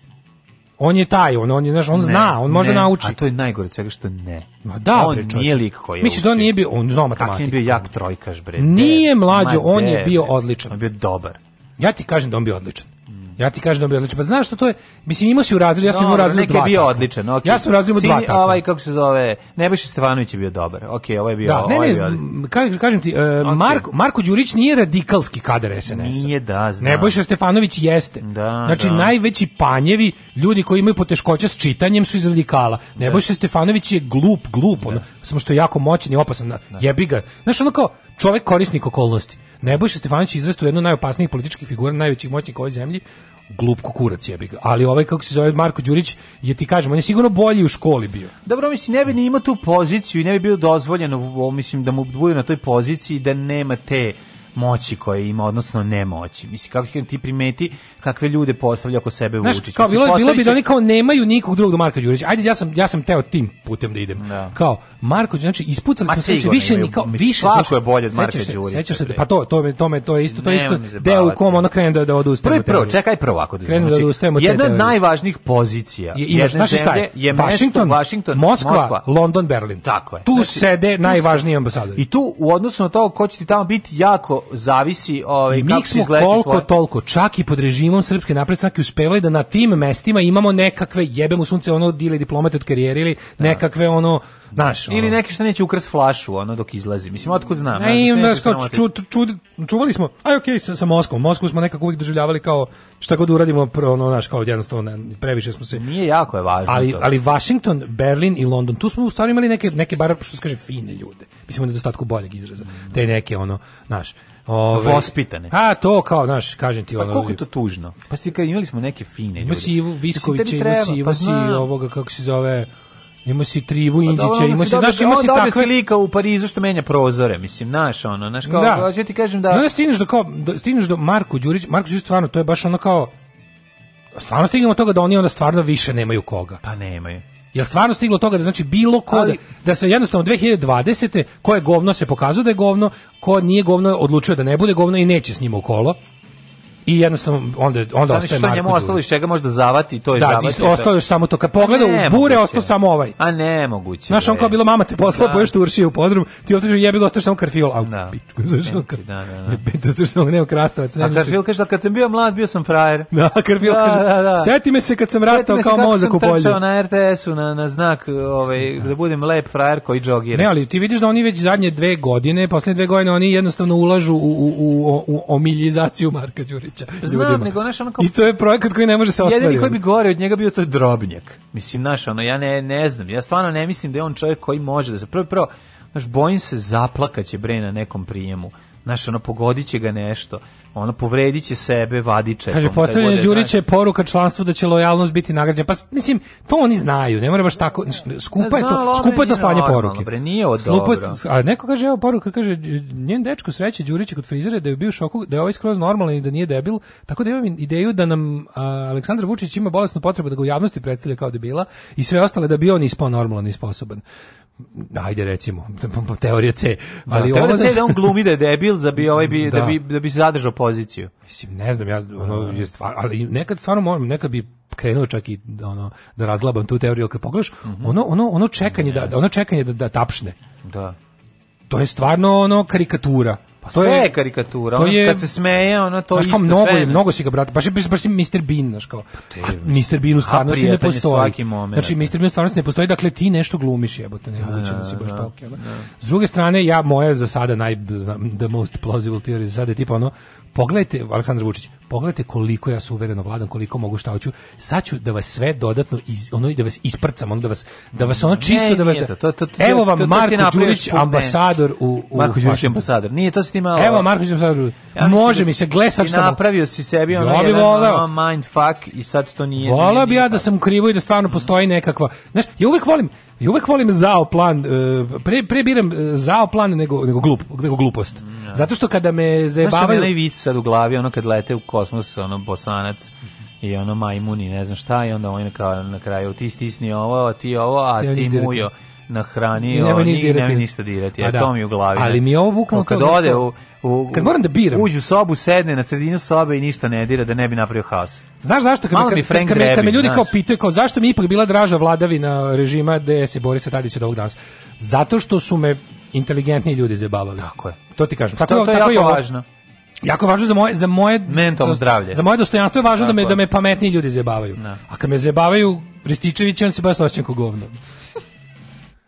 On je taj, on, on, je, znaš, on ne, zna, on može ne, nauči. A to je najgore od svega što ne. Ma da, on bre, nije lik koji je Misliš da on nije bio, on znao matematiku. Kako je bio jak trojkaš, bre. Nije mlađo, on je bio odličan. On je bio dobar. Ja ti kažem da on bio odličan. Ja ti kažem da bi odličan. Pa znaš što to je? Mislim imao si u razredu, ja sam imao u razredu 2. Neki je bio odličan. Okay. Ja sam u razredu 2. Tako. Ovaj kako se zove, Nebojša Stevanović je bio dobar. Okej, okay, ovaj je bio, da, ne, ovaj je bio. Da, Ne, ka, kažem ti, uh, okay. Marko Marko Đurić nije radikalski kadar SNS. Nije da, znam. Nebojša Stefanović jeste. Da, znači da. najveći panjevi, ljudi koji imaju poteškoća s čitanjem su iz radikala. Nebojša da. Stefanović je glup, glup, ono, da. samo što je jako moćan i opasan. Da. Jebi ga. Znaš, ono kao čovjek korisnik okolnosti. Nebojša Stefanović izrastao jednu najopasnijih političkih figura, najvećih moćnika ove zemlji, glup kukurac jebi ga. Ali ovaj kako se zove Marko Đurić, je ti kažem, on je sigurno bolji u školi bio. Dobro, mislim ne bi ni imao tu poziciju i ne bi bilo dozvoljeno, mislim da mu bude na toj poziciji da nema te moći koje ima, odnosno nemoći. Mislim, kako ti primeti kakve ljude postavlja oko sebe Znaš, Vučić. Kao, bilo, postaviće... bilo bi da oni kao nemaju nikog drugog do Marka Đurića. Ajde, ja sam, ja sam teo tim putem da idem. Da. Kao, Marko, znači, ispucali smo se više ni kao, više, svako je bolje od Marka Đurića. Se, pa to, to, to, me, to je isto, to je isto deo u kom ono krenu da, da odustajemo. Prvo, prvo, čekaj prvo ako Da krenu da znači, Jedna od najvažnijih pozicija je, imaš, znaš šta je? je Washington, Washington, Moskva, London, Berlin. Tako je. Tu znači, sede najvažniji ambasadori. I tu, u odnosu na to ko će ti tamo biti jako zavisi ovaj, kako smo koliko tvoj... toliko, čak i pod režimom Srpske napredne stranke uspevali da na tim mestima imamo nekakve jebemo sunce ono dile diplomate od karijere ili da. nekakve ono Naš, Ili neki što neće ukras flašu, ono, dok izlazi. Mislim, otkud znam. Ne, ja, znači, kao, ču, ču, čuvali smo, aj okej, okay, sa, sa Moskom. Moskvu smo nekako uvijek doživljavali kao šta god uradimo, prvo ono, naš, kao jednostavno, previše smo se... Nije jako je važno ali, to. Ali Washington, Berlin i London, tu smo u stvari imali neke, neke bar, što se kaže, fine ljude. Mislim, u nedostatku boljeg izraza. Mm. Te neke, ono, naš, Ove, Vospitane. A to kao, znaš, kažem ti pa ono. Pa koliko je to tužno. Pa sti kad imali smo neke fine ljude. Ima Viskovića, ima Sivu, pa zna... ovoga kako se zove Ima si Trivu pa Indića, ima si, znaš, ima si takve... si lika u Parizu što menja prozore, mislim, znaš, ono, znaš, kao, da. hoću da ti kažem da... Da, stigneš do, kao, do, stigneš do Marko Đurić, Marko Đurić stvarno, to je baš ono kao, stvarno stignemo toga da oni onda stvarno više nemaju koga. Pa nemaju. Jel stvarno stiglo toga da znači bilo ko Ali, da, da, se jednostavno 2020. ko je govno se pokazao da je govno, ko nije govno odlučio da ne bude govno i neće s njima u kolo i jednostavno onda onda Zavis ostaje što Marko njemu ostalo iz čega možda zavati to je da, zavati. Da, ostalo još samo to kad pogleda u bure ostao samo ovaj. A ne moguće. Znaš on kao bilo mama te poslala da. poješ turšije u podrum, ti otišao jebi ga ostao samo karfiol, a da. pičku <laughs> znaš on kad. Da, da, da. Pitaš <laughs> što sam ne ukrastavac, ne. A karfiol kaže da kad sam bio mlad bio sam frajer. Da, <laughs> karfiol da, kaže. Da, da. Seti me se kad sam rastao kao mozak u polju. Sam na RTS-u na na znak ovaj da budem lep frajer koji džogira. Ne, ali ti vidiš da oni već zadnje dve godine, poslednje dve godine oni jednostavno ulažu u u u, u omiljizaciju Marka Đurića. Vučića. Znam, nego, znaš, ono I to je projekat koji ne može se ostvariti. Jedini koji bi gore od njega bio to je drobnjak. Mislim, naš, ono, ja ne, ne znam, ja stvarno ne mislim da je on čovjek koji može da se... Prvo, prvo, znaš, bojim se zaplakaće bre na nekom prijemu. Znaš, ono, pogodit će ga nešto ono povrediće sebe, vadi Kaže, postavljanje Đurića je poruka članstvu da će lojalnost biti nagrađena. Pa, mislim, to oni znaju, ne mora baš tako, skupa je to, skupa je to slanje poruke. Bre, nije od Slupo, a neko kaže, evo poruka, kaže, njen dečko sreće Đurića kod frizera da je bio u šoku, da je ovaj skroz normalan i da nije debil, tako da imam ideju da nam Aleksandar Vučić ima bolesnu potrebu da ga u javnosti predstavlja kao debila i sve ostale da bi on ispao normalan i sposoban ajde recimo <laughs> teorija C da, ali da, ovo da... C da on glumi da je debil za da bi ovaj bi da. da bi da bi zadržao poziciju mislim ne znam ja ono da. je stvar ali nekad stvarno moram nekad bi krenuo čak i ono da razglabam tu teoriju kad pogledaš mm -hmm. ono ono ono čekanje yes. da ono čekanje da da tapšne da to je stvarno ono karikatura to sve je, je karikatura. To je, kad se smeje, ona to znaš, isto mnogo, sve. Je, mnogo si ga brate, baš je baš, baš Mr Bean, znaš kao. Pa a, Mr Bean u stvarnosti ne postoji. Moment, znači da. Mr Bean u stvarnosti ne postoji, dakle ti nešto glumiš, jebote, ne da, moguće da si baš da, toliki. S druge strane, ja moja za sada naj the most plausible theory za sada je tipa ono pogledajte Aleksandar Vučić pogledajte koliko ja sam uvereno vladam, koliko mogu šta hoću. Sad ću da vas sve dodatno iz, ono da vas isprcam, ono da vas da vas ono čisto da ne, da vas to, to, to, Evo vam Marko Đurić ambasador u, u Marko Đurić ambasador. Nije to se ti malo. Evo Marko Đurić ambasador. Ja Može da mi se glesat što napravio si sebi ono ja bi voleo mind fuck i sad to nije. Voleo bi ja da sam krivo i da stvarno mm. postoji nekakva. Znaš, ja uvek volim ja uvek volim zao plan, e, pre, pre biram e, zao plan nego, nego, glup, nego glupost. Mm, Zato što kada me zajebavaju... Znaš što mi je sad u glavi, ono kad lete u ko kosmos, ono bosanac i ono majmuni, ne znam šta, i onda on kao na kraju ti stisni ovo, a ti ovo, a ti, ti mujo nahranio, nema ništa dirati. ništa dirati. A da. to mi u glavi. Ali da. mi je ovo bukvalno kad to da ode u, u, kad moram da biram. Uđu u sobu, sedne na sredinu sobe i ništa ne dira da ne bi napravio haos. Znaš zašto kad, Malo me, kad, kad, Drebin, kad me ljudi znaš. kao pitaju kao zašto mi ipak bila draža vladavina režima DS i Borisa Tadića do ovog danas? Zato što su me inteligentni ljudi zabavali. Tako je. To ti kažem. Tako, to, to je tako jako važno. Jako važno za moje za moje mentalno zdravlje. Za moje dostojanstvo je važno da Tako. da me da me pametni ljudi zebavaju. No. A kad me zebavaju Rističević, on se baš osjeća kao govno.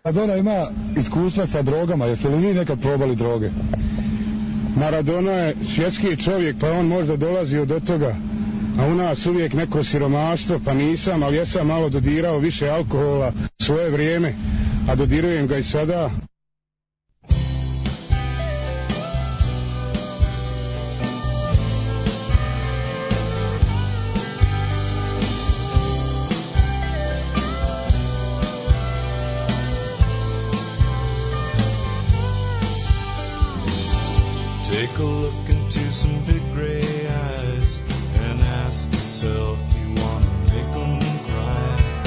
Maradona pa ima iskustva sa drogama. Jeste li vi nekad probali droge? Maradona je svjetski čovjek, pa on možda dolazi od toga. A u nas uvijek neko siromaštvo, pa nisam, ali ja sam malo dodirao više alkohola svoje vrijeme, a dodirujem ga i sada. Take a look into some big gray eyes and ask yourself, you wanna make them cry?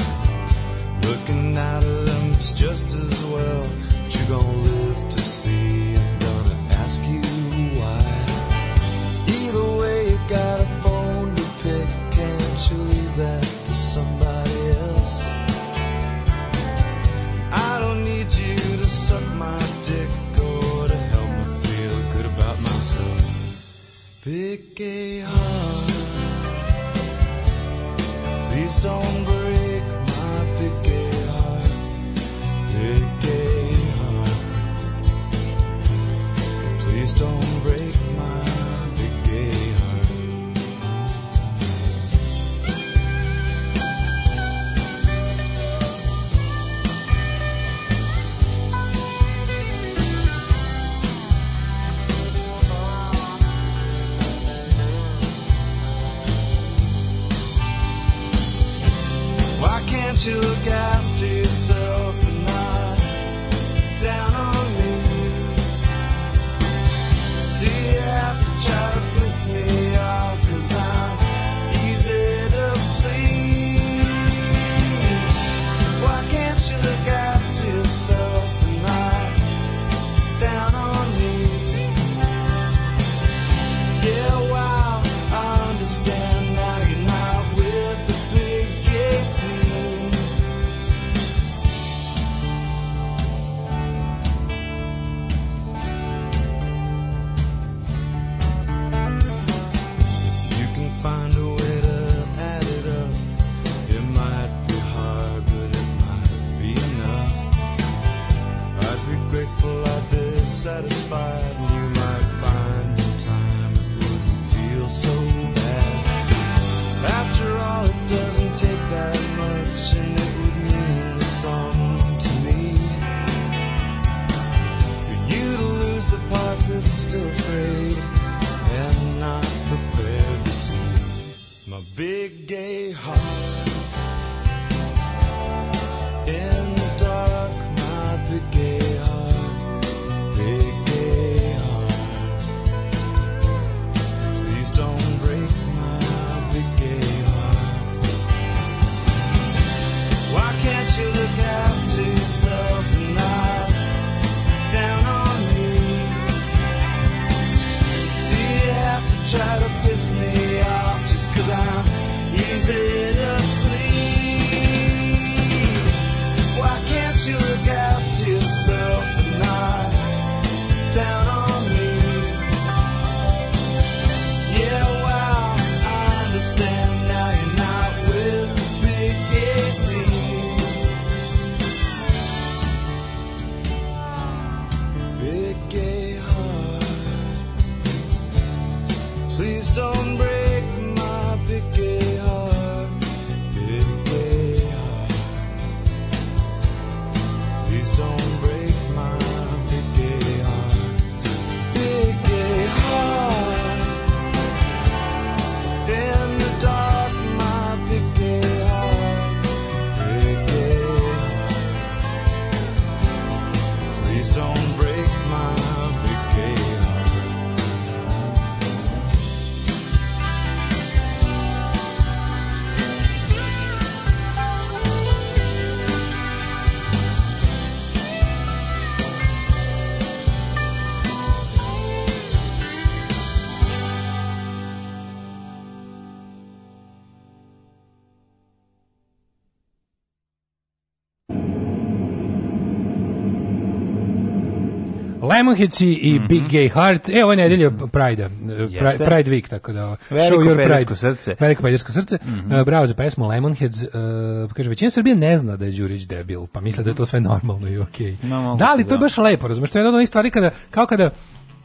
Looking at them, it's just as well. Pick a heart. Please don't burn. Lionheads i mm -hmm. Big Gay Heart. E, je nedelje mm -hmm. Pride, e, Pride, Week, tako da... Veliko show your Pride. srce. Veliko pedersko srce. Mm -hmm. uh, bravo za pesmu Lemonheads. Uh, kaže, većina Srbije ne zna da je Đurić debil, pa misle da je to sve normalno i okej. Okay. No, da li to je da. baš lepo, razumiješ? To je jedna od onih stvari kada, kao kada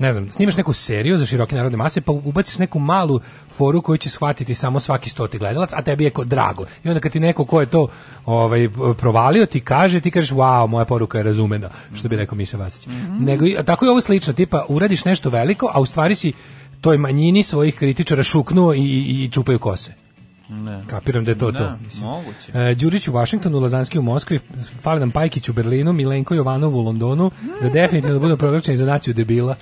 ne znam, snimaš neku seriju za široke narodne mase, pa ubaciš neku malu foru koju će shvatiti samo svaki stoti gledalac, a tebi je kao drago. I onda kad ti neko ko je to ovaj, provalio, ti kaže, ti kažeš, wow, moja poruka je razumena, što bi rekao Miša Vasić. Mm -hmm. Nego, tako je ovo slično, tipa, uradiš nešto veliko, a u stvari si toj manjini svojih kritičara šuknuo i, i, i čupaju kose. Ne. Kapiram da je to ne, to. Mislim. Moguće. E, Đurić u Vašingtonu, Lazanski u Moskvi, Falidan Pajkić u Berlinu, Milenko Jovanov u Londonu, da definitivno budu proglačeni za naciju debila.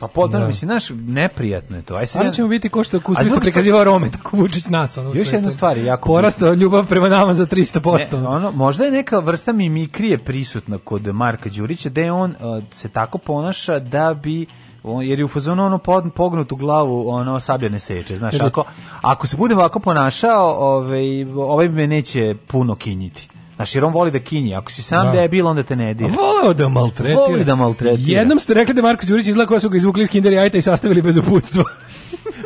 Pa potom, da. mislim, naš, neprijatno je to. Aj sad ja... ćemo biti ko što Kusturica prikaziva Rome, tako Vučić nas. Ono, još jedna stvar, jako... Porasta ljubav prema nama za 300%. Ne, ono, možda je neka vrsta mimikrije prisutna kod Marka Đurića, da je on uh, se tako ponaša da bi jer je u fazonu ono pod, pognutu glavu ono sabljene seče, znaš, ako, ako se budem ovako ponašao, ovaj, ovaj me neće puno kinjiti. Znaš, jer on voli da kinji. Ako si sam da. debil, onda te ne dira. Voleo da maltretira. Voli da maltretira. Jednom ste rekli da Marko Đurić izgleda koja su ga izvukli iz kinder jajta i sastavili bez uputstva. <laughs>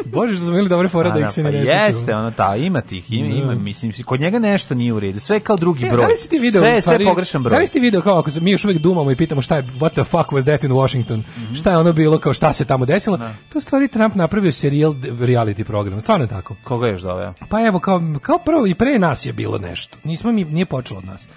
Bože, što smo imali dobre fore da ih se ne pa Jeste, ono ta, ima tih, ima, da. ima, mislim, kod njega nešto nije u redu, sve je kao drugi e, broj. E, da li si ti video, sve, stvari, sve pogrešan broj. Da li si ti video kao ako se mi još uvek dumamo i pitamo šta je, what the fuck was that in Washington, mm -hmm. šta je ono bilo, kao šta se tamo desilo, da. to stvari Trump napravio serial reality program, stvarno je tako. Koga je još doveo? Pa evo, kao, kao prvo i pre nas je bilo nešto, nismo mi, nije počelo od nas.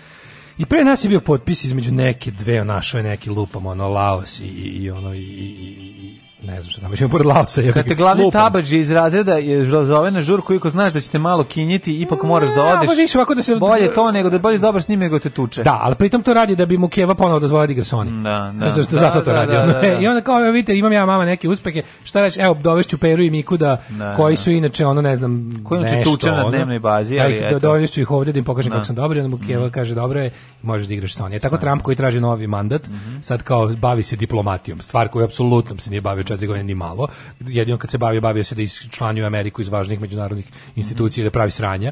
I pre nas je bio potpis između neke dve, našo je neki lupam, ono, Laos i, i ono, i, i, Ne znam što tamo ćemo pored Laosa. Kad te glavni tabađi iz razreda je zove na žurku, iako znaš da će te malo kinjiti, ipak moraš da odeš. Ne, više da se... Bolje to nego da bolje dobar s njim nego te tuče. Da, ali pritom to radi da bi mu Keva ponovo dozvolio da igra sa onim. Da, da. Zato, što, da, zato to da, radi. Da, da, da. <laughs> I onda kao, vidite, imam ja mama neke uspehe, šta reći, evo, dovešću Peru i Miku da-, da, da, koji su inače, ono, ne znam, koji nešto. Koji tuče na dnevnoj bazi, da, ali da, eto. Dovešću ih ovdje da im pokažem da. kako sam dobar i onda mu mhm. Keva kaže, dobro je, možeš da igraš sa Sony. E tako Trump koji traži novi mandat, mhm. sad kao bavi se diplomatijom, stvar koju apsolutno se nije bavio 24 godine ni malo. Jedino kad se bavio, bavio se da isčlanjuje Ameriku iz važnih međunarodnih institucija, mm. da pravi sranja.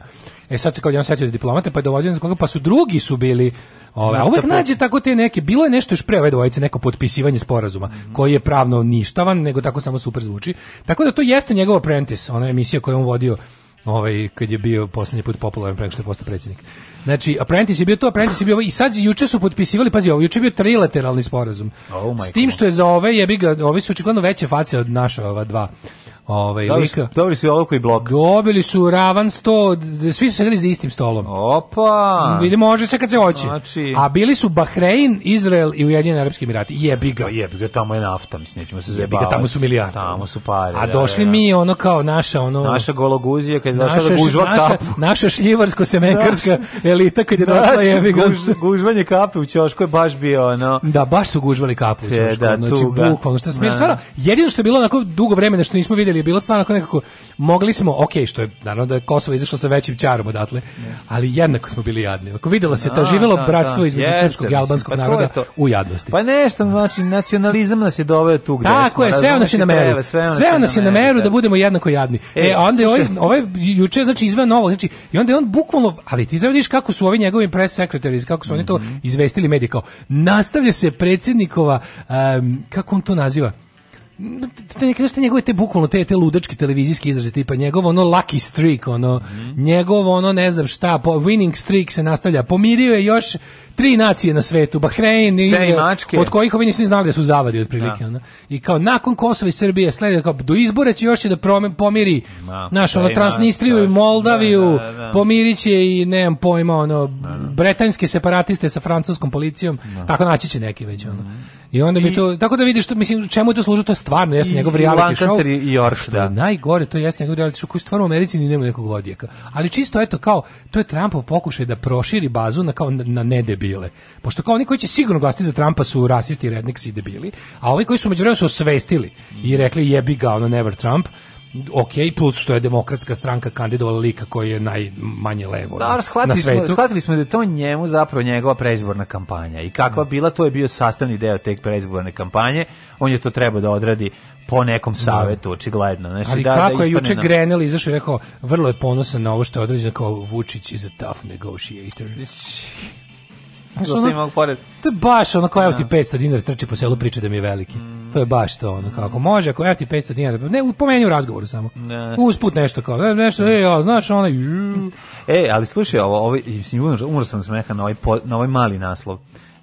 E sad se kao jedan setio da diplomate, pa je dovodio koga, pa su drugi su bili Ove, a da, uvek nađe tako te neke, bilo je nešto još pre ove dvojice, neko potpisivanje sporazuma, mm -hmm. koji je pravno ništavan, nego tako samo super zvuči. Tako da to jeste njegov apprentice, ona emisija koju je on vodio ovaj, kad je bio poslednji put popularan preko što je postao predsjednik. Znači, Apprentice je bio to, Apprentice je bio ovo. I sad, juče su potpisivali, pazi, ovo juče je bio trilateralni sporazum. Oh, s tim što je za ove, jebi ga, ovi su očigledno veće facije od naša ova dva ovaj dobili, lika. Dobili su olovku i blok. Dobili su ravan 100, svi su sedeli za istim stolom. Opa! Vidi, može se kad se hoće. Znači... A bili su Bahrein, Izrael i Ujedinjeni Arapski Emirati. Jebi ga. Pa jebi ga, tamo je nafta, mislim, nećemo se zajebavati. tamo su milijarde. Tamo su pare. A da, došli da, da, mi, ono kao naša, ono... Naša gologuzija, kad je došla da gužva naša, kapu. Naša šljivarsko-semenkarska <laughs> elita, kad je došla, jebi ga. Guž, gužvanje kape u Ćošku je baš bio, ono... Da, baš su gužvali kapu u e, Ćošku. Da, znači, da. bukvalno, što smo, stvarno, jedino što je bilo onako dugo vremena što nismo videli napravili je bilo stvarno nekako mogli smo, ok, što je naravno da je Kosovo izašlo sa većim ćarom odatle, ali jednako smo bili jadni. Ako videlo se da, to živelo da, bratstvo da. između srpskog i albanskog pa naroda u jadnosti. Pa nešto, znači nacionalizam nas je doveo tu gde Tako je, sve nas je na meru. Sve nas je na meru da budemo jednako jadni. E, e onda je ovaj, ovaj juče znači izveo novo, znači i onda je on bukvalno, ali ti treba vidiš kako su ovi njegovi press secretary, kako su oni to mhm. izvestili medije kao nastavlja se predsednikova um, kako on to naziva te neke te njegove te bukvalno te te ludačke televizijske izraze tipa njegov ono lucky streak ono mm. njegov ono ne znam šta po, winning streak se nastavlja pomirio je još tri nacije na svetu Bahrein i od kojih oni nisu znali da su zavadi otprilike da. ono. i kao nakon Kosova i Srbije sledi kao do izbora će još je da prome, pomiri Ma, naš ono pa Transnistriju da, i da, Moldaviju da, da, da. pomiriće i nemam pojma ono bretanske separatiste sa francuskom policijom tako naći će neki već ono mm. I onda mi to tako da vidiš što mislim čemu to služi to je stvarno jeste njegov reality show. Lancaster i York, da. najgore to jeste njegov reality show koji stvarno u Americi ni nema nekog odjeka. Ali čisto eto kao to je Trumpov pokušaj da proširi bazu na kao na, na nedebile. Pošto kao oni koji će sigurno glasati za Trumpa su rasisti, rednici i debili, a ovi koji su međuvremenu su osvestili i rekli jebi ga ono never Trump ok, plus što je demokratska stranka kandidovala lika koji je najmanje levo da, na, shvatili svetu. Smo, shvatili smo da to njemu zapravo njegova preizborna kampanja i kakva bila, to je bio sastavni deo te preizborne kampanje, on je to trebao da odradi po nekom da. savetu, očigledno. Znači, Ali da, da kako da je juče na... Grenell izašao i rekao, vrlo je ponosan na ovo što je određeno kao Vučić is a tough negotiator. Znaš, da ono, pored. To je baš ono kao evo ti 500 da. dinara trči po selu priča da mi je veliki. Mm. To je baš to ono kako može, ako evo ti 500 dinara, ne pomeni u razgovoru samo. Ne. Usput nešto kao, e, nešto, ne. ej, ja, znaš ona. E, ali slušaj ovo, ovaj mislim umro sam smeha na ovaj na ovaj mali naslov.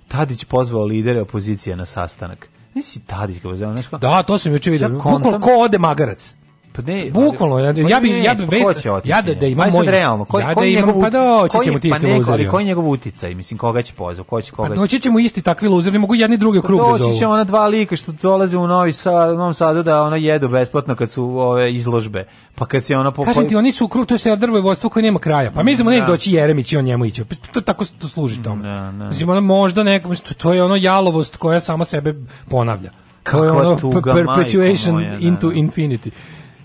Tadić pozvao lidere opozicije na sastanak. Nisi Tadić kako znaš znači. Da, to sam juče video. Ja ko ode magarac? Pa ne, bukvalno ja, ja bi ja pa bi vest ja da da ima moj realno koji ja da ima pa da ćemo pa ti isti luzeri. Koji je njegov uticaj? Mislim koga će pozvati, ko će koga. Pa doći ćemo isti takvi luzeri, mogu jedni drugi krug da zovu. Doći će ona dva lika što dolaze u Novi Sad, u Novom Sadu da ona jedu besplatno kad su ove izložbe. Pa kad se ona pokaže kažete oni su krug, to se drvo i vodstvo koje nema kraja. Pa mi znamo ne da. doći Jeremić i on njemu ići. To tako to služi da, tome. Da. Mislim ona možda neka to je ono jalovost koja sama sebe ponavlja. Kakva to je ono tuga, perpetuation into infinity.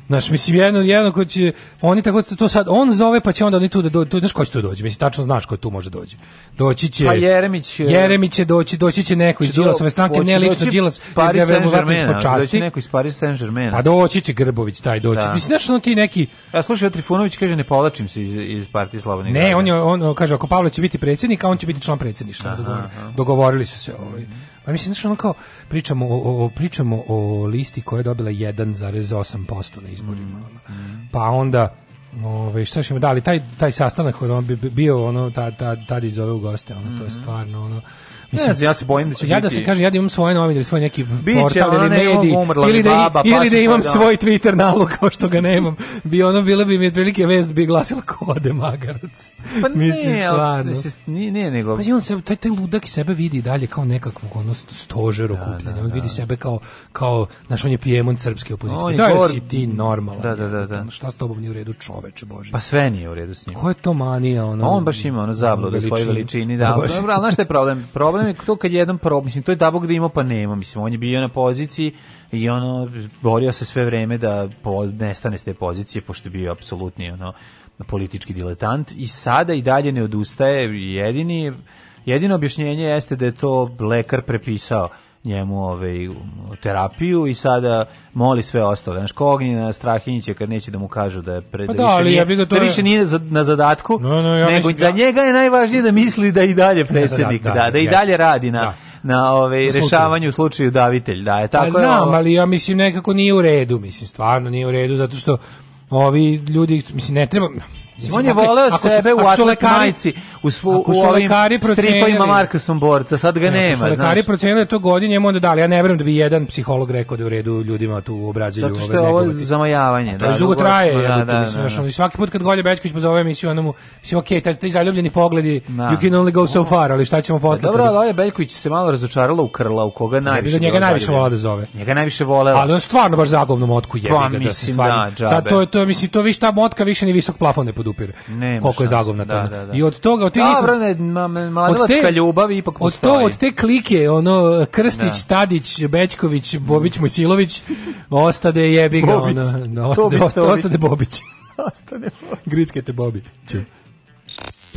Znaš, mislim, jedno, jedno ko će, oni tako to sad, on zove pa će onda oni tu da dođe, znaš ko će tu dođe, mislim, tačno znaš ko tu može dođe. Doći će... Pa Jeremić... E, Jeremić će doći, doći će neko iz Đilasove stranke, ne lično Đilas, Paris Saint-Germain, doći neko iz Paris Saint-Germain. Pa doći će Grbović taj doći. Da. Mislim, znaš, on ti neki... Ja slušaj, Trifunović kaže, ne povlačim se iz, iz partije Slobodne Ne, on, je, on kaže, ako Pavle će biti predsednik, a on će biti član predsjedništva. Dogovorili su se ovaj. Pa mislim, znaš, ono kao, pričamo o, o, pričamo o listi koja je dobila 1,8% na izborima. Mm, mm, Pa onda, Ove, šta ćemo, dali taj, taj sastanak on bi bio ono, ta, ta, tada iz ove goste, ono, mm to je mm-hmm. stvarno, ono, Mislim, ne, ja se bojim da će ja da biti. da se kaže, ja da imam svoje novine ili svoj neki portal ili mediji, ili da, baba, ili pa da imam pa da. svoj Twitter nalog kao što ga nemam, bi ono bila bi mi otprilike vest bi glasila ko ode magarac. Pa Mislim, ne, stvarno. Nije, nije nego... Pa on se, taj, taj ludak i sebe vidi dalje kao nekakvog ono stožer da, okupljanja, da, on vidi sebe kao, kao naš on je pijemon srpske opozicije. Da, gor... si ti normalan. Da, da, da, da. Šta s tobom nije u redu čoveče, Bože? Pa sve nije u redu s njim. Ko je to manija? Ono, on baš ima ono zabludu svoje veličini. Da, ali znaš šta je problem? Problem problem je to kad je jedan prob, mislim, to je Dabog da ima pa nema, mislim, on je bio na poziciji i ono, borio se sve vreme da po, nestane s te pozicije, pošto je bio apsolutni, ono, politički diletant i sada i dalje ne odustaje, jedini, jedino objašnjenje jeste da je to lekar prepisao njemu ove terapiju i sada moli sve ostalo. Znaš, ko Ognjena Strahinjića kad neće da mu kažu da je pre, pa da, više, nije, ja to da više nije za, na zadatku, no, no, ja nego za ja... njega je najvažnije da misli da i dalje predsjednik, da, da, da, da i dalje radi na na ovaj rešavanju u slučaju davitelj, da je tako. pa, znam, je, ali ja mislim nekako nije u redu, mislim stvarno nije u redu zato što ovi ljudi mislim ne treba Mislim, on je voleo ako sebe su, u atlet majici, u, u, lekari ovim ima Markusom Borca, sad ga e, nema. Ako lekari znaš. procenili to godin, njemu onda dali. Ja ne verujem da bi jedan psiholog rekao da je u redu ljudima tu u Brazilju. Zato što je ovo zamajavanje. To da, je dugo traje. Da, da, da, Svaki put kad Golje Bečković pozove emisiju, onda mu, mislim, okej, okay, taj, taj zaljubljeni pogledi, da. you can only go so far, ali šta ćemo e, posle? Dobro, Golje Bečković se malo razočarala u krla, u koga najviše. Da njega najviše vola da zove. Njega najviše volela. Ali on stvarno baš zagovnom otku pa jebi ga da se stvarno. Sad to to, mislim, to vi šta motka više ni visok plafon ne podupire. Koliko je zagovna da, da, da, I od toga od tih Dobro, ne, od te, ljubav ipak od to, od te klike, ono Krstić, da. Tadić, Bećković, Bobić, Musilović, ostade jebi ga Bobić. ono, ostade, Tobić, ostade, ostade Bobić. <laughs> ostade Bobić. Gricke te Bobi.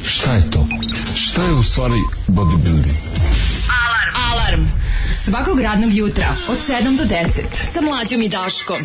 Šta je to? Šta je u stvari bodybuilding? Alarm! Alarm! Svakog radnog jutra od 7 do 10 sa mlađom i Daškom.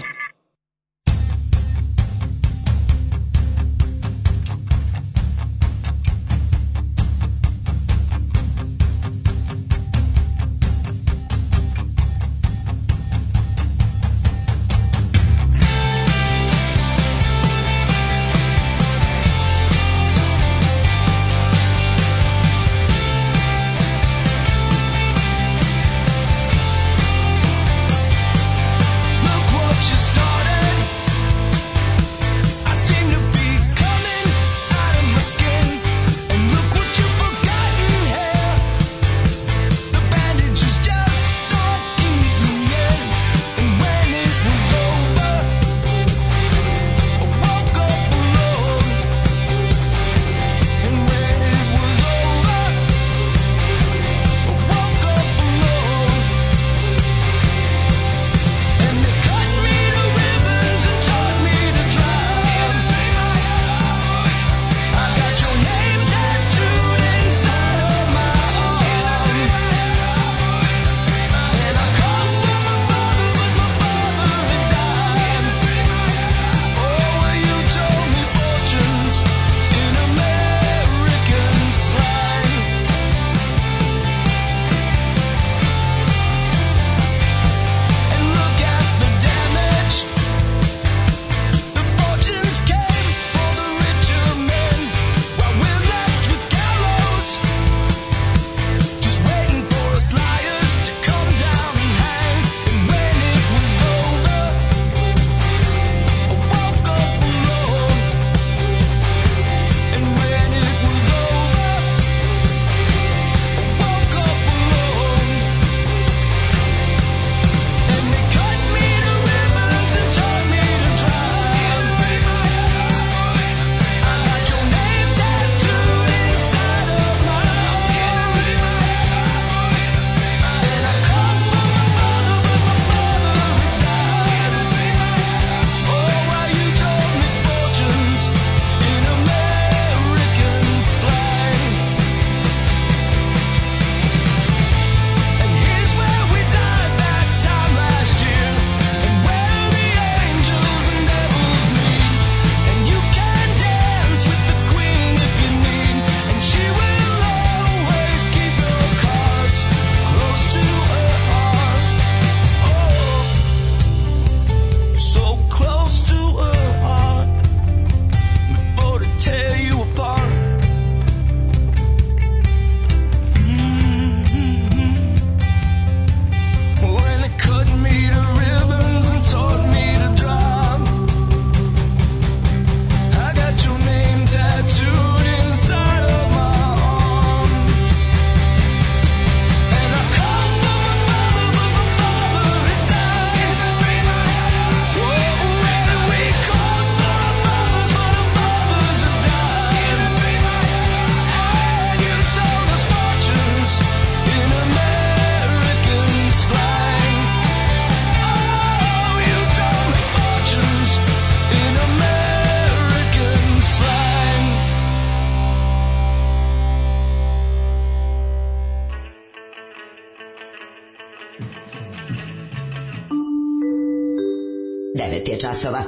9 je časova.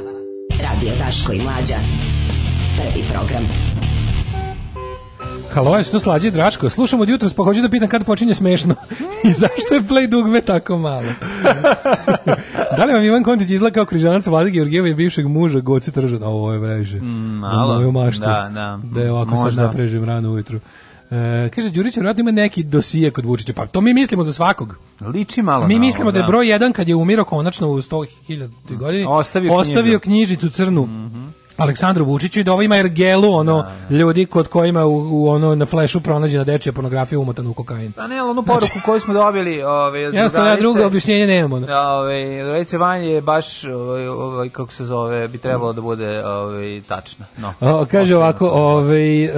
Radio Taško i Mlađa. Prvi program. Halo, je što slađe, Draško? Slušam od jutra, pa hoću da pitan kad počinje smešno. <laughs> I zašto je play dugme tako malo? <laughs> da li vam Ivan Kontić izgleda kao križanac Vlade Georgijeva i bivšeg muža Goci Tržana? Ovo je previše. Mm, malo. Za moju maštu. Da, da. Da je ovako Možda. sad naprežim rano ujutru. E, kaže Đurić verovatno ima neki dosije kod Vučića. Pa to mi mislimo za svakog. Liči malo. Mi mislimo ovo, da. je da. broj 1 kad je umirao konačno u 100.000 mm. godina. ostavio, ostavio knjižicu crnu. Mhm. Mm Aleksandru Vučiću i da ovo ima ergelu ono da, da. ljudi kod kojima u, u ono na flešu pronađena dečija pornografija umotana u kokain. Pa ne, onu poruku znači, koju smo dobili, ovaj <laughs> Jednostavno ja drugo objašnjenje nemamo. Ono. Ovaj Vanje vanje baš ovaj, ovaj kako se zove bi trebalo da bude ovaj tačna. No. O, kaže ovako, ovaj e,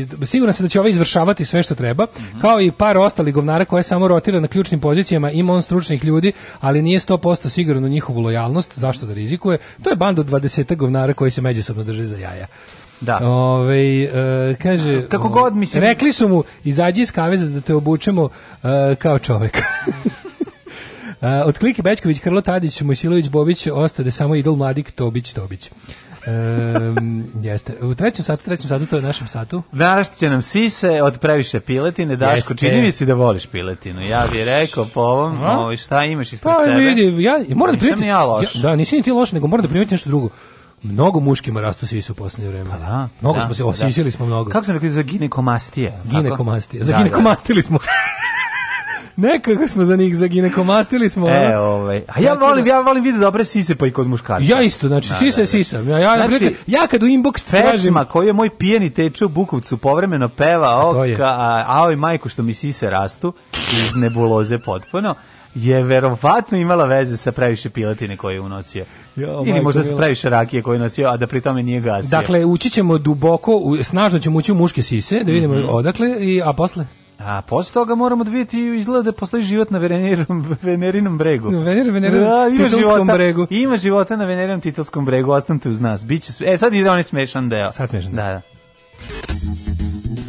e, siguran sam da će ovaj izvršavati sve što treba, mm -hmm. kao i par ostalih govnara koje samo rotira na ključnim pozicijama, ima on stručnih ljudi, ali nije 100% sigurno njihovu lojalnost, zašto da rizikuje? To je band od 20 govnara koji se međusobno drže za jaja. Da. Ove, e, kaže, kako god mislim. Rekli su mu, izađi iz kaveza da te obučemo e, kao čovek. <laughs> e, od Klike Bečković, Krlo Tadić, Musilović, Bobić, ostade samo idol mladik Tobić, Tobić. um, <laughs> jeste. U trećem satu, trećem satu, to je našem satu. Danas će nam sise od previše piletine. Daško, čini mi se da voliš piletinu. Ja bih rekao po ovom, o, ovaj, šta imaš ispred pa, sebe. Pa vidi, ja moram da primetim. Ja, da, nisi ni ti loš, nego moram da primetim nešto drugo. Mnogo muškima rastu sise u poslednje vreme. Pa da. Mnogo da, smo se osisili da. smo mnogo. Kako smo rekli za ginekomastije? Ginekomastije. Za da, da. ginekomastili smo. <laughs> Nekako smo za njih zaginekomastili smo. E, ovaj. A ja volim, da. ja volim vidjeti dobre sise pa i kod muškarca. Ja isto, znači da, sisa da, je da. sisa. Ja, ja, znači, preka, ja kad u inbox pesma tražim... koju je moj pijeni teče u Bukovcu povremeno peva oka, a, a oj ovaj majko što mi sise rastu iz nebuloze potpuno je verovatno imala veze sa previše piletine koje je unosio Jo, Ili možda se previše rakije koji nas je, a da pri tome nije gasio. Dakle, ući ćemo duboko, snažno ćemo ući u muške sise, da vidimo mm -hmm. odakle, i, a posle? A posle toga moramo da vidjeti izgleda da postoji život na Venerinom, Venerinom bregu. Na venerinom, da, ima bregu. Ima života na Venerinom titulskom bregu, ostanite uz nas. Biće, sve, e, sad ide onaj smešan deo. Sad smešan deo. Da, da.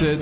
C'est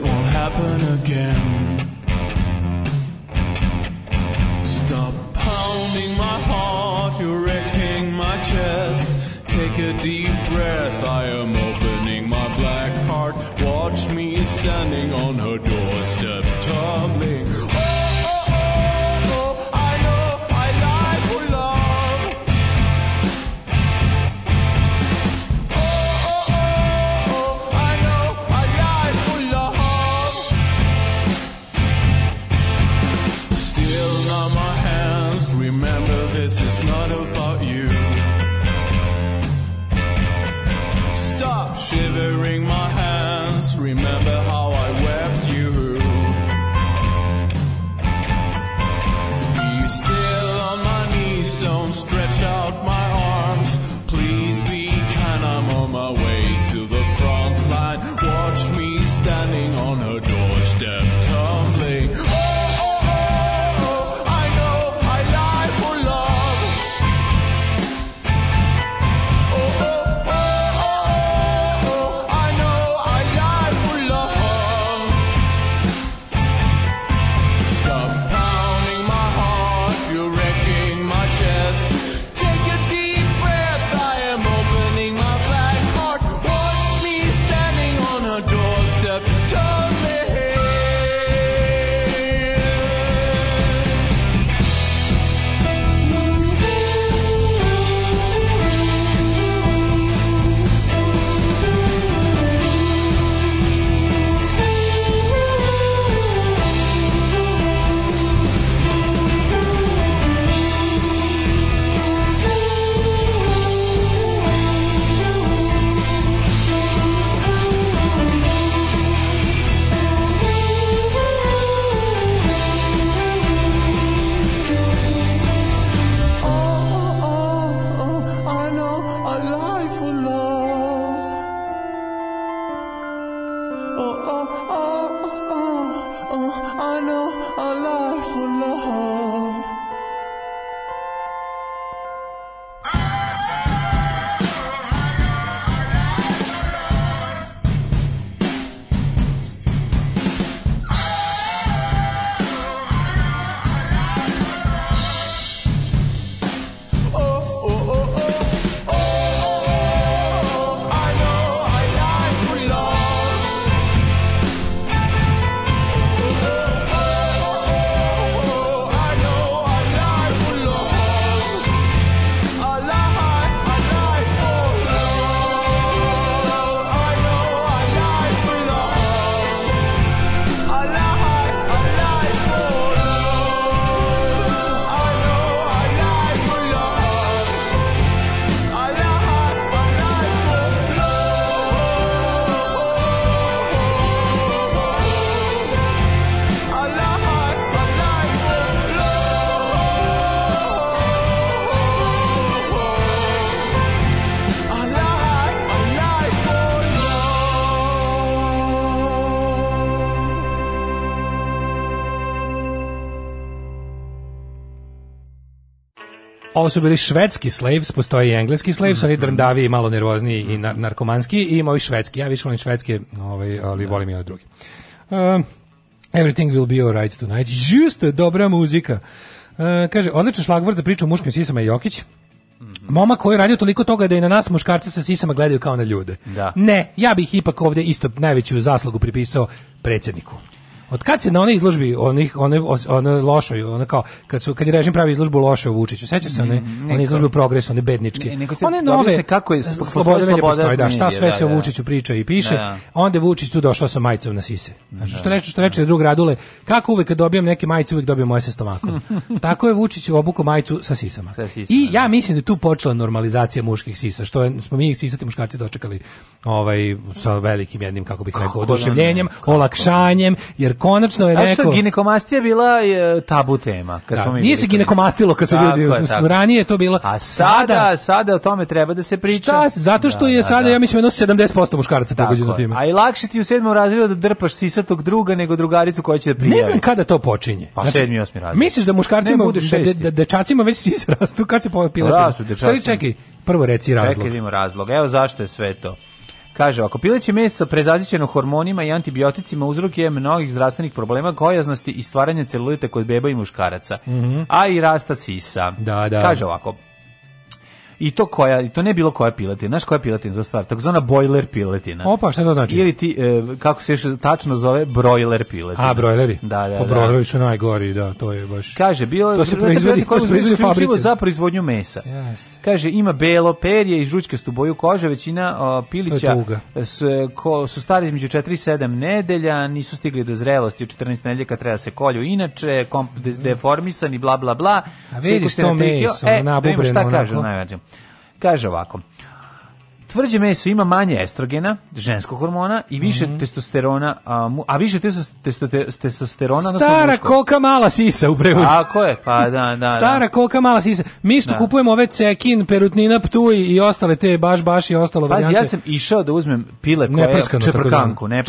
Ovo su bili švedski slaves, postoje i engleski slaves, mm -hmm. oni mhm. drndavi i malo nervozni i nar narkomanski i ima ovi švedski. Ja više volim švedske, ovaj, ali da. volim i od drugi. Uh, ehm, everything will be alright tonight. Just dobra muzika. Uh, kaže, odličan šlagvord za priču o muškim sisama Jokić. Mhm. Moma koji je radio toliko toga da i na nas muškarce sa sisama gledaju kao na ljude. Da. Ne, ja bih ipak ovde isto najveću zaslugu pripisao predsjedniku. Od kad se na onoj izložbi, onih, one, one lošoj, ono kao, kad, su, kad je režim pravi izložbu loše o Vučiću, sećaš se one, mm, one izložbe u one bedničke. Ne, one nove, kako je slobode, slobode, postoji, da, šta sve da, se da, o Vučiću priča i piše, da, da. onda Vučić tu došao sa majicom na sise. Znači, što reče, što reče da. drug Radule, kako uvek kad dobijem neke majice, uvek dobijem moje sa stomakom. <laughs> Tako je Vučić obuku majicu sa sisama. Sa sisama I da. ja mislim da tu počela normalizacija muških sisa, što je, smo mi sisati muškarci dočekali ovaj, sa velikim jednim, kako bih rekao, oduševljenjem, olakšanjem, jer konačno je rekao... Znaš što, ginekomastija bila je tabu tema. Kad da, smo mi nije se ginekomastilo kad su ljudi... Tako, tako. Ranije je to bilo... A sada, sada, o tome treba da se priča. Šta? Zato što da, je da, sada, da, ja mislim, jedno 70% muškaraca pogođeno time. A i lakše ti u sedmom razredu da drpaš sisatog druga nego drugaricu koja će da prijavi. Ne znam kada to počinje. Pa znači, sedmi, osmi razred. Misliš da muškarcima, ne, da-, da-, da, dečacima već sisa rastu kad se popila? Rastu, dečacima. Sada čekaj, prvo reci razlog. Čekaj, razlog. Evo zašto je sve to. Kaže, ako pileće meso prezazićeno hormonima i antibioticima uzrokuje mnogih zdravstvenih problema, gojaznosti i stvaranja celulita kod beba i muškaraca, mm -hmm. a i rasta sisa. Da, da. Kaže ovako, I to koja, i to ne bilo koja piletina, znaš koja piletina za stvar, takozvana bojler piletina. Opa, šta to znači? Ili ti, e, kako se još tačno zove, broiler piletina. A, brojleri? Da, da, da. Brojleri su najgori, da, to je baš... Kaže, bilo, to se proizvodi, to se proizvodi fabrice. za proizvodnju mesa. Jeste. Kaže, ima belo perje i žućkastu boju kože, većina o, pilića s, ko, su stari između 4 i 7 nedelja, nisu stigli do zrelosti, u 14 nedelja kad treba se kolju, inače, komp, de, deformisani, bla, bla, bla. A vidiš to meso, e, nabubreno. Da šta kažu, najvađem. Kaže ovako, tvrđe meso ima manje estrogena, ženskog hormona i više mm -hmm. testosterona, a, a više testosterona Stara koka mala sisa u prevodu. Tako je, pa da, da. da. Stara da. koka mala sisa. Mi što da. kupujemo ove cekin, perutnina, ptuj i ostale te baš baš i ostalo Pazi, ja sam išao da uzmem pile koje je da. čeprkanku, ne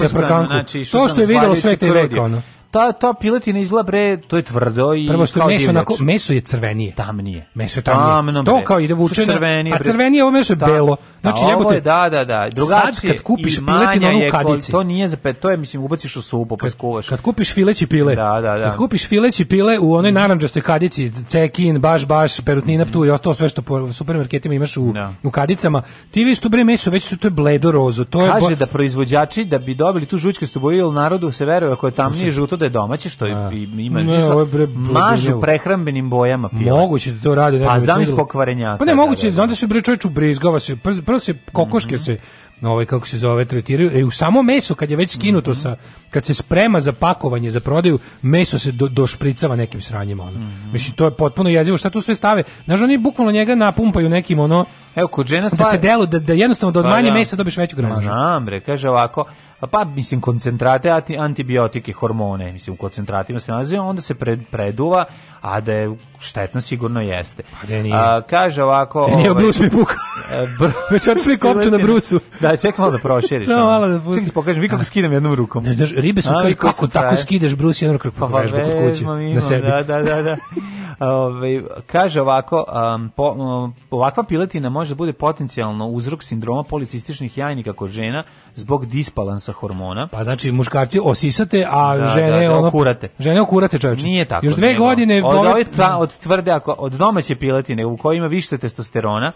znači to što je videlo sve te veke ono ta ta piletina izgleda bre, to je tvrdo i Prvo što meso na meso je crvenije. Tamnije. Meso je tamnije. to kao ide vučeno. Crvenije, a crvenije ovo meso je belo. Znači jebote. Ovo je, da, da, da. Drugačije. kad kupiš piletinu u kadici. To nije za pet, to je mislim ubaciš u supu pa skuvaš. Kad kupiš fileći pile. Da, da, da. Kad kupiš fileći pile u onoj mm. narandžastoj kadici, cekin, baš baš, perutnina mm. tu i ostalo sve što po supermarketima imaš u, no. Da. u kadicama, ti vidiš tu bre meso, već su to je bledo rozo. To je Kaže da proizvođači da bi dobili tu žućkastu boju narodu se veruje ako je tamnije žuto da je domaće, što je, ima ne, ovo je bre, mažu prehrambenim bojama pile. Moguće da to radi. Pa zamis pokvarenjaka. Pa ne, da, da, moguće, da, da, da. se bre čovjek ubrizgava se, prvo se kokoške mhm. se ovaj kako se zove tretiraju e, u samo meso kad je već skinuto mm -hmm. sa kad se sprema za pakovanje za prodaju meso se do, došpricava nekim sranjima ono. Mm -hmm. Mislim to je potpuno jezivo šta tu sve stave. Znaš oni bukvalno njega napumpaju nekim ono Evo kod žena stvar... da se delo da, da jednostavno pa da od manje pa, mesa dobiš veću pa gramažu. Znam bre, kaže ovako Pa, pa mislim koncentrate, antibiotike, hormone, mislim u koncentratima se nalazi, onda se pred, preduva, a da je štetno sigurno jeste. Pa da nije. A, kaže ovako... Da nije, ovaj, mi puka. <laughs> E, <laughs> Već otišli kopče na Brusu. Da, čekaj malo da proširiš. Samo malo da Čekaj ti pokažem, vi kako skidam jednom rukom. Ne, daš, ribe su, kaže, kako tako skideš brus jednom rukom, pa, vežba pa, kod kuće, na sebi. Da, da, da, da. <laughs> Ove, kaže ovako, um, po, um, ovakva piletina može bude potencijalno uzrok sindroma policističnih jajnika kod žena zbog disbalansa hormona. Pa znači muškarci osisate, a da, da žene da, da, ono, okurate. Žene okurate čovječe. Nije tako. Još dve godine... Od, ove, od tvrde, ako, od domaće piletine u kojoj ima više testosterona,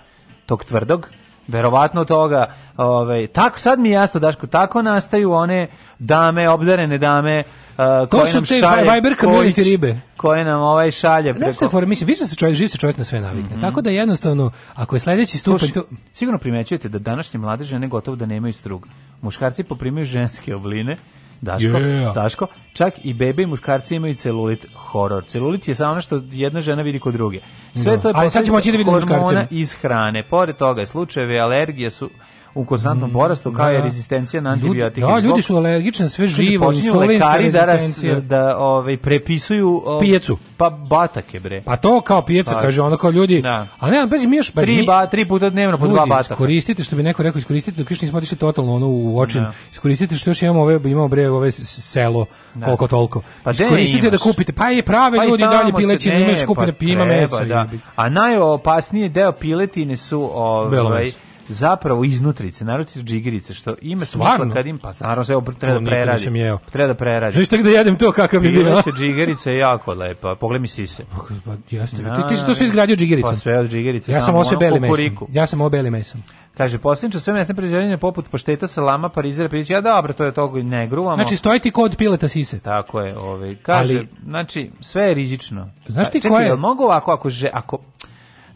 tog tvrdog, verovatno toga, ovaj tako sad mi je jasno Daško, tako nastaju one dame obdarene dame uh, to su te Viber community ribe koje nam ovaj šalje preko. Znaš for, mislim, više se čovjek, živi se čovjek na sve navikne. Mm -hmm. Tako da jednostavno, ako je sljedeći stupanj... to Sigurno primećujete da današnje mlade žene gotovo da nemaju strug. Muškarci poprimaju ženske obline, Daško, yeah. Daško, čak i bebe i muškarci imaju celulit horor. Celulit je samo ono što jedna žena vidi kod druge. Sve no. Da. to je Ali sad ćemo da hormona iz hrane. Pored toga, slučajevi alergije su u konstantnom mm, porastu kao da. je rezistencija na antibiotike. Ljudi, da, ljudi su alergični sve živo, insulinska rezistencija. Da, e, da ovaj, prepisuju... Ovaj, pijecu. Pa batake, bre. Pa to kao pijaca pa, kaže, ono kao ljudi... Da. A ne, bez mi još... Bez tri, ba, tri puta dnevno po ljudi, dva bataka. koristite, što bi neko rekao, iskoristite, dok još nismo otišli totalno ono u očin. Da. Iskoristite što još imamo ove, imamo bre ove selo, da. koliko toliko. Pa iskoristite da kupite. Pa je prave pa ljudi dalje pileći imaju skupine, pa pima ima mesa. Da. A najopasnije deo piletine su... Ovaj, zapravo iznutrice, naročito džigerice što ima smisla kad im pa, pa naravno sve treba da preradi. Treba da preradi. Znaš tek da jedem to kakav bi bilo. Džigerice, je jako lepa. Pogledaj mi sise. Pa, pa jeste, ti ti si to sve izgradio džigericom. Pa sve od džigerice. Ja sam ose beli mesom. Ja sam obeli mesom. Kaže, posljednično sve mesne proizvodnje poput pašteta, salama, parizera, pirića, ja dobro, to je toga ne gruvamo. Znači, stoji ti kod pileta sise. Tako je, ovaj, kaže, Ali, znači, sve je rizično. Znaš ti pa, ko je? Čekaj, mogu ovako, ako, že, ako,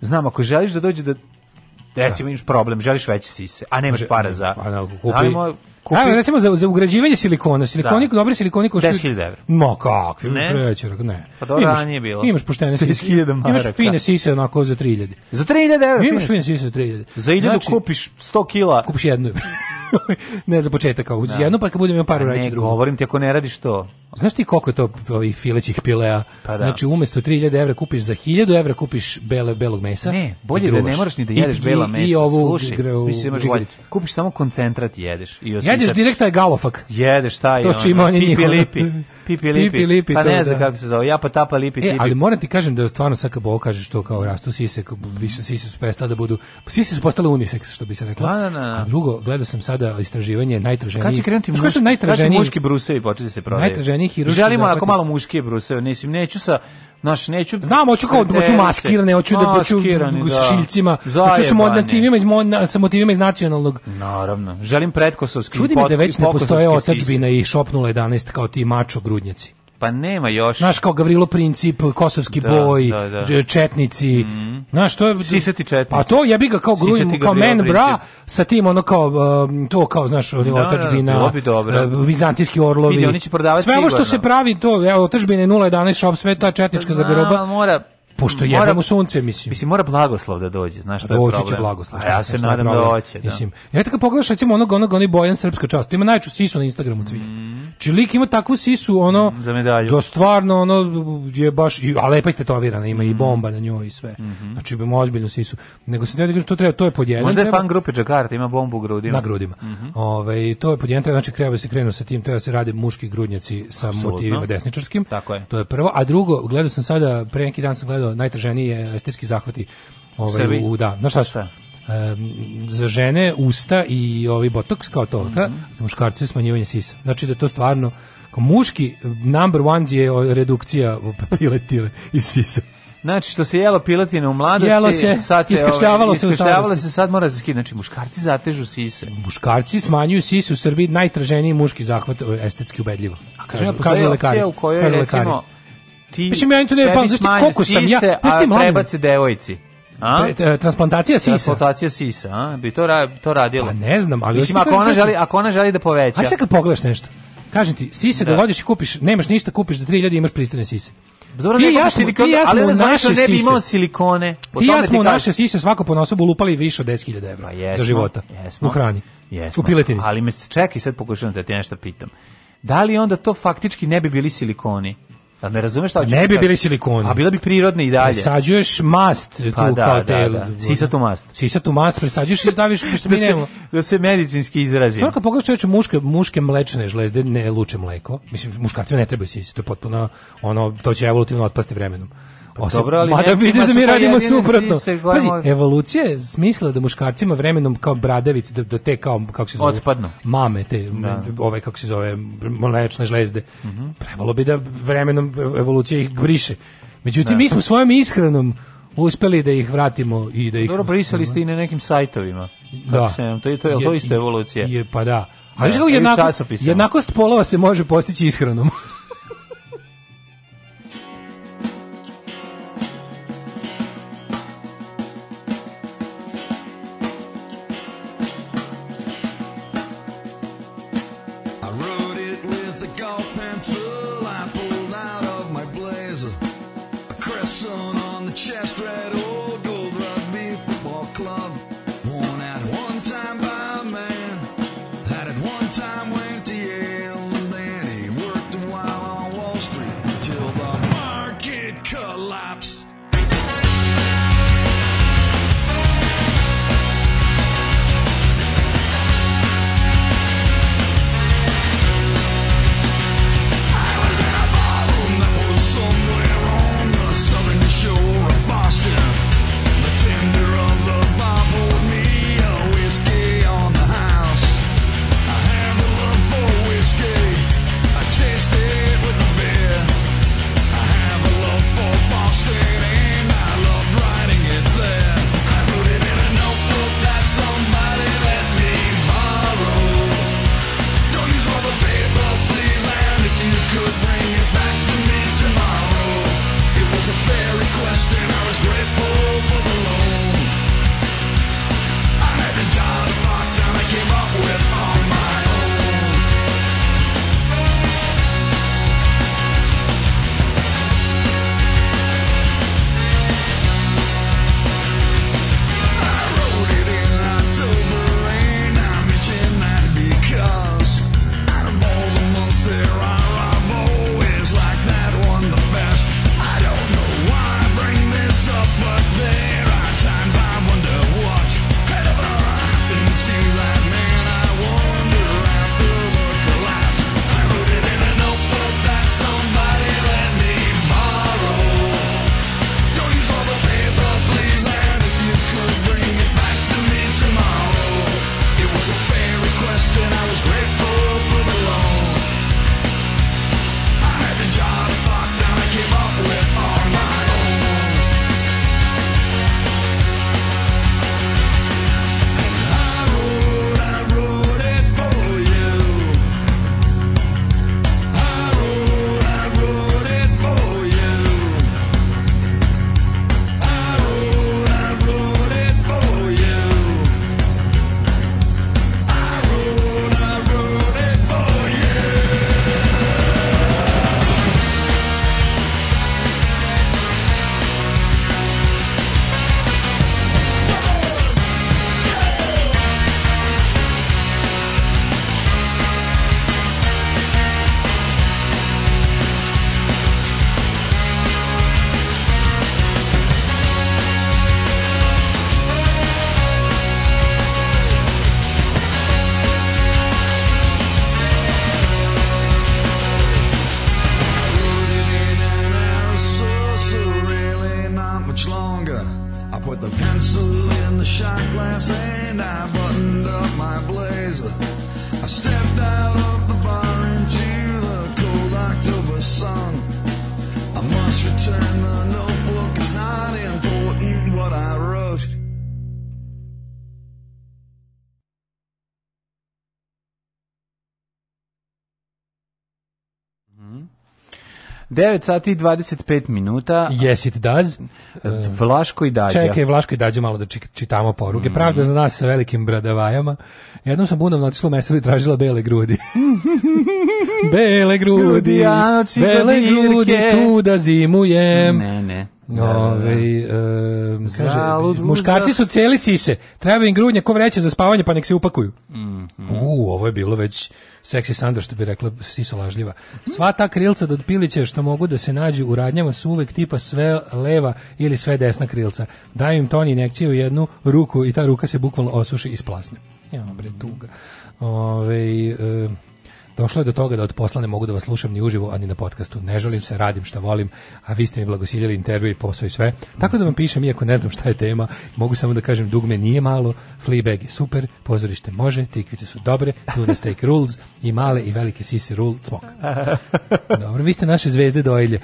znam, ako želiš da dođe da Da. Recimo imaš problem, želiš veće sise, a nemaš para za... A pa da, kupi... Ajmo, da, kupi... Ajmo, recimo za, za ugrađivanje silikona, silikonik, da. dobri silikonik... Košta... 10.000 evra. Ma kakvi, ne? Prećer, ne. Pa dobro, imaš, nije bilo. Imaš poštene sise. Imaš fine sise onako za 3.000. Za 3.000 evra? Imaš fine sise za 3.000. Za 1.000 znači, kupiš 100 kila. Kupiš jednu. <laughs> <laughs> ne za početak, kao da. jedno pa kad budem imao paru pa reći drugo. govorim ti ako ne radiš to. Znaš ti koliko je to ovih filećih pilea? Pa da. Znači umesto 3000 evra kupiš za 1000 evra kupiš bele belog mesa. Ne, bolje da ne moraš ni da jedeš I, bela mesa. I, i ovu Slušaj, gigalicu. Kupiš samo koncentrat i jedeš. I osisat. jedeš direkt taj galofak. Jedeš taj. To što ima on pipi lipi. Pipi lipi. Pipi lipi pa ne znam da. kako se zove. Ja pa tapa lipi lipi. E, pipi. ali moram ti kažem da je stvarno sad bo kažeš to kao rastu sise, više sise su prestale da budu. Sise su postale unisex, što bi se reklo. Da, da, A drugo, gledao sam sad sada istraživanje najtraženiji. Kad će krenuti muški, su najtraženiji, muški brusevi početi da se prodaju? Najtraženiji hirurški Želimo onako malo muške bruseve, nesim, neću sa Naš neću. Znam, hoću kao hoću maskirane, hoću da hoću s da. šiljcima. Hoću sa motivima iz sa motivima iz nacionalnog. Naravno. Želim pretkosovski. Čudi me da već ne postoje otačbina i šopnula 11 kao ti mačo grudnjaci. Pa nema još. Znaš kao Gavrilo Princip, Kosovski da, boj, da, da. Četnici. Mm. Znaš, to je... Sisati Četnici. A pa to ja bi ga kao grujim, kao men bra, sa tim ono kao, um, to kao, znaš, da, otačbina, da, uh, vizantijski orlovi. Vidi, oni će prodavati Sve ovo što se pravi, to, evo, otačbina 011, šop, sveta, ta četnička da, garderoba. Da, mora, pošto mora, jebamo sunce, mislim. Mislim, mora blagoslov da dođe, znaš šta je će blagoslov. ja se nadam da hoće, da. Mislim, ja tako pogledaš, recimo, onog, onog, onaj Bojan Srpska čast, ima najču sisu na Instagramu svih. Mm. lik ima takvu sisu, ono, mm, za medalju. do stvarno, ono, je baš, a lepa je stetovirana, ima i mhm. bomba na njoj i sve. Mhm. Znači, ima ozbiljnu sisu. Nego se ne da kaže to treba, to je podjedan jedan. Možda fan grupe Jakarta, ima bombu u grudima. Na grudima. Mhm. ovaj to je podjedan znači, kreva da se krenu sa tim, treba da se rade muški grudnjaci sa motivima desničarskim. Tako je. To je prvo. A drugo, gledao sam sada, pre neki dan sam gledao ono najtraženiji estetski zahvati ovaj, Sebi? u, da, znaš šta su? Um, za žene usta i ovi botoks kao to, mm -hmm. za muškarce smanjivanje sisa. Znači da je to stvarno kao muški number one je redukcija piletile i sisa. Znači, što se jelo piletine u mladosti, jelo se, sad se, iskačljavalo ovaj, se, iskačljavalo se, sad mora se skidati. Znači, muškarci zatežu sise. Muškarci smanjuju sise u Srbiji, najtraženiji muški zahvat estetski ubedljivo. A kažu, kažu, kažu lekari. u recimo, lekari ti Mislim, ja to ne pa, znaš ti koliko sam ja, znaš ti mladen? prebace devojci. A? Pre, e, transplantacija sisa. Transplantacija sisa, a? Bi to, ra, to radilo. Pa ne znam, ali... Mislim, ako ona, želi, ako ona želi da poveća... Ajde sad kad pogledaš nešto. Kažem ti, sise da. da dođeš i kupiš, nemaš ništa, kupiš za 3000 i imaš pristojne sise. Dobro, ti ja smo, silikon, ti ja smo ali naše ne bi imao silikone. Ti ja smo naše sise svako po nosu lupali više od 10.000 evra pa jesmo, za života. Jesmo, u hrani. Jesmo. U piletini. Ali me čekaj, sad pokušam da te nešto pitam. Da li onda to faktički ne bi bili silikoni? Jel da, ne razumeš šta pa hoćeš? Ne da bi bili silikoni. A bila bi prirodni i dalje. Presađuješ mast tu pa, da, kao da, te... Da, da. tu mast. Sisatu mast presađuješ i daviš što da mi nemo. Da se medicinski izrazi. Kako pogledaš čoveče muške, muške mlečne žlezde ne luče mleko. Mislim, muškarcima ne treba sisi. To je potpuno, ono, to će evolutivno otpasti vremenom. Pa Osim, dobro, ali ma vidiš da mi radimo suprotno. Pazi, evolucija je smisla da muškarcima vremenom kao bradavici, da, da te kao, kako se zove, Otpadno. mame, te, da. ove, kako se zove, mlečne žlezde, mm -hmm. trebalo bi da vremenom evolucija ih briše. Međutim, da. mi smo svojom ishranom uspeli da ih vratimo i da ih... Dobro, brisali ste i na nekim sajtovima. Da. Se, to je to, je, to isto evolucija. Je, pa da. Ali da, jednakost, jednakost polova se može postići ishranom. <laughs> 9 sati 25 minuta. Yes, it does. Vlaško i Dađa. Čekaj, Vlaško i Dađa malo da čitamo poruke. Mm. Pravda za nas sa velikim bradavajama. Jednom sam bunom natisla mesevi i tražila bele grudi. <laughs> bele grudi, grudi bele grudi, tu da zimujem. Ne, ne. Da, da, da. Ove, e, kaže, Zalud, muškarci su cijeli sise, treba im grudnje ko vreće za spavanje, pa nek se upakuju. Mm, mm. U, ovo je bilo već seksi Sandra, što bi rekla siso lažljiva. Sva ta krilca do pilića što mogu da se nađu u radnjama su uvek tipa sve leva ili sve desna krilca. Daju im toni injekciju u jednu ruku i ta ruka se bukvalno osuši i splasne. Ja, bre, tuga. Ove, e, Došlo je do toga da od posla ne mogu da vas slušam ni uživo, ani na podcastu. Ne želim se, radim šta volim, a vi ste mi blagosiljeli intervju i posao i sve. Tako da vam pišem, iako ne znam šta je tema, mogu samo da kažem dugme nije malo, Fleabag je super, pozorište može, tikvice su dobre, tuna steak rules i male i velike sisi rule cmok. <laughs> Dobro, vi ste naše zvezde dojelje.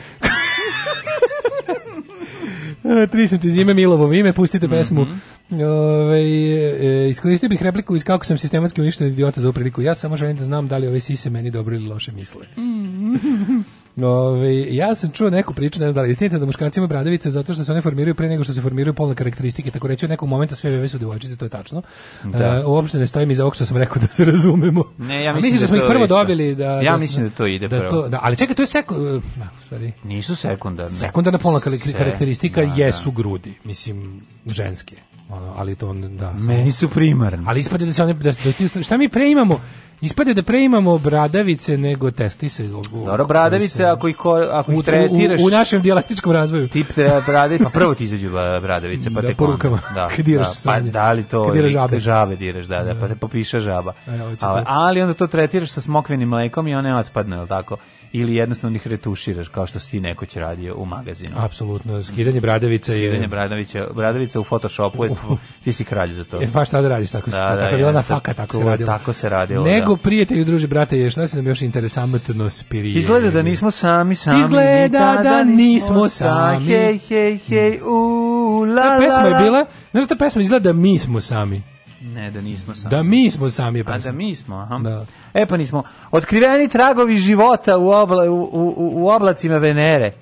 <laughs> Tri sam ti zime Milovo ime, pustite pesmu. Mm -hmm. Ove, ovaj, e, iskoristio bih repliku iz kako sam sistematski uništen idiota za ovu Ja samo želim da znam da li ove sise meni dobro ili loše misle. Mm <laughs> -hmm. <laughs> Ove, ovaj, ja sam čuo neku priču, ne znam da li istinite, da muškarci imaju bradavice zato što se one formiraju pre nego što se formiraju polne karakteristike. Tako reći, u nekom momentu sve bebe su devojčice, to je tačno. Da. E, uopšte ne stojim iza ovog što sam rekao da se razumemo. Ne, ja mislim, mislim da, da smo ih prvo isto. dobili. Da, ja da, mislim da to ide da prvo. To, da, ali čekaj, to je seko, na, e, da, sorry. Nisu sekundarne. Sekundarna polna se, karakteristika da, da. jesu da. grudi, mislim, ženske. Ono, ali to, da. Meni su primarne. Ali ispade da se one, da, da, šta mi pre imamo? Ispade da pre imamo bradavice nego testise. Dobro, bradavice, ako ih, ako ih tretiraš... U, u, našem dijalektičkom razvoju. Tip treba bradavice, pa prvo ti izađu e, bradavice, pa da, te... Po rukama, da, <laughs> kad diraš da, pa sranje. Pa, da li to... Kad diraš žabe. Žabe diraš, da, da, da. pa te popiša žaba. E, ali, ali onda to tretiraš sa smokvenim mlekom i one otpadne, je tako? ili jednostavno ih retuširaš kao što si ti nekoć radio u magazinu. Apsolutno, skidanje bradavica je... Skidanje bradavića, bradavica u Photoshopu, je tvo, ti si kralj za to. Jer baš tada radiš tako, da, tako da, je bila na da faka, tako se radilo. Tako se radilo, Nego, da. i druži, brate, je, šta se nam još interesantno spirije? Izgleda da nismo sami, sami. Izgleda da nismo sami. Hej, hej, hej, mm. u, la, la, la. Ta pesma je bila, znaš ta pesma izgleda da mi smo sami. Ne, da nismo sami. Da mi smo sami. Pa. A da mi smo, aha. Da. E pa nismo. Otkriveni tragovi života u, obla, u, u, u oblacima Venere.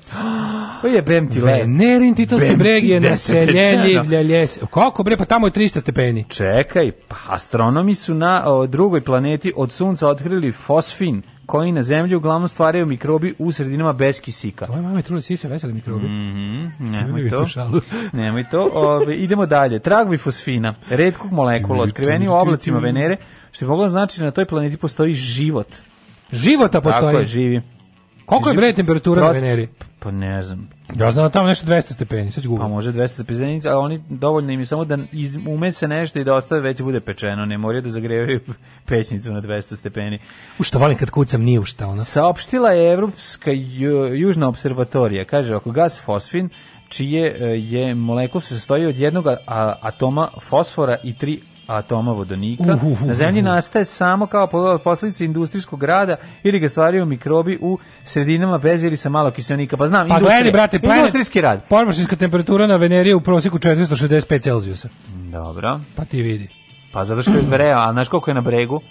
To <gasps> je bem ti le. Venerin titanski breg je naseljenljiv ljes. Kako bre, pa tamo je 300 stepeni. Čekaj, pa astronomi su na o, drugoj planeti od sunca otkrili fosfin, koji na zemlji uglavnom stvaraju mikrobi u sredinama bez kisika. Tvoje mame trule sise vesele mikrobi. Mm -hmm, nemoj, to, šalu. <laughs> nemoj to. Ove, idemo dalje. Tragovi fosfina, redkog molekula, otkriveni u oblacima Venere, što je moglo da znači da na toj planeti postoji život. Života postoji. Tako je, živi. Koliko je bre temperatura na Veneri? Pa ne znam. Ja znam da tamo nešto 200 stepeni, sad ću Pa može 200 stepeni, ali oni dovoljno im je samo da iz, ume se nešto i da ostave već bude pečeno, ne moraju da zagrevaju <laughs> pećnicu na 200 stepeni. U što volim kad kucam, nije u šta ono. Saopštila je Evropska ju, južna observatorija, kaže, ako gas fosfin, čije e, je molekul se sastoji od jednog atoma fosfora i tri atoma vodonika. Uhuhu. Na zemlji nastaje samo kao posledica industrijskog rada ili ga stvaraju mikrobi u sredinama bez ili sa malo kiselnika. Pa znam, pa gledaj, brate, planet, industrijski rad. Površinska temperatura na Veneri je u prosjeku 465 Celzijusa. Dobro. Pa ti vidi. Pa zato što je vreo, a znaš koliko je na bregu?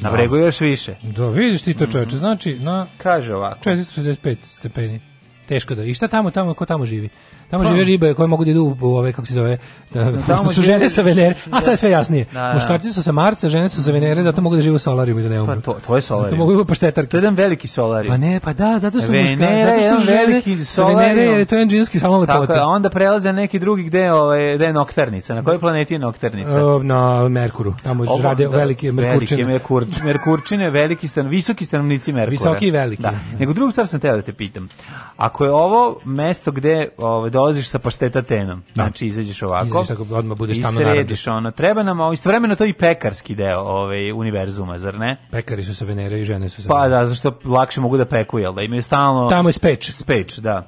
Na bregu je još više. Da, vidiš ti to mhm. čoveče. Znači, na... Kaže ovako. 465 stepeni. Teško da. I šta tamo, tamo, ko tamo živi? Tamo pa. žive ribe koje mogu da idu u ove, kako se zove, da, tamo su žene sa Venere, a sad je sve jasnije. Da, da. Muškarci su sa Marsa, žene su sa Venere, zato mogu da žive u solariju i da ne pa umru. Pa to, to je solarium. Zato mogu da paštetarke. To je jedan veliki solarium. Pa ne, pa da, zato su muškarci, zato su žene sa Venere, jer to je enđinski samo lepota. Tako je, onda prelaze neki drugi gde, ove, ovaj, gde je nokternica. Na kojoj planeti je nokternica? na Merkuru. Tamo Ovo, rade da, velike Merkurčine. Velike Merkur, Merkurčine, veliki stan, visoki stanovnici Merkura. Visoki i veliki. Da. Nego drugu stvar sam teo da te pitam. Ako je ovo mesto gde ove, ovaj, dolaziš sa paštetatenom. Da. Znači izađeš ovako. Izađeš tako, odmah budeš tamo naradiš. ono. Treba nam istovremeno to i pekarski deo ovaj, univerzuma, zar ne? Pekari su sa Venere i žene su sa Pa da, zašto lakše mogu da peku, jel da? Imaju stalno... Tamo je speč. Speč, da.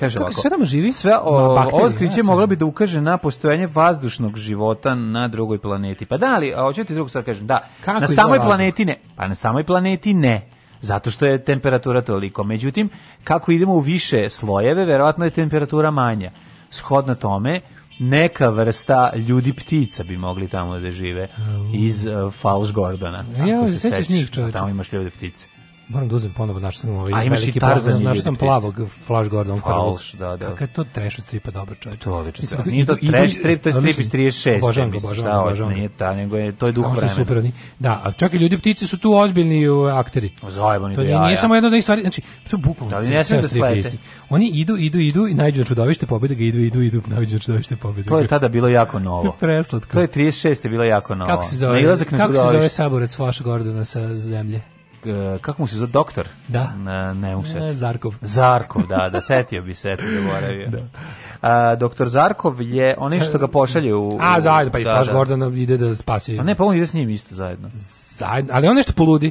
Kaže Kako se nama živi? Sve o, bakterije, otkriće ja, moglo bi da ukaže na postojanje vazdušnog života na drugoj planeti. Pa da, ali hoćete drugu stvar da kažem, da. Kako na samoj planeti ne. Pa na samoj planeti ne zato što je temperatura toliko. Međutim, kako idemo u više slojeve, verovatno je temperatura manja. Shodno tome, neka vrsta ljudi ptica bi mogli tamo da žive iz uh, e, Falš Gordona. Ja, se sećaš njih čovječa. Tamo imaš ljudi ptice. Moram da uzmem ponovo, našao sam ovaj A, imaš veliki Tarzan, pogled, našao sam plavog Flash Gordon Farrell. Da, da. Kakav je to trash stripa dobar čovjek. To je odlično. Mislim, nije to trash strip, to je strip iz 36. Obožavam ga, obožavam, obožavam. Nije ta, nego je, to je duh vremena. super, oni. Da, a čak i ljudi ptice su tu ozbiljni akteri. Zajebani to nije, nije samo jedna od njih stvari, znači, to je bukvalno. Da, ne smem da slete. Oni idu, idu, idu i nađu čudovište pobede, ga idu, idu, idu, nađu čudovište pobede. To je tada bilo jako novo. <laughs> Preslatko. To je 36. bilo jako novo. Kako se zove? Kako se zove saborac Flash Gordona sa zemlje? E, kako mu se za doktor? Da. Ne, ne mu se. E, Zarkov. Zarkov, da, da, <laughs> setio bi se, eto, zaboravio. Da. A, doktor Zarkov je onaj što ga pošalje u... A, zajedno, pa i da, Flash da. Gordon ide da spasi. A ne, pa on ide s njim isto zajedno. Zajedno, ali on nešto poludi.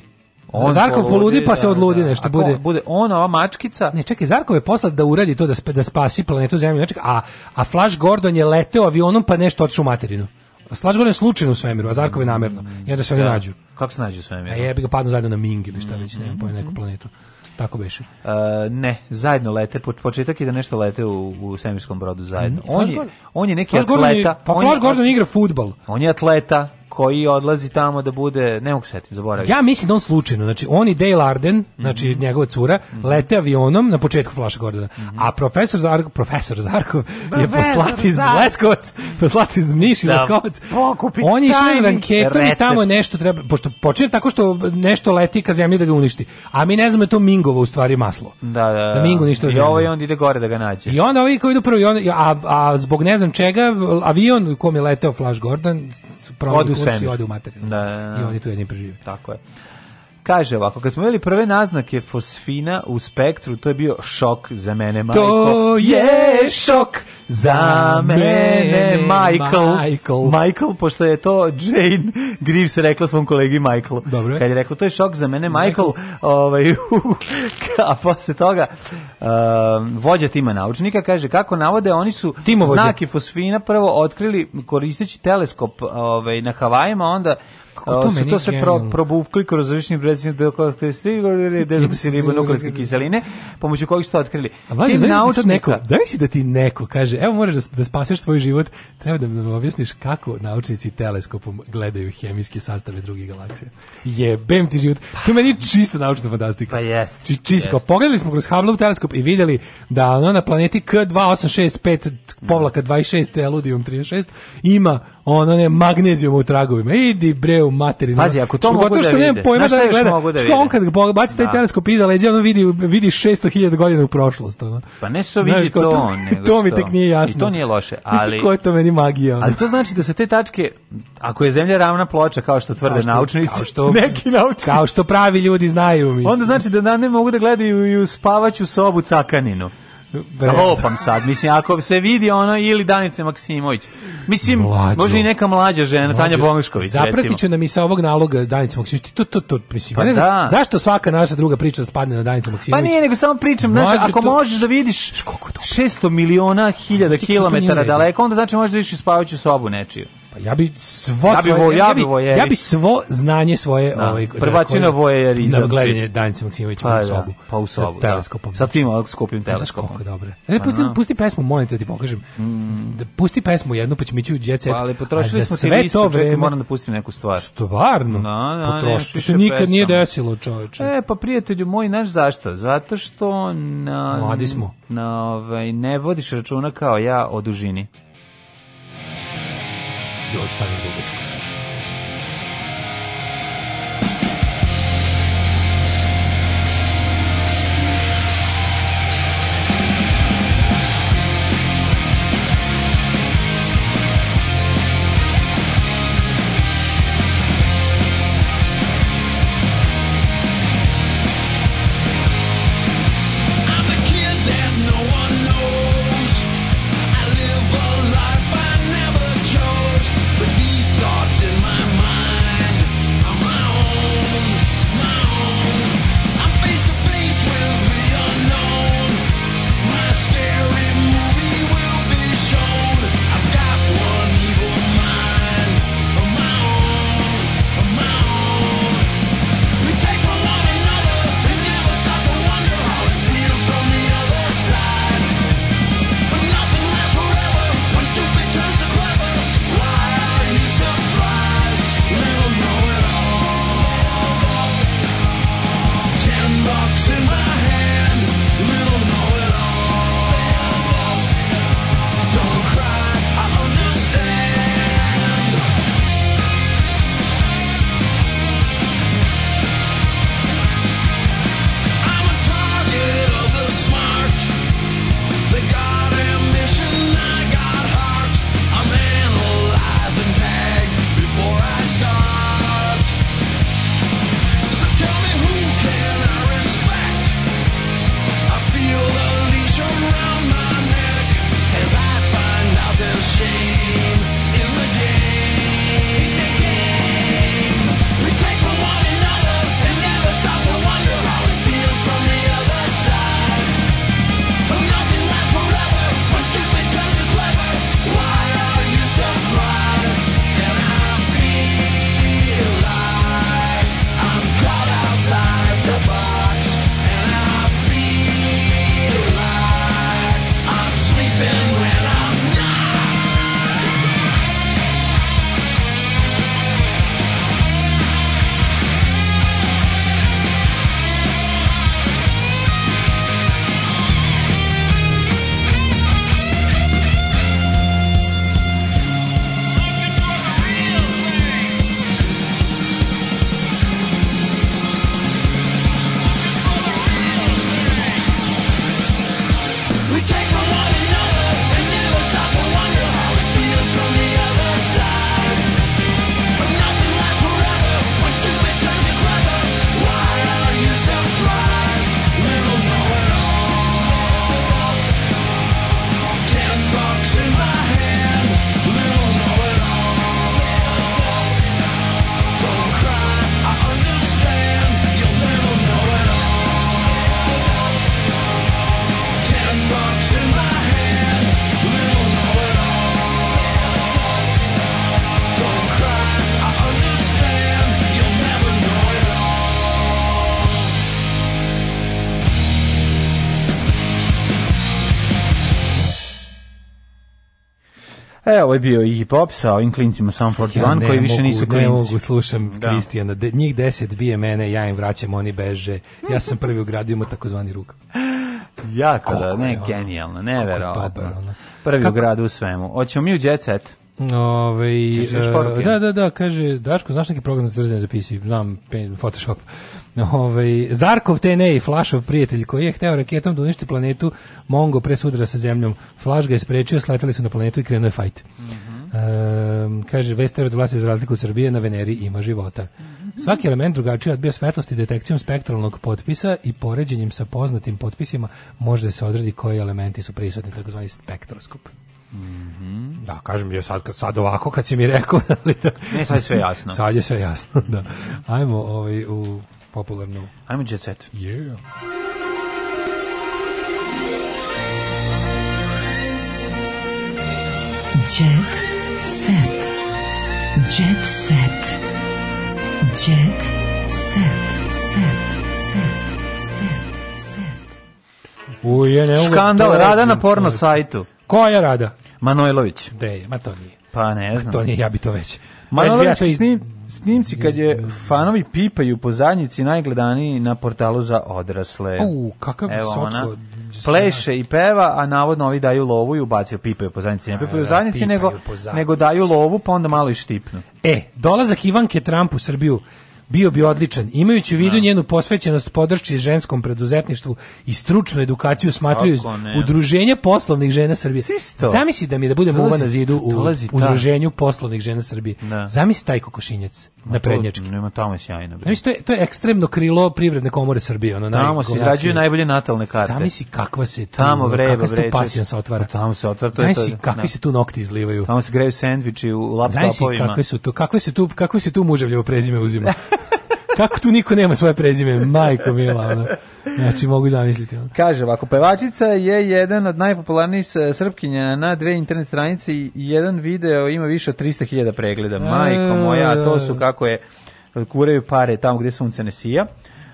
On Zarkov poludi, poludi, pa da, se odludi da, nešto. Ako bude, on, bude on, ova mačkica. Ne, čekaj, Zarkov je poslat da uradi to, da, sp, da spasi planetu Zemlju. Neček, znači, a, a Flash Gordon je leteo avionom, pa nešto otišu materinu. Slažgore je slučajno u svemiru, a Zarkov je namerno. I onda se oni da. nađu. Kako se nađu u svemiru? A jebi ga padnu zajedno na Ming ili šta mhm, već, mm -hmm. nemam pojma, neku mhm. planetu. Tako beše. Uh, ne, zajedno lete, početak je da nešto lete u, u svemirskom brodu zajedno. Mhm. On je, on je neki atleta. pa Flash Gordon igra futbal. On je atleta, koji odlazi tamo da bude, ne mogu setim, zaboravim. Ja mislim da on slučajno, znači on i Dale Arden, znači mm -hmm. njegova cura, mm -hmm. lete avionom na početku Flash Gordona. Mm -hmm. A profesor Zarkov, profesor Zarkov je poslat iz Leskovac, poslat iz Niš i da, Leskovac. On je išao na anketu i tamo nešto treba, pošto počinje tako što nešto leti ka zemlji da ga uništi. A mi ne znamo je to Mingovo u stvari maslo. Da, da, da. da Mingo ništa I ovo ovaj onda ide gore da ga nađe. I onda ovi koji idu prvi, on, a, a zbog ne znam čega, avion u kom je leteo Flash Gordon, promijen u svemir. Ode u materiju. Da, da, da. I oni tu jedni prežive. Tako je. Kaže ovako, kad smo imali prve naznake fosfina u spektru, to je bio šok za mene, Michael. To je šok za mene, Michael. Michael. Michael, pošto je to Jane Greaves rekla svom kolegi Michaelu. Dobro je. Kad je rekla, to je šok za mene, Michael, Michael. Ovaj, <laughs> a posle toga uh, vođa tima naučnika kaže, kako navode, oni su Timo znaki fosfina prvo otkrili koristeći teleskop ovaj, na Havajima, onda Kako to, to se pro, probukli kroz različni brezini da, deoksidogorili dezoksiribu da nuklearske kiseline, pomoću kojih ste otkrili. A vladi, ti naučnika... Neko, da misli da ti neko kaže, evo moraš da, da spaseš svoj život, treba da nam objasniš kako naučnici teleskopom gledaju hemijske sastave drugih galaksija. Jebem ti život. To meni čisto naučna fantastika. Pa jest. Či, čistko. Jest. Pogledali smo kroz Hubble teleskop i vidjeli da ono na planeti K2865 povlaka 26 Eludium 36 ima ono ne magnezijom u tragovima. Idi bre u materinu. Pazi, ako to što mogu da što da nemam pojma da gleda. Što on kad baci taj da. teleskop iza leđa, ono vidi vidi 600.000 godina u prošlost, ono. Pa ne so vidi Znaš, to, to, nego to mi tek nije jasno. I to nije loše, ali Isto je to meni magija. Ono. Ali to znači da se te tačke, ako je zemlja ravna ploča kao što tvrde kao što, naučnici, kao što, neki naučnici, kao što pravi ljudi znaju, mislim. Onda znači da ne mogu da gledaju i u spavaću sobu cakaninu. Bre. Lopam sad, mislim, ako se vidi ono ili Danice Maksimović. Mislim, Mlađo. možda i neka mlađa žena, Mlađo. Tanja Bomišković, Zapratit ću nam i sa ovog naloga Danice Maksimović. To, to, to, mislim, pa ne znam, da. zašto svaka naša druga priča spadne na Danicu Maksimović? Pa nije, nego samo pričam, znaš, ako to... možeš da vidiš 600 miliona hiljada kilometara daleko, onda znači možeš da vidiš i spavajuću sobu nečiju. Pa ja bi svo ja bi svoje, vo, ja, ja, bi, ja bi svo znanje svoje da. ovaj da, prebacio na vojerizam. Na da gledanje Danice Maksimovića pa, u da, pa sobu. Da, pa u sobu. Sa teleskopom. Da. Sa tim znači. skupim teleskopom. Kako je dobro. Ne, pa pusti, pusti pesmu, molim te da ti pokažem. Mm. Da pusti pesmu jednu pa ćemo ići u jet Pa, ali potrošili smo sve to vreme, moram da pustim neku stvar. Stvarno? Na, na, Potrošiti se nikad pesam. nije desilo, čoveče. E, pa prijatelju moj, znaš zašto? Zato što na Mladi smo. Na ovaj ne vodiš računa kao ja o dužini. Joj, stanem dugačko. je ovo je bio i hip sa ovim klincima Sam 41 ja koji više mogu, nisu klinci. Ja ne mogu, slušam da. de, njih deset bije mene, ja im vraćam, oni beže. Ja sam prvi u gradu imao takozvani ruk. Jako Kako da, ne, je ono, genijalno, neverovatno. Prvi Kako? u gradu u svemu. Hoćemo mi u Jet Set. Ove, ovaj, uh, e, da, da, da, kaže, Daško, znaš neki program za trzanje za PC? Znam, Photoshop. Ovaj Zarkov TNA i Flašov prijatelj koji je hteo raketom da uništi planetu Mongo pre sudara sa zemljom. Flaš ga je sprečio, sletali su na planetu i krenuo je fajt. Mm -hmm. e, kaže, vest TV za razliku od Srbije, na Veneri ima života. Mm -hmm. Svaki element drugačije odbija svetlosti detekcijom spektralnog potpisa i poređenjem sa poznatim potpisima može da se odredi koji elementi su prisutni, takozvani spektroskop. Mm -hmm. Da, kažem je sad, sad ovako kad si mi rekao. <laughs> Ali da, ne, sad je sve jasno. Sad je sve jasno, da. Ajmo ovaj, u popularnu. Ajmo jet set. Yeah. Jet set. Jet set. Jet set. Set. Set. Set. Set. Uje, ne da Škandal, rada na porno sajtu. Koja rada? Manojlović. De, ma to nije. Pa ne znam. To nije, ja bi to već. Manolički ja snim, snimci kad je fanovi pipaju po zadnjici najgledaniji na portalu za odrasle. U, kakav Evo sotko. Ona, pleše i peva, a navodno ovi daju lovu i ubacuju pipaju po zadnjici. Ne pipaju da, zadnjici, nego, po zadnjici. nego daju lovu, pa onda malo i štipnu. E, dolazak Ivanke Trump u Srbiju bio bi odličan. Imajući u vidu da. njenu posvećenost podršci ženskom preduzetništvu i stručnu edukaciju smatraju udruženje poslovnih žena Srbije. Sisto. Zamisli da mi da bude muva na zidu u udruženju poslovnih žena Srbije. Da. Zamisli taj kokošinjac na prednjački. Nema tamo sjajno. Zamisli to je to je ekstremno krilo privredne komore Srbije, ono Tamo se izrađuju najbolje natalne karte. Zamisli kakva se tamo vreba vreća. se otvara. Pa tamo se otvara. Zamisli kakvi da. se tu nokti izlivaju. Tamo se greju sendviči u laptopovima. Zamisli kakve su to, kakve se tu, kakve se tu muževljevo prezime uzima. <laughs> Kako tu niko nema svoje prezime? Majko mila, ono. Znači, mogu zamisliti. Ono. Kaže ovako, pevačica je jedan od najpopularnijih srpkinja na dve internet stranice i jedan video ima više od 300.000 pregleda. E, Majko moja, to su da, da. kako je kuraju pare tamo gde sunce ne sija.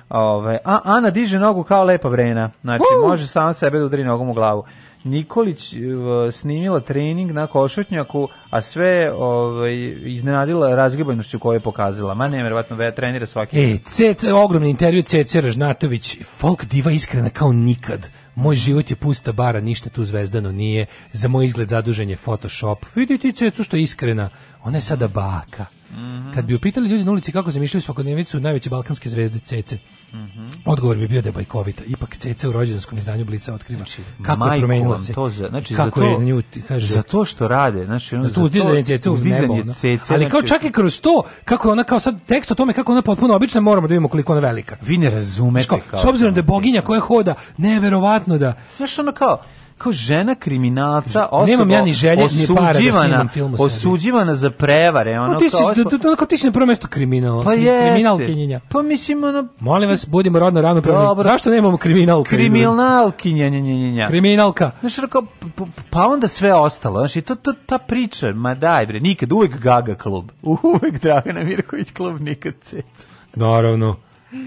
Ove, a Ana diže nogu kao lepa vrena. Znači, uh! može sama sebe da udri nogom u glavu. Nikolić e, snimila trening na košutnjaku, a sve ovaj, iznenadila razgibanošću koju je pokazala. Ma neverovatno ve, trenira svaki. E, CC, ogromni intervju CC Ražnatović, folk diva iskrena kao nikad. Moj život je pusta bara, ništa tu zvezdano nije. Za moj izgled zadužen je Photoshop. Vidite ti Cecu što je iskrena. Ona je sada baka. Mhm. Kad bi upitali ljudi na ulici kako zamišljaju svakodnevicu najveće balkanske zvezde Cece, mm odgovor bi bio da je bajkovita. Ipak Cece u rođenskom izdanju Blica otkriva znači, kako je promenila se. To za, znači, kako za to, je nju, kaže, za to što rade. Znači, ono, za to uzdizanje Cece uz nebo. Ono. Ali kao znači- čak i kroz to, kako je ona kao sad tekst o tome kako ona potpuno obična, moramo da vidimo koliko ona velika. Vi ne razumete. Znači, kao, s obzirom da je boginja koja hoda, neverovatno da... Znaš ono kao, kao žena kriminalca, osoba Nemam ja ni želje, ni para da osuđivana za prevare, ono no, pa ti si, kao osoba... da, ti si na prvo mesto kriminal, pa kriminal kinjenja. Pa mislim ono Molim vas, budimo rodno ravnopravni. Zašto nemamo kriminal? Kriminal kinjenja, Kriminalka. Znaš, kao, pa onda sve ostalo, znači i to, to ta priča, ma daj bre, nikad uvek Gaga klub. <laughs> Uvek Dragana Mirković klub nikad cec. Naravno.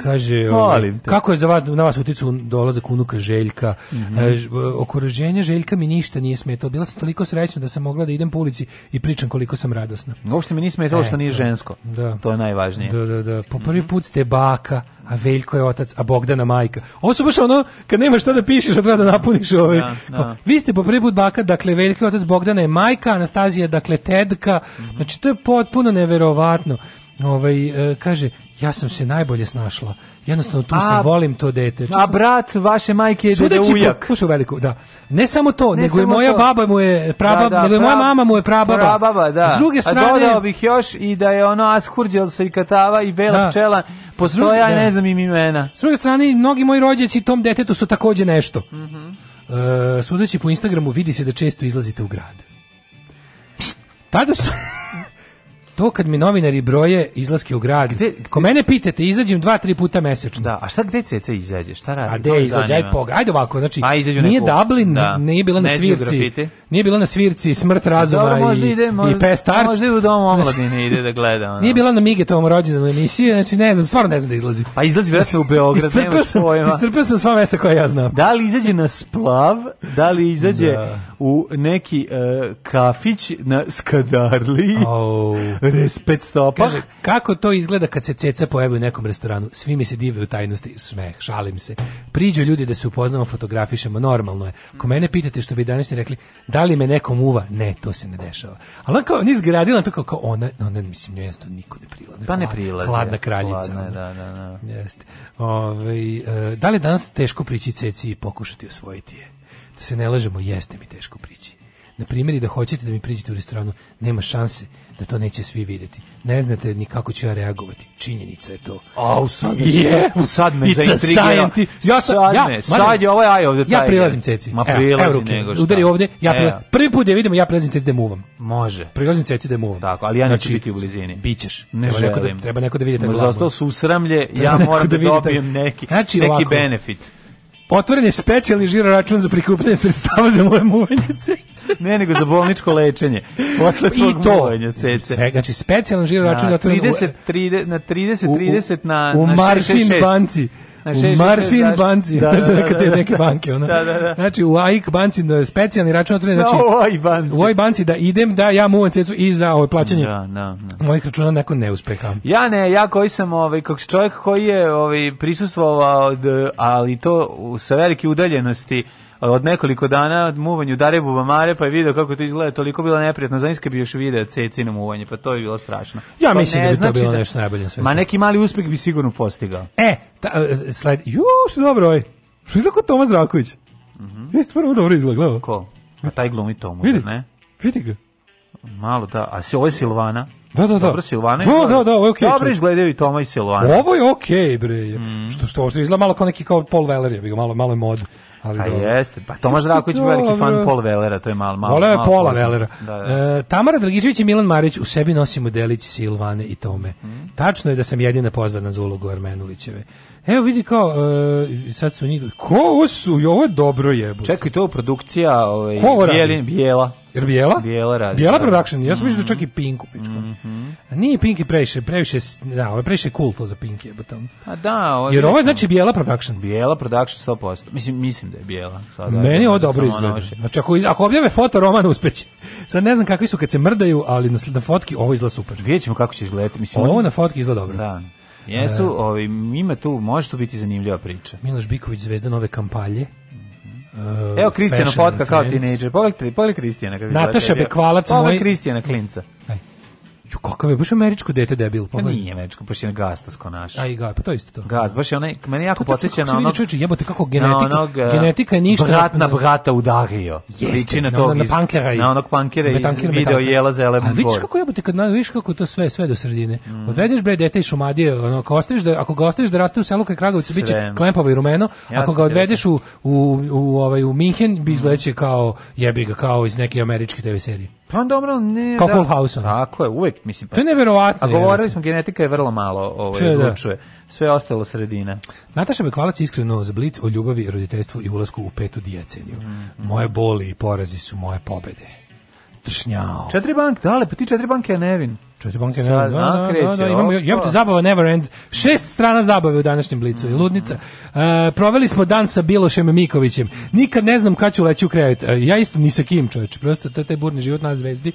Kaže, ovaj, Molim kako je za vas, na vas uticu dolazak unuka Željka? Mm -hmm. e, okruženje Željka mi ništa nije smetalo. Bila sam toliko srećna da sam mogla da idem po ulici i pričam koliko sam radosna. Uopšte mi nije smetalo e, što nije to, žensko. Da. To je najvažnije. Da, da, da. Po prvi mhm. put ste baka, a Veljko je otac, a Bogdana majka. Ovo su baš ono, kad nema šta da pišeš, a treba da napuniš ovaj. Da, da. Vi ste po prvi put baka, dakle Veljko je otac, Bogdana je majka, Anastazija, dakle, tedka. Mm -hmm. Znači, to je potpuno neverovatno ovaj, e, kaže, ja sam se najbolje snašla. Jednostavno tu a, se volim to dete. A brat vaše majke je dede ujak. Po, veliko, da. Ne samo to, ne nego samo je moja to. baba mu je prababa, da, da, nego je moja mama mu je prababa. Prababa, da. S druge strane, a dodao bih još i da je ono Askurđel se i Katava i Bela da. pčela postoja, ja da. ne znam im imena. S druge strane, mnogi moji rođaci tom detetu su takođe nešto. Mm -hmm. Uh, sudeći po Instagramu vidi se da često izlazite u grad. Tada su To kad mi novinari broje izlaske u grad. Gde, gde? Ko mene pitate, izađem dva, tri puta mesečno. Da, a šta gde ceca izađe? Šta radi? A gde izađe? Ajde poga. Ajde ovako, znači a, nije Dublin, da. nije bila na ne svirci. Nije bila na svirci Smrt razuma Dobro, i ide, možda, i Pestart. Možda i u domu znači, omladine ide da gleda. Ono. Nije bila na Migetovom rođendan emisiji, znači ne znam, stvarno ne znam da izlazi. Pa izlazi verovatno u Beograd, nema sam, Istrpio sam sva mesta koja ja znam. Da li izađe na splav, da li izađe da. u neki uh, kafić na Skadarli? Oh respet stopa. Kaže, kako to izgleda kad se ceca pojavi u nekom restoranu? Svi mi se dive u tajnosti, smeh, šalim se. Priđu ljudi da se upoznamo, fotografišemo, normalno je. Ko mene pitate što bi danas rekli, da li me nekom uva? Ne, to se ne dešava. Ali ona kao, nije zgradila, to kao, kao ona, ona, mislim, njoj jasno niko ne prilazi. Pa ne prilaze. Hladna kraljica. Hladna, da, da, da. Jeste. Ove, ovaj, eh, da li danas teško prići ceci i pokušati osvojiti je? Da se ne lažemo, jeste mi teško prići. Na primjer, da hoćete da mi priđete u restoranu, nema šanse da to neće svi videti. Ne znate ni kako ću ja reagovati. Činjenica je to. A, u sad me, yeah. sad me zaintrigirao. Ja, sad, ja, me, sad je ovaj aj ovde taj. Ja prilazim ceci. Ma prilazim evo, nego šta. Udari ovde, ja e. prilazim. Prvi put da je vidim, ja prilazim ceci da muvam. Može. Prilazim ceci da muvam. Tako, ali ja neću znači, biti u blizini. Bićeš. Ne treba želim. Neko da, treba neko da vidite. taj glavu. susramlje, ja moram da, da dobijem neki, znači, neki benefit. Otvoren je specijalni žiro račun za prikupljanje sredstava za moje muvanje cece. ne, nego za bolničko lečenje. Posle I to, muvanja cece. Sve, znači, specijalni žiro račun na 30, 30, na 30, 30 na, u na 6, 6, banci u Marfin banci, da, <laughs> da, da, te da. neke banke, ona. Da, da, da. Znači, u AIK banci, da, je specijalni račun, znači, da, banci. u AIK banci. da idem, da ja muvam cecu i za ovo ovaj, plaćanje. Da, da, da. Mojih računa neko neuspeha. Ja ne, ja koji sam, ovaj, kako čovjek koji je ovaj, prisustvovao, ali to sa velike udaljenosti, od nekoliko dana muvanju Dare Bubamare, pa je video kako to izgleda, toliko bilo neprijatno, za bi još video cecino muvanje, pa to je bilo strašno. Ja to mislim da ne, da bi to znači bilo da, nešto najbolje sve. Ma neki mali uspjeh bi sigurno postigao. E, ta, e, sled, ju, što dobro je. Što izgleda kod Toma Zdravković? Mm -hmm. Jeste prvo dobro izgleda, Ko? A taj glumi Tomu, vidi, ne? Vidi ga. Malo da, a se ovo je Silvana. Da, da, da. Dobro Silvana. Da, da, da, ovo je okej. Okay, Dobro izgledaju i Toma i Silvana. Ovo je okej, okay, bre. Mm. Što što ovo izgleda malo kao neki kao Paul Weller, je bi ga malo malo je mod. Ali A pa dobro. jeste, pa Tomaš Draković je veliki fan Pol Velera, to je malo malo. Voleo je malo Pola Velera. Da, da. E, Tamara Dragičević i Milan Marić u sebi nosimo delić Silvane i Tome. Mm. Tačno je da sam jedina pozvana za ulogu Armenulićeve. Evo vidi kao e, sad su njih ko su, i ovo je dobro jebote. Čekaj, to je produkcija ovaj Bijela. Jer Bijela? Bijela radi. Bijela da. production, ja sam mm. mislio da čak i mhm. Pinku pičku. Mm -hmm. Nije Pinki previše, previše, da, ovo je previše cool to za Pinki. Jebatan. A da, ovo je... Jer ovo je znači Bijela production. Bijela production 100%. Mislim, mislim da je Bijela. Sad, Meni je ovo dobro izgleda. Znači, ako, ako objave foto romana uspeći. Sad ne znam kakvi su kad se mrdaju, ali na, na fotki ovo izgleda super. Vidjet ćemo kako će izgledati. Mislim, ovo na fotki izgleda dobro. Da. Jesu, e, ovi, ima tu, može tu biti zanimljiva priča. Miloš Biković, zvezda nove kampalje. Evo Kristijana fotka kao tinejdžer. Pogledajte, pogledajte Kristijana kako Nataša Bekvalac moj. Kristijana Klinca. Ju kakav je baš američko dete debil, pa. Ja nije američko, baš je gastasko naš. Aj ga, pa to isto to. Gas, baš je onaj, meni jako podseća na ono. Čuči, jebote kako genetika, na onog, e, genetika je ništa. Brat na brata udario. Jeste, na, tog na, na pankera iz, na onog pankera iz video jela za Elem. A vidiš kako jebote kad na, vidiš kako to sve sve do sredine. Mm. Odvedeš bre dete iz Šumadije, ono ako ostaviš da ako ga ostaviš da raste u selu kraj Kragovica biće klempavo i rumeno, ako ga odvedeš u u u ovaj u Minhen bi izgledaće kao jebi ga kao iz neke američke TV serije. Pa dobro, ne. Da. Kao da, Holhausen. Tako je, uvek, mislim. Pa, to je neverovatno. A govorili smo, genetika je vrlo malo ovaj, da. odlučuje. Sve je ostalo sredina. Nataša Bekvalac iskreno za blic o ljubavi, roditeljstvu i ulasku u petu dijeceniju. Mm -hmm. Moje boli i porazi su moje pobede. Tršnjao. Četiri banke, dale, pa ti četiri banke je nevin. Čujete banke ne, da, da, da, kreće, da, imamo, jebate, zabava never ends. Šest strana zabave u današnjem blicu, i mm. ludnica. E, proveli smo dan sa Bilošem Mikovićem. Nikad ne znam kad ću leći u krevet. E, ja isto ni sa kim, čoveče. Prosto to je taj burni život na zvezdi.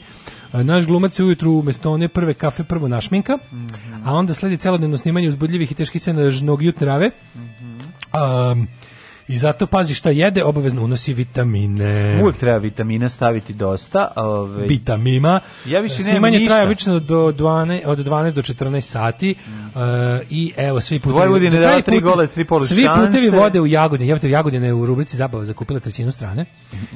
E, naš glumac se ujutru umesto one prve kafe prvo našminka, mm -hmm. a onda sledi celodnevno snimanje uzbudljivih i teških scena žnog jutrave. Mm -hmm. Um, I zato pazi šta jede, obavezno unosi vitamine. Uvijek treba vitamina staviti dosta. ovaj vitamina. Ja više Snimanje traje obično do 12, od 12 do 14 sati. Mm. Uh, I evo, svi putevi... Vojvodine dala tri gole, tri polu Svi putevi vode u Jagodine. Ja Jagodine je u rubrici zabava zakupila trećinu strane.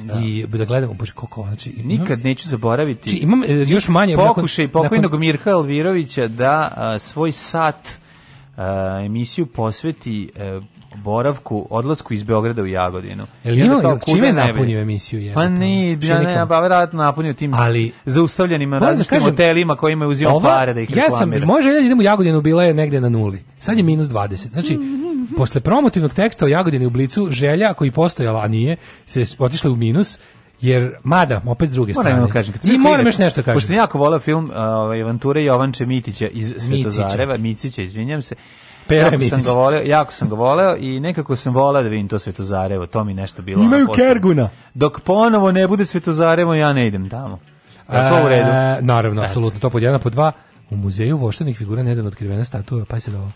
Da. I da gledamo, bože, kako, znači... Imam, Nikad mhm. neću zaboraviti. Či, imam eh, još manje... Pokušaj nakon, pokojnog nakon... Mirka Elvirovića da a, eh, svoj sat Uh, emisiju posveti uh, boravku, odlasku iz Beograda u Jagodinu. Jel ima, kao, čime je napunio emisiju? Je, pa ni, ja ne, pa vjerojatno napunio tim ali, zaustavljanima da različitim kažem, hotelima kojima je uzimao pare da ih reklamira. Ja sam, može želja idem u Jagodinu bila je negde na nuli. Sad je minus 20. Znači, <laughs> posle promotivnog teksta o Jagodini u Blicu, želja koji postojala, a nije, se otišla u minus, jer mada opet s druge strane. Moram kažem, I moram još nešto kažem. Pošto sam jako voleo film uh, Avanture Jovanče Mitića iz Svetozareva, Micića, izvinjavam se. Pera jako sam, ga voleo, jako sam ga voleo i nekako sam voleo da vidim to Svetozarevo, to mi nešto bilo. Imaju Kerguna. Dok ponovo ne bude Svetozarevo, ja ne idem tamo. Je to u redu? E, naravno, apsolutno, to pod jedan, pod dva. U muzeju voštenih figura nedavno otkrivena statua, pa se da ovo.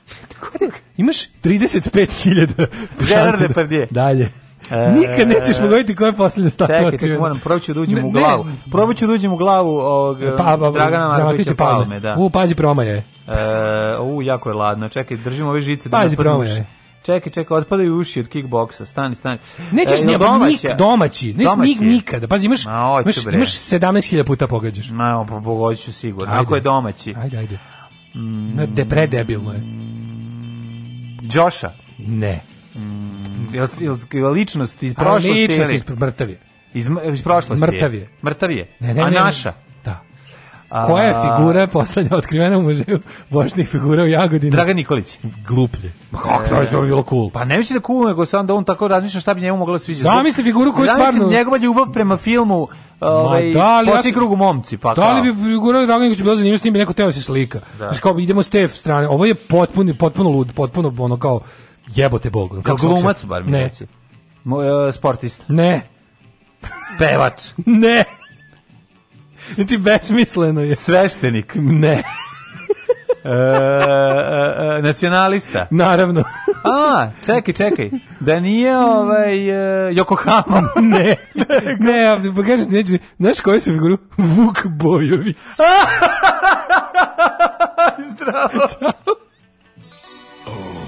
Imaš 35.000 šanse. Da, dalje. E, Nikad nećeš pogoditi ko je posljednja statua Čekaj, čekaj, moram, probat ću da uđem u glavu. Probat ću da uđem u glavu ovog pa, pa, um, Dragana pa, Markovića Palme. Da. da. U, pazi promaje. E, u, jako je ladno. Čekaj, držimo ove žice. Da pazi da promaje. Čekaj, čekaj, otpadaju uši od kickboksa, stani, stani. Nećeš e, ni domaći, domaći, ne nik nikada. Pazi, imaš, Ma, imaš, imaš 17.000 puta pogađaš. Ma, pogađaću sigurno, ajde. ako je domaći. Ajde, ajde. Mm, De predebilno je. Đoša? Ne. Mm. Jel, jel, jel ličnost iz prošlosti? Ličnost iz, mrtav je. Iz, iz prošlosti Mrtavije. Mrtavije. Ne, ne, A ne, naša? Da. A... Koja je figura poslednja otkrivena u muzeju vošnih figura u Jagodini? Dragan Nikolić. Gluplje. Ma kako e... to bi bilo cool? Pa ne mislim da cool, nego sam da on tako razmišlja šta bi njemu moglo sviđati. Da, Zamisli figuru koju Zamislim stvarno... Zamisli njegova ljubav prema filmu da, ovaj, da li, poslije krugu momci. Pa, da li bi figura Dragan Nikolić bilo zanimljivo s njim bi neko teo da se slika. Da. Znači kao idemo s te strane. Ovo je potpuno, potpuno lud, potpuno ono kao Jebote Bog. Kako glumac bar mi ne. Moj, uh, e, sportista. Ne. Pevač. <laughs> ne. Znači, besmisleno je. Sveštenik. Ne. <laughs> E, e, e, nacionalista. Naravno. A, čekaj, čekaj. Da nije ovaj e, Yokohama. <laughs> ne. ne, pa kažete, neće, znaš koju se figuru? Vuk Bojović. Zdravo. Ćao. Oh.